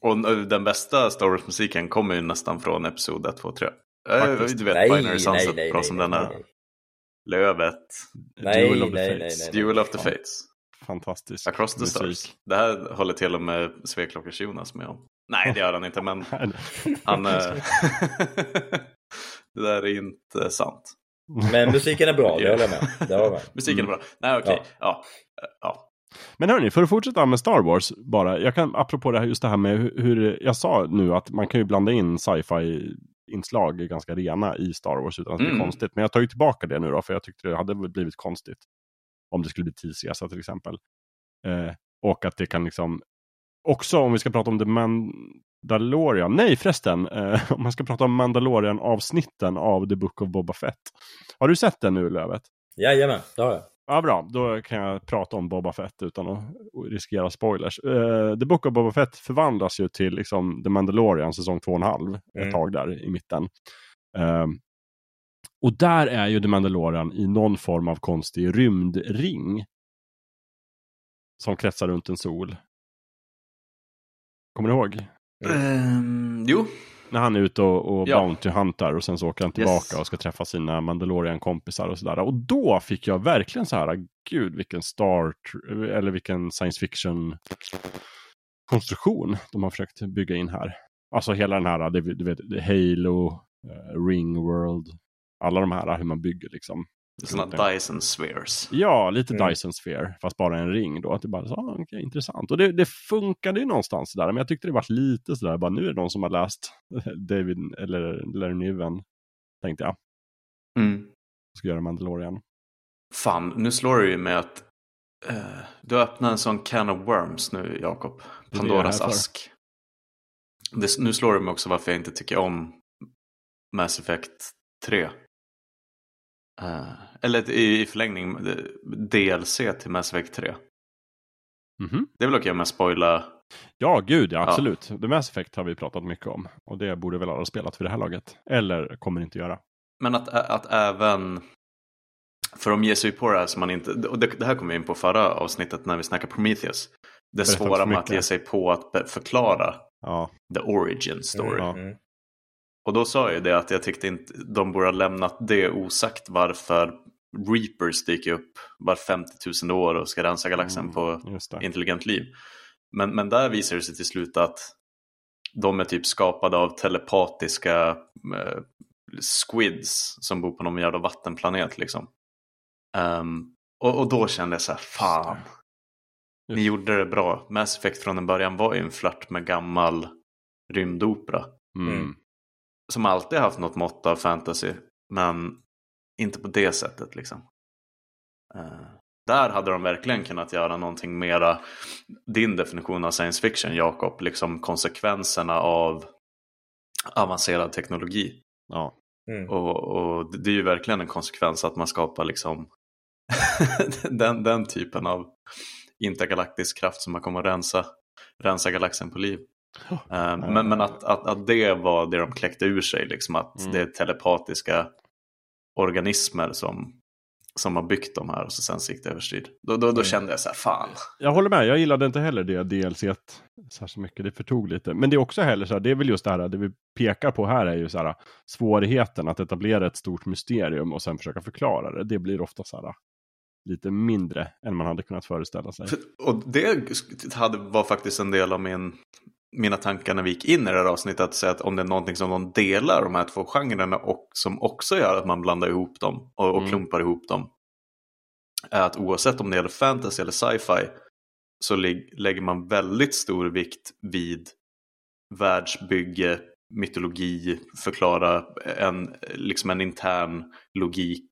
Och eh, den bästa Star Wars-musiken kommer ju nästan från Episod 1, 2, 3. Eh, Faktiskt. Du vet, Nej, Binary Sunset, nej, bra nej, som nej, den är. Lövet, Nej, Duel of the nej, Fates. nej, nej. Duel of the. Fates, Fantastisk Across the musik. Stars. Det här håller till och med Sveklockers Jonas med om. Nej, det gör han inte, men han... eh, det där är inte sant. Men musiken är bra, det håller jag med. Det håller jag med. Musiken Mm. är bra. Nej, okej. Ja. Ja. Men hörni, för att fortsätta med Star Wars bara. Jag kan, apropå det här, just det här med hur, jag sa nu att man kan ju blanda in sci-fi inslag ganska rena i Star Wars utan att det Mm. blir konstigt. Men jag tar ju tillbaka det nu då, för jag tyckte det hade blivit konstigt. Om det skulle bli tidsresa till exempel. Eh, och att det kan liksom, också om vi ska prata om The Mandalorian, nej förresten, eh, om man ska prata om Mandalorian-avsnitten av The Book of Boba Fett. Har du sett den nu Lövet? Jajamän, det har jag. Ja, bra. Då kan jag prata om Boba Fett utan att riskera spoilers. Uh, The Book of Boba Fett förvandlas ju till liksom, The Mandalorian säsong 2,5 ett Mm. tag där i mitten. Ehm, och där är ju The Mandalorian i någon form av konstig rymdring. Som kretsar runt en sol. Kommer du ihåg? Ehm, jo, När han är ute och, och Ja. Bounty huntar och sen så åker han tillbaka Yes. och ska träffa sina Mandalorian-kompisar och sådär. Och då fick jag verkligen så här, gud vilken start, eller vilken science fiction konstruktion de har försökt bygga in här. Alltså hela den här, du du vet, Halo, eh, Ringworld, alla de här hur man bygger liksom. Sådana Dyson spheres. Ja, lite Mm. Dyson Sphere, fast bara en ring då. Att det bara, så, ah, okej, intressant. Och det, det funkade ju någonstans där, men jag tyckte det var lite sådär, bara nu är det någon som har läst David eller Larry Niven, tänkte jag, Mm. ska göra Mandalorian. Fan, nu slår det ju med att Eh, du öppnar en sån can of worms nu, Jakob. Det det Pandoras här för. ask. Det, nu slår det mig också varför jag inte tycker om Mass Effect 3. Eh, eller i, i förlängning DLC till Mass Effect 3. Mhm. Det är väl okej om jag spoilar? Ja, gud ja, absolut. The Mass Effect har vi pratat mycket om. Och det borde väl alla ha spelat för det här laget. Eller kommer inte göra. Men att, att även... För de ger sig på det här som man inte... Och det, det här kom vi in på förra avsnittet när vi snackade Prometheus. Det Berätta svåra med att ge sig på att förklara Ja, the origin story. Ja. Mm. Och då sa jag ju det att jag tyckte inte de borde ha lämnat det osagt varför Reapers dyker upp var 50 000 år och ska rensa galaxen Mm, på intelligent liv. Men, men där visar det sig till slut att de är typ skapade av telepatiska eh, squids som bor på någon jävla vattenplanet liksom. Ehm, och, och då kände jag så här, fan, ni gjorde det bra. Mass Effect från en början var ju en flört med gammal rymdopera. Mm. Som alltid haft något mått av fantasy. Men inte på det sättet liksom. Eh, där hade de verkligen kunnat göra någonting mera. Din definition av science fiction Jakob. Liksom konsekvenserna av avancerad teknologi. Ja. Mm. Och, och det är ju verkligen en konsekvens att man skapar liksom den, den typen av intergalaktisk kraft som man kommer att rensa, rensa galaxen på liv. Eh, men men att, att, att det var det de kläckte ur sig, liksom att Mm. det är telepatiska organismer som, som har byggt de här och så sen så gick det överstrid. Då, då, då Mm. kände jag så här, fan. Jag håller med, jag gillade inte heller det DLC särskilt mycket, det förtog lite. Men det är också heller så här, det är väl just det här, det vi pekar på här är ju så här svårigheten att etablera ett stort mysterium och sen försöka förklara det. Det blir ofta så här lite mindre än man hade kunnat föreställa sig. För, och det hade, var faktiskt en del av min, mina tankar när vi gick in i det här avsnittet. Att säga att om det är någonting som de delar, de här två genrerna, och som också gör att man blandar ihop dem och, och Mm. klumpar ihop dem. Är att oavsett om det gäller fantasy eller sci-fi så lä- lägger man väldigt stor vikt vid världsbygge, mytologi, förklara en, liksom en intern logik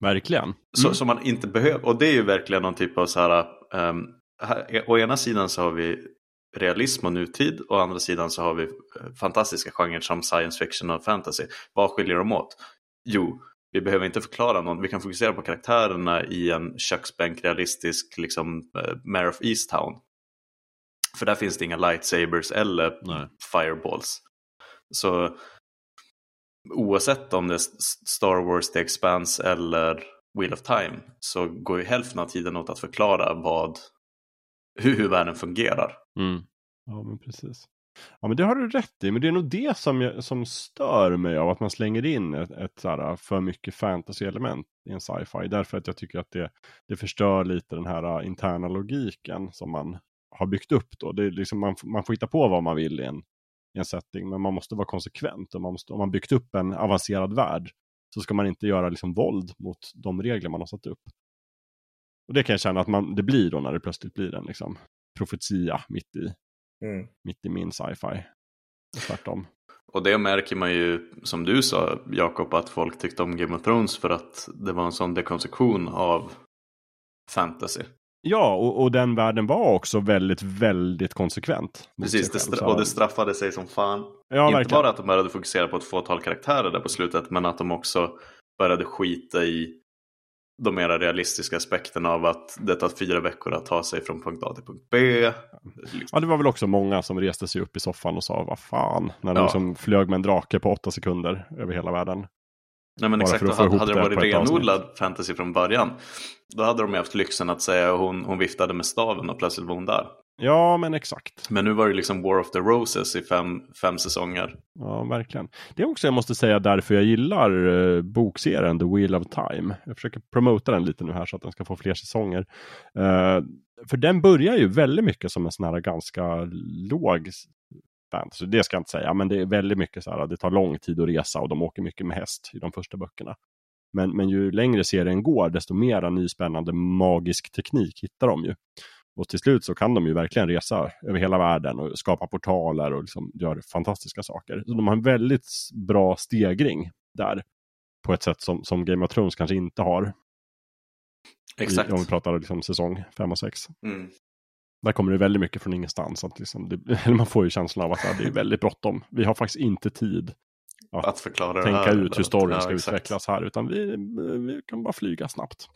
Verkligen. så, Mm. som man inte behöver. Och det är ju verkligen någon typ av så här, ehm, här. Å ena sidan så har vi realism och nutid. Å andra sidan så har vi eh, fantastiska genrer som science fiction och fantasy. Vad skiljer de åt? Jo, vi behöver inte förklara någon. Vi kan fokusera på karaktärerna i en köksbänk realistisk liksom uh, Mare of Easttown. För där finns det inga lightsabers eller Nej. fireballs. Så oavsett om det är Star Wars, The Expanse eller Wheel of Time så går ju hälften av tiden åt att förklara vad, hur, hur världen fungerar. Mm. Ja, men precis. Ja, men det har du rätt i. Men det är nog det som, jag, som stör mig av att man slänger in ett, ett så här, äh, för mycket fantasy-element i en sci-fi. Därför att jag tycker att det, det förstör lite den här äh, interna logiken som man har byggt upp. Då. Det är liksom, man, man får hitta på vad man vill i en, i en setting, men man måste vara konsekvent. Och man måste, om man byggt upp en avancerad värld så ska man inte göra liksom våld mot de regler man har satt upp. Och det kan jag känna att man, det blir då när det plötsligt blir en liksom, profetia mitt i Mm. mitt i min sci-fi. Och Tvärtom. Och det märker man ju, som du sa Jakob, att folk tyckte om Game of Thrones för att det var en sån dekonstruktion av fantasy. Ja, och, och den världen var också väldigt, väldigt konsekvent. Precis, det själv. Så- och det straffade sig som fan. ja, Inte verkligen. bara att de började fokusera på ett fåtal karaktärer där på slutet, men att de också började skita i de mera realistiska aspekterna av att det tar fyra veckor att ta sig från punkt A till punkt B. Ja, det var väl också många som reste sig upp i soffan och sa vad fan. När de Ja. liksom flög med en drake på åtta sekunder över hela världen. Nej men Bara exakt, och hade, det varit renodlad fantasy från början, då hade de ju haft lyxen att säga hon, hon viftade med staven och plötsligt var hon där. Ja, men exakt. Men nu var det liksom War of the Roses i fem, fem säsonger. Ja, verkligen. Det är också, jag måste säga, därför jag gillar eh, bokserien The Wheel of Time. Jag försöker promota den lite nu här så att den ska få fler säsonger. Eh, för den börjar ju väldigt mycket som en sån här ganska låg fantasy. Det ska jag inte säga, men det är väldigt mycket så här, det tar lång tid att resa och de åker mycket med häst i de första böckerna. Men, men ju längre serien går, desto mera nyspännande magisk teknik hittar de ju. Och till slut så kan de ju verkligen resa över hela världen och skapa portaler och liksom gör fantastiska saker. Så de har en väldigt bra stegring där. På ett sätt som, som Game of Thrones kanske inte har. Exakt. Om vi pratar liksom säsong 5 och 6. Mm. Där kommer det väldigt mycket från ingenstans. Att liksom det, man får ju känslan av att det är väldigt bråttom. Vi har faktiskt inte tid att, Att förklara tänka här, ut hur storyn ska exakt. utvecklas här. Utan vi, vi kan bara flyga snabbt.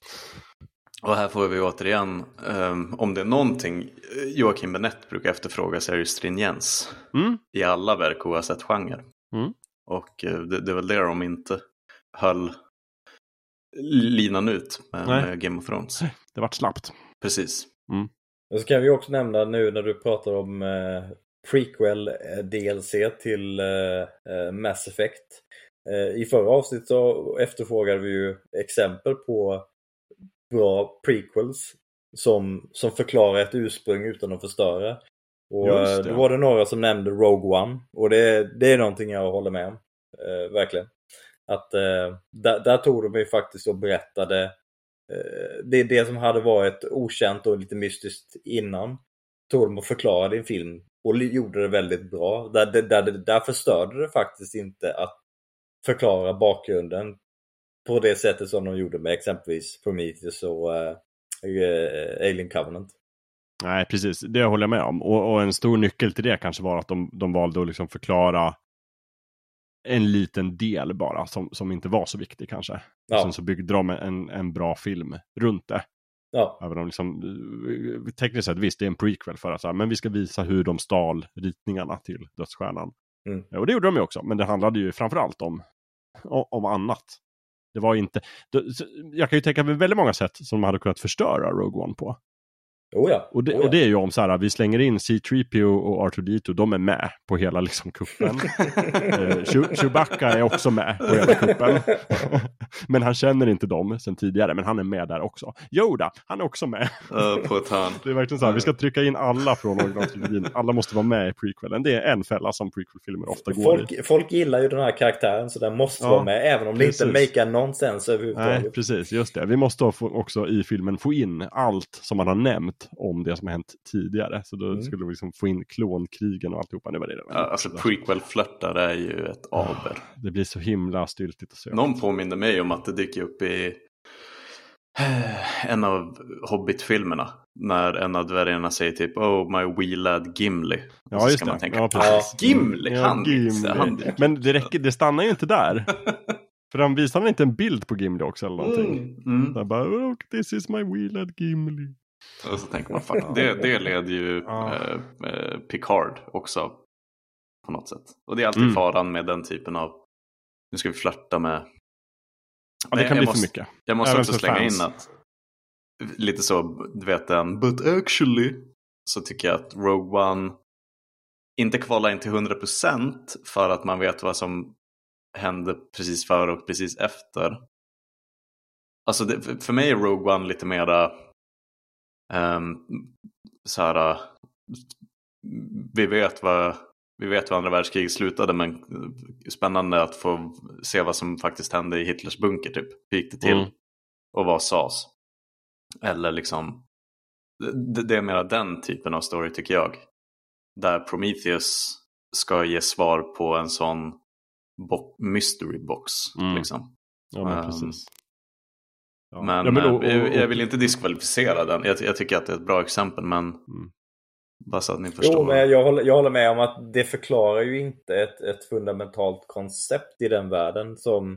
Och här får vi återigen, ehm, om det är någonting Joakim Benett brukar efterfråga så är det ju stringens Mm. i alla verk oavsett genre. Mm. Och eh, det, det är väl det de inte höll linan ut med, med Game of Thrones. Det vart slappt. Precis. Och så kan vi också nämna nu när du pratar om eh, prequel eh, DLC till eh, eh, Mass Effect. Eh, I förra avsnittet så efterfrågade vi ju exempel på bra prequels som, som förklarar ett ursprung utan att förstöra. Och eh, det. då var det några som nämnde Rogue One och det, det är någonting jag håller med om. Eh, verkligen. Att eh, där, där tog de ju faktiskt och berättade eh, det, det som hade varit okänt och lite mystiskt innan. Tog de och förklarade i en film och gjorde det väldigt bra. Där, där, där, där förstörde det faktiskt inte att förklara bakgrunden på det sättet som de gjorde med exempelvis Prometheus och eh, eh, Alien Covenant. Nej, precis. Det håller jag med om. Och, och en stor nyckel till det kanske var att de, de valde att liksom förklara en liten del bara som, som inte var så viktig kanske. Ja. Sen så byggde de en, en bra film runt det. Ja, Även om liksom, tekniskt sett, visst det är en prequel för att så här, men vi ska visa hur de stal ritningarna till Dödsstjärnan. Mm. Och det gjorde de ju också, men det handlade ju framförallt om, om annat. Det var inte, jag kan ju tänka mig väldigt många sätt som de hade kunnat förstöra Rogue One på oh ja. Och det, oh ja. och det är ju om så här, vi slänger in C-3PO och R2D2, de är med på hela liksom kuppen. Eh, Chew- Chewbacca är också med på hela kuppen. men han känner inte dem sen tidigare, men han är med där också. Yoda, han är också med. På ett hörn. Det är verkligen så här, vi ska trycka in alla från originaltrilogin. Alla måste vara med i prequelen. Det är en fälla som prequel-filmer ofta går i. Folk, folk gillar ju den här karaktären så den måste Ja, vara med även om det inte precis. makar nonsens överhuvudtaget. Nej, precis. Just det. Vi måste också i filmen få in allt som man har nämnt om det som har hänt tidigare. Så då Mm. skulle vi liksom få in klonkrigen och alltihopa. Det var det. det var. Ja, alltså prequel-flörtar är ju ett aber. Det blir så himla styltigt att se. Någon påminner mig om att det dyker upp i eh, en av Hobbit-filmerna. När en av dvärgarna säger typ Oh my wee lad Gimli. Och Ja, så just ska det. man tänka, Ja, "Ah, Gimli, Ja, han, Gimli. han Men det, räcker, det stannar ju inte där. För han visar han inte en bild på Gimli också eller någonting. Mm. Där bara, oh, this is my wee lad Gimli. Och så tänker man, fuck, det, det leder ju eh, eh, Picard också på något sätt. Och det är alltid Mm. faran med den typen av, nu ska vi flörta med. Ja, det kan jag bli måste, för mycket. Jag måste Även också slänga fans. in att, lite så, du vet den, but actually, så tycker jag att Rogue One inte kvalar in till 100% för att man vet vad som hände precis före och precis efter. Alltså det, för mig är Rogue One lite mera um, så här, uh, vi vet vad vi vet hur andra världskriget slutade men uh, spännande att få se vad som faktiskt hände i Hitlers bunker typ. Hur gick det till? Mm. Och vad sades? Eller liksom det, det är mera den typen av story tycker jag. Där Prometheus ska ge svar på en sån bo- mystery box. Mm. Liksom. Ja, men Ehm, precis. Ja. Men, ja, men och- eh, och- jag vill inte diskvalificera den. Jag, jag tycker att det är ett bra exempel men Mm. bara så att ni förstår. Jo, men jag håller, jag håller med om att det förklarar ju inte ett, ett fundamentalt koncept i den världen som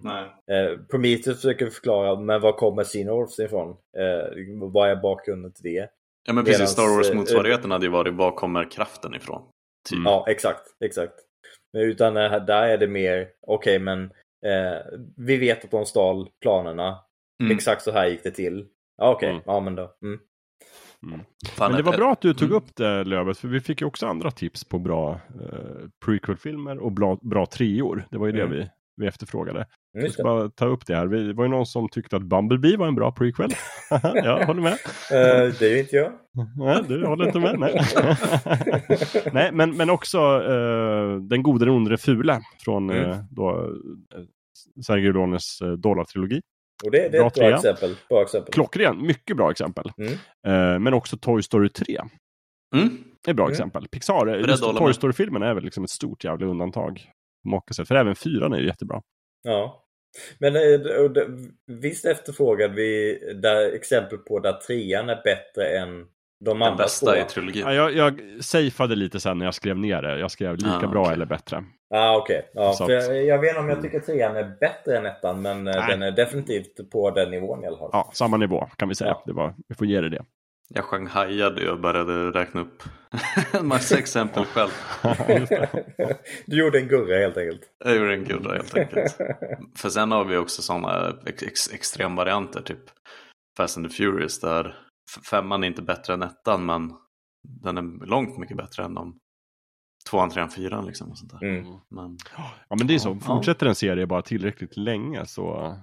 eh, Prometheus försöker förklara. Men var kommer Xenorphs ifrån? Eh, vad är bakgrunden till det? Ja men precis, Star eh, Wars-motsvarigheten hade ju varit var kommer kraften ifrån? Typ. Mm. Ja, exakt. exakt. Men utan eh, där är det mer, okej men eh, vi vet att de stal planerna. Mm. Exakt så här gick det till. Ja, okej. Mm. Ja, men då. Mm. Fan, Men det var bra att du tog Mm. upp det Lövet, för vi fick ju också andra tips på bra eh, prequel-filmer och bra, bra treor. Det var ju det Mm. vi, vi efterfrågade. Mm, Jag ska bara ta upp det här. Vi- Det var ju någon som tyckte att Bumblebee var en bra prequel. jag håller med. Eh, det är ju inte jag. Nej, du håller inte med. Nej, nej men, men också uh, Den gode, den onde, den fule från Mm. eh, då, Sergio Leones uh, Dollar-trilogi. Och det, det är Bra ett bra exempel. Bra exempel. Klockren, mycket bra exempel. Mm. Eh, men också Toy Story 3. Mm. är ett bra Mm. exempel. Pixar, just Toy. Story-filmen är väl liksom ett stort jävla undantag. För även fyran är ju jättebra. Ja. Men eh, det- visst efterfrågade vi där, exempel på där trean är bättre än de Den bästa två? i trilogin. Ja, jag, jag safeade lite sen när jag skrev ner det. Jag skrev lika Ah, bra okej. eller bättre. Ah, okej. Ja, att- jag, jag vet inte om jag tycker trean är bättre än ettan, men eh, Nej. den är definitivt på den nivån i alla fall. Ja, samma nivå kan vi säga. Ja. Det var, vi får ge det det. Jag shanghajade och började räkna upp en massa exempel själv. du gjorde en gurra helt enkelt. Jag gjorde en gurra helt enkelt. För sen har vi också sådana ex ex extremvarianter, typ Fast and the Furious, där femman är inte bättre än ettan, men den är långt mycket bättre än de tvåan, trean, fyran liksom. Och sånt där. Mm. Men Ja, men det är så. Ja. Fortsätter en serie bara tillräckligt länge så...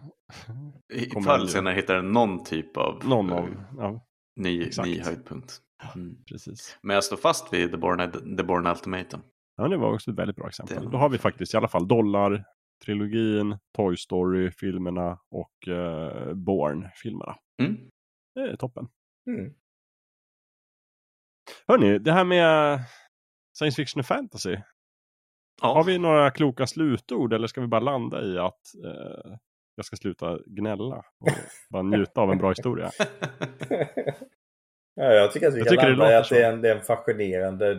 förr eller senare hittar den någon typ av Någon eh, av... Ja, ny, Exakt. ny höjdpunkt. Mm. precis. Men jag står fast vid The Born, The Born Ultimatum. Ja, det var också ett väldigt bra exempel. Det- Då har vi faktiskt i alla fall Dollar, trilogin, Toy Story-filmerna och eh, Born-filmerna. Mm. Det är toppen. Mm. Hörni, det här med science fiction och fantasy. Ja. Har vi några kloka slutord eller ska vi bara landa i att eh, jag ska sluta gnälla och bara njuta av en bra historia? ja, jag tycker att vi Jag kan landa i att det är en, det är en fascinerande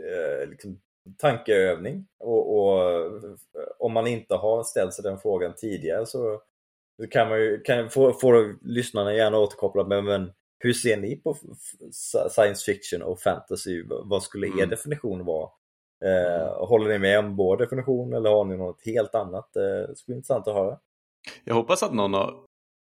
eh, liksom, tankeövning. Och, och om man inte har ställt sig den frågan tidigare så så kan man ju, kan, får, får lyssnarna gärna återkoppla med men hur ser ni på science fiction och fantasy? Vad skulle er Mm. definition vara? Eh, håller ni med om vår definition eller har ni något helt annat? Eh, det skulle vara intressant att höra. Jag hoppas att någon har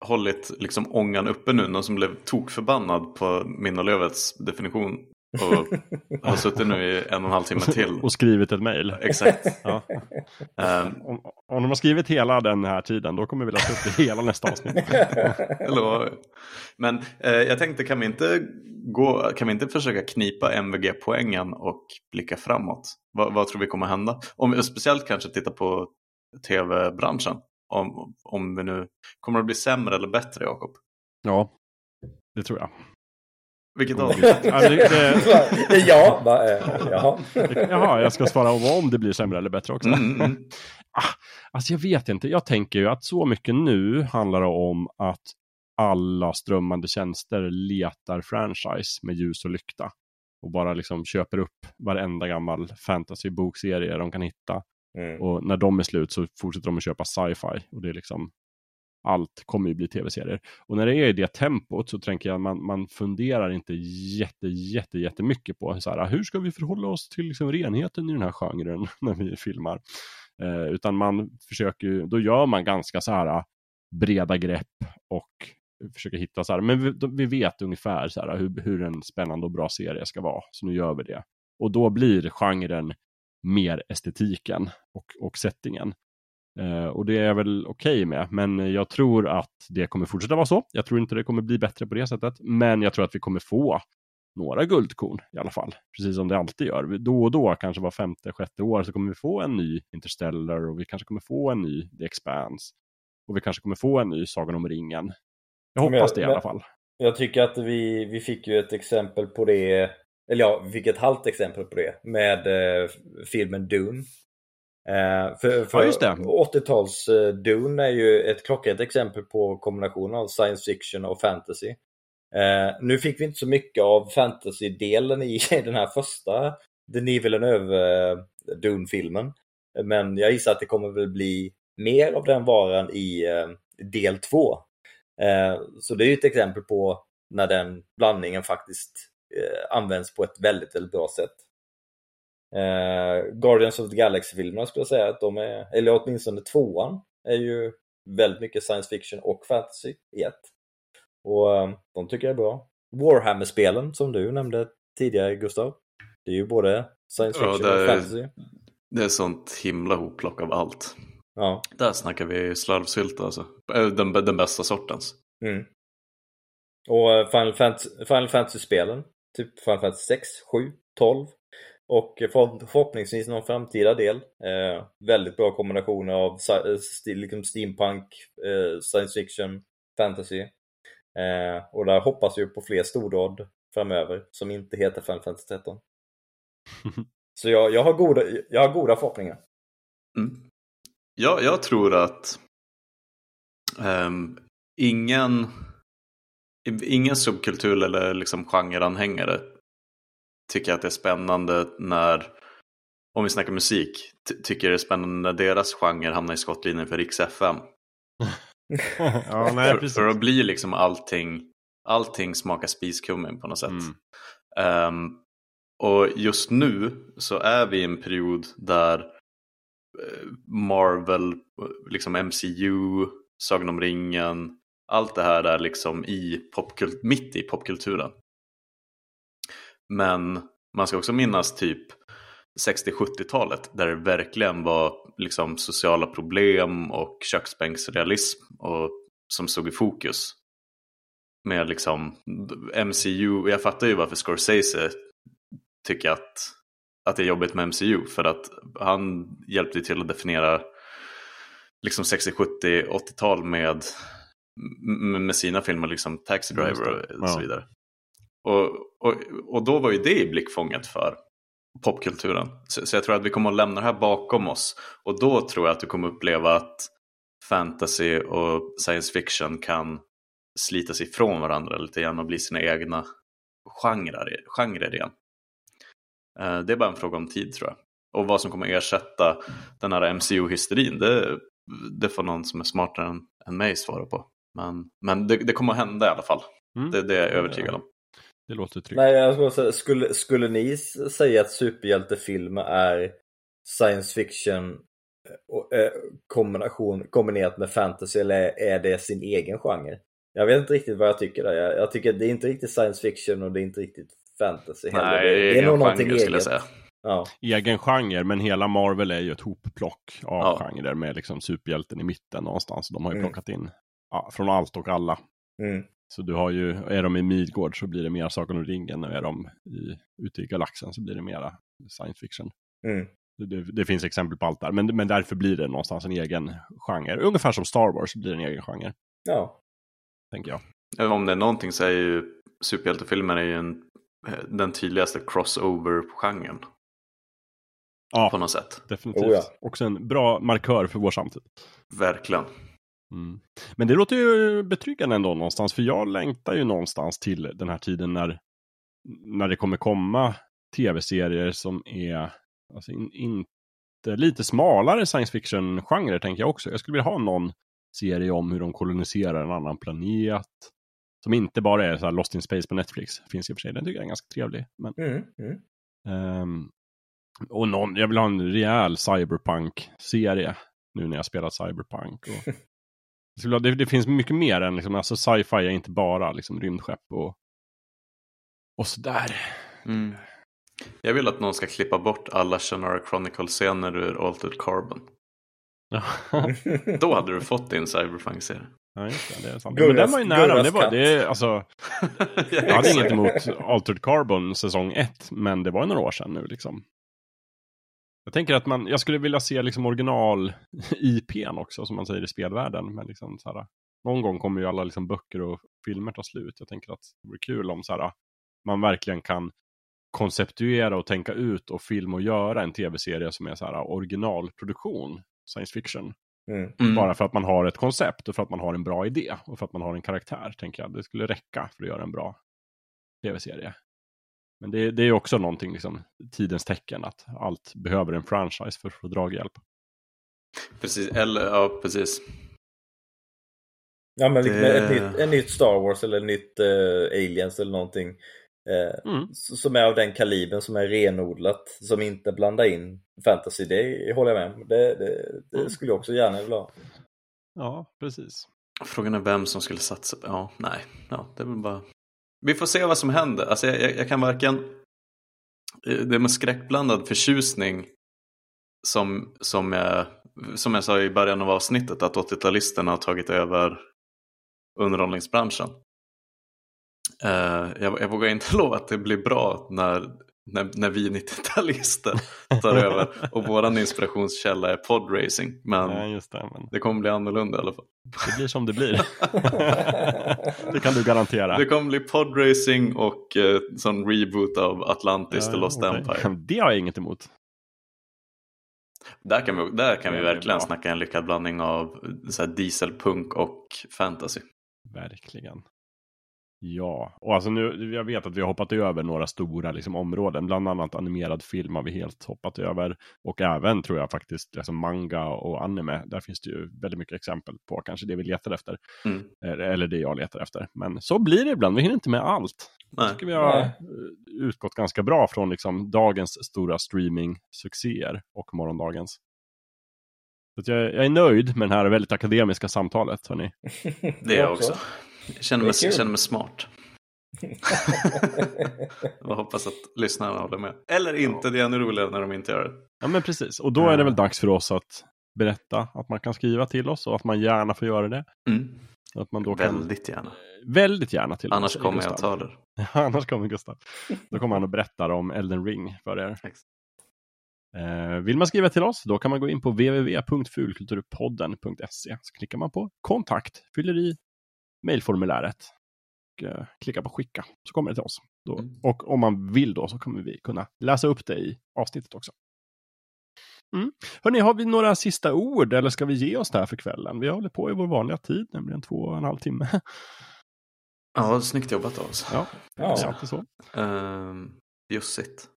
hållit liksom ångan uppe nu, någon som blev tokförbannad på min och Lövets definition och har suttit nu i en och en halv timme till. och skrivit ett mejl. Exakt. Ja. Ehm, Om, om de har skrivit hela den här tiden, då kommer vi läsa upp det hela nästa avsnitt. Men eh, jag tänkte, kan vi, inte gå, kan vi inte försöka knipa MVG-poängen och blicka framåt? Vad, vad tror vi kommer hända? Om vi speciellt kanske titta på tv-branschen. Om, om vi nu kommer det bli sämre eller bättre, Jakob? Ja, det tror jag. Vilket Ja, av? det, det, ja, va, eh, jaha. jaha, jag ska svara om om det blir sämre eller bättre också. Mm, mm. Ah, alltså jag vet inte, jag tänker ju att så mycket nu handlar det om att alla strömmande tjänster letar franchise med ljus och lykta. Och bara liksom köper upp varenda gammal fantasy-bokserie de kan hitta. Mm. Och när de är slut så fortsätter de att köpa sci-fi. Och det är liksom, allt kommer ju bli tv-serier. Och när det är i det tempot så tänker jag att man, man funderar inte jätte, jätte, jättemycket på så här, hur ska vi förhålla oss till liksom renheten i den här genren när vi filmar. Eh, utan man försöker då gör man ganska så här breda grepp och försöker hitta så här, men vi, då- vi vet ungefär så här hur, hur en spännande och bra serie ska vara, så nu gör vi det. Och då blir genren mer estetiken och, och settingen. Eh, och det är jag väl okej med, men jag tror att det kommer fortsätta vara så. Jag tror inte det kommer bli bättre på det sättet, men jag tror att vi kommer få några guldkorn i alla fall, precis som det alltid gör. Då och då, kanske var femte, sjätte år, så kommer vi få en ny Interstellar och vi kanske kommer få en ny The Expanse. Och vi kanske kommer få en ny Sagan om ringen. Jag hoppas det i alla fall. Jag tycker att vi, vi fick ju ett exempel på det, eller ja, vi fick ett halvt exempel på det med eh, filmen Dune. Eh, för för Ja, just det. 80-tals eh, Dune är ju ett klockrent exempel på kombinationen av science fiction och fantasy. Eh, nu fick vi inte så mycket av fantasy-delen i den här första Denis Villeneuve eh, Dune-filmen. Men jag gissar att det kommer väl bli mer av den varan i eh, del två. Så det är ju ett exempel på när den blandningen faktiskt används på ett väldigt, väldigt bra sätt. Eh, Guardians of the Galaxy-filmerna skulle jag säga att de är, eller åtminstone tvåan, är ju väldigt mycket science fiction och fantasy i ett. Och eh, de tycker jag är bra. Warhammer-spelen som du nämnde tidigare Gustav. Det är ju både science Ja, fiction och är- fantasy. Det är sånt himla hopplock av allt. Ja. Där snackar vi slarvsylt alltså. Eh, Den, den bästa sortens. Mm. Och eh, Final Fantasy-spelen, typ Final Fantasy 6, 7, 12 och för, förhoppningsvis någon framtida del. Eh, väldigt bra kombinationer av eh, liksom steampunk, eh, science fiction, fantasy. Eh, och där hoppas vi på fler stordåd framöver som inte heter Final Fantasy 13. Så jag, jag, har goda, jag har goda förhoppningar. Mm. Ja, jag tror att Um, ingen, ingen subkultur eller liksom genreanhängare tycker att det är spännande när, om vi snackar musik, tycker det är spännande när deras genre hamnar i skottlinjen för Riks FM. ja, nej, för, för att bli liksom allting, allting smakar spiskummin på något sätt. Mm. Um, och just nu så är vi i en period där eh, Marvel, liksom MCU, Sagan om ringen, allt det här är liksom i popkult mitt i popkulturen. Men man ska också minnas typ 60-70-talet där det verkligen var liksom sociala problem och köksbänksrealism och, som stod i fokus. Med liksom MCU, jag fattar ju varför Scorsese tycker att, att det är jobbigt med MCU för att han hjälpte till att definiera liksom 60, 70, 80-tal med, med sina filmer, liksom Taxi Driver och så vidare. Och, och, och då var ju det i blickfånget för popkulturen. Så, så, jag tror att vi kommer att lämna det här bakom oss. Och då tror jag att du kommer uppleva att fantasy och science fiction kan slita sig ifrån varandra lite grann och bli sina egna genrer, genrer igen. Det är bara en fråga om tid tror jag. Och vad som kommer ersätta den här MCU-hysterin, det, det får någon som är smartare än, än mig svara på. Men, men det, det kommer att hända i alla fall. Mm. Det, det är jag övertygad om. Det låter tryggt. Nej, jag säga, skulle, skulle ni säga att superhjältefilmer är science fiction och, eh, kombination, kombinerat med fantasy eller är det sin egen genre? Jag vet inte riktigt vad jag tycker där. Jag, jag tycker det är inte riktigt science fiction och det är inte riktigt fantasy heller. Nej, det, det är nog någonting eget. Skulle jag säga. Ja. Egen genre, men hela Marvel är ju ett hopplock av ja. genrer med liksom superhjälten i mitten någonstans. De har ju mm. plockat in ja, från allt och alla. Mm. Så du har ju, är de i Midgård så blir det mer Sagan om ringen och är de i, ute i galaxen så blir det mera science fiction. Mm. Det, det, finns exempel på allt där, men, men därför blir det någonstans en egen genre. Ungefär som Star Wars blir en egen genre. Ja. Tänker jag. Om det är någonting så är ju superhjältefilmer är ju en, den tydligaste crossover-genren. Ja, på något sätt. Definitivt. Oh ja. Också en bra markör för vår samtid. Verkligen. Mm. Men det låter ju betryggande ändå någonstans, för jag längtar ju någonstans till den här tiden när, när det kommer komma tv-serier som är alltså in, inte lite smalare science fiction-genrer tänker jag också. Jag skulle vilja ha någon serie om hur de koloniserar en annan planet. Som inte bara är så Lost in Space på Netflix. Finns i och för sig, den tycker jag är ganska trevlig. Men, mm, mm. Um, och någon, jag vill ha en rejäl cyberpunk-serie. Nu när jag spelat cyberpunk. Och, det, det, finns mycket mer än liksom, alltså sci-fi är inte bara liksom rymdskepp och, och sådär. Mm. Jag vill att någon ska klippa bort alla Shannara Chronicle-scener ur Altered Carbon. Då hade du fått din cyberpunk-serie. Ja, just det, det är sant. Gurras, men den var ju nära. Det var, det, alltså, jag hade inget emot Altered Carbon säsong 1, men det var ju några år sedan nu liksom. Jag tänker att man, jag skulle vilja se liksom original IPn också, som man säger i spelvärlden. Men liksom så här, någon gång kommer ju alla liksom böcker och filmer ta slut. Jag tänker att det vore kul om så här, man verkligen kan konceptuera och tänka ut och filma och göra en tv-serie som är så här originalproduktion, science fiction. Mm. Mm. Bara för att man har ett koncept och för att man har en bra idé och för att man har en karaktär, tänker jag. Det skulle räcka för att göra en bra tv-serie. Men det, det är också någonting, liksom, tidens tecken, att allt behöver en franchise för att få draghjälp. Precis, eller ja, precis. Ja, men det... ett, nytt, ett nytt Star Wars eller ett nytt uh, Aliens eller någonting. Uh, mm. Som är av den kalibern som är renodlat, som inte blandar in fantasy. Det håller jag med om. Det, det, det mm. skulle jag också gärna vilja ha. Ja, precis. Frågan är vem som skulle satsa. Ja, nej. Ja, det är väl bara vi får se vad som händer. Alltså jag, jag, jag kan varken... Det är med skräckblandad förtjusning som, som, jag, som jag sa i början av avsnittet att 80-talisterna har tagit över underhållningsbranschen. Uh, jag, jag vågar inte lova att det blir bra när, när, när vi 90-talister tar över och våran inspirationskälla är podracing. Men, ja, det, men det kommer bli annorlunda i alla fall. Det blir som det blir. det kan du garantera. Det kommer bli podracing och eh, sån reboot av Atlantis ja, The Lost okay. Empire. Det har jag inget emot. Där kan vi, där kan vi verkligen bra. snacka en lyckad blandning av så här dieselpunk och fantasy. Verkligen. Ja, och alltså nu, jag vet att vi har hoppat över några stora liksom, områden, bland annat animerad film har vi helt hoppat över. Och även tror jag faktiskt alltså manga och anime, där finns det ju väldigt mycket exempel på kanske det vi letar efter. Mm. Eller- det jag letar efter. Men så blir det ibland, vi hinner inte med allt. Jag tycker vi har Nej. eh, utgått ganska bra från liksom dagens stora streaming-succéer och morgondagens. Så att jag, jag är nöjd med det här väldigt akademiska samtalet, hörni. Det är jag också. Jag känner mig, känner mig smart. Jag hoppas att lyssnarna håller med. Eller inte, det är ännu roligare när de inte gör det. Ja, men precis. Och då är det väl dags för oss att berätta att man kan skriva till oss och att man gärna får göra det. Mm. Att man då kan, Väldigt gärna. väldigt gärna till Annars oss. kommer jag Gustav. ta det. Annars kommer Gustav. Då kommer han och berättar om Elden Ring för er. Eh, vill man skriva till oss, då kan man gå in på www.fulkulturpodden.se. Så klickar man på kontakt, fyller i mejlformuläret och eh, klickar på skicka. Så kommer det till oss. Då. Mm. Och om man vill då så kommer vi kunna läsa upp det i avsnittet också. Mm. Hörrni, har vi några sista ord eller ska vi ge oss där för kvällen? Vi har hållit på i vår vanliga tid, nämligen två och en halv timme. Ja, snyggt jobbat av oss. Ja, det är Ja. alltid så. Uh, bjussigt.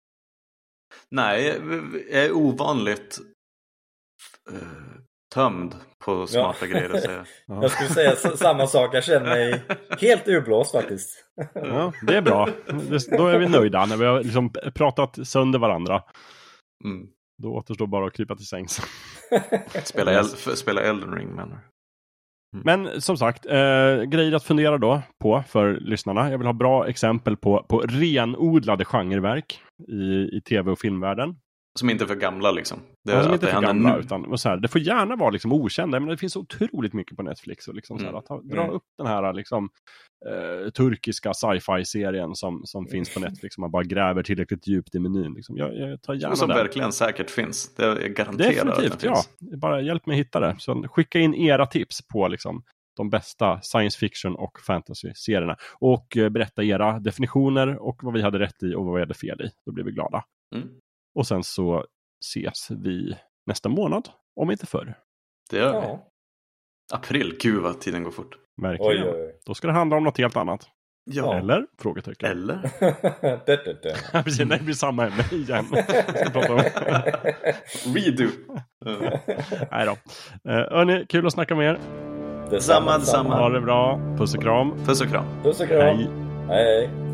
Nej, är ovanligt eh, tömd på smarta grejer att säga. Ja. Jag skulle säga samma sak. Jag känner mig helt urblåst faktiskt. Ja, det är bra. Då är vi nöjda när vi har liksom pratat sönder varandra. Mm. Då återstår bara att krypa till sängs. Spela, el spela Elden Ring menar du? Men som sagt, eh, grejer att fundera då på för lyssnarna. Jag vill ha bra exempel på, på renodlade genreverk i, i tv och filmvärlden. Som inte är för gamla liksom. Det, Ja, som inte är det för gamla, nu. utan och så här, det får gärna vara liksom okända. Men det finns otroligt mycket på Netflix. Och liksom så här, Mm. att ha, dra Mm. upp den här liksom, eh, turkiska sci-fi-serien som, som finns på Netflix. Som man bara gräver tillräckligt djupt i menyn. Liksom. Jag, jag tar gärna Och som den. verkligen säkert finns. Det är garanterat Definitivt, ja. Bara hjälp mig hitta det. Så skicka in era tips på liksom, de bästa science fiction och fantasy-serierna. Och eh, berätta era definitioner och vad vi hade rätt i och vad vi hade fel i. Då blir vi glada. Mm. Och sen så ses vi nästa månad, om inte förr. Det gör vi. Ja. April, gud vad tiden går fort. Verkligen. Oj, oj, oj. Då ska det handla om något helt annat. Ja. Eller? Frågetecken. Eller? Det, det, det. Precis, nej, det blir samma ämne igen. Ska prata om. Redo. Nej då. Eh, hörni, kul att snacka med er. Detsamma, detsamma. Ha det bra. Puss och kram. Puss och kram. Puss och kram. Hej. Hej, hej.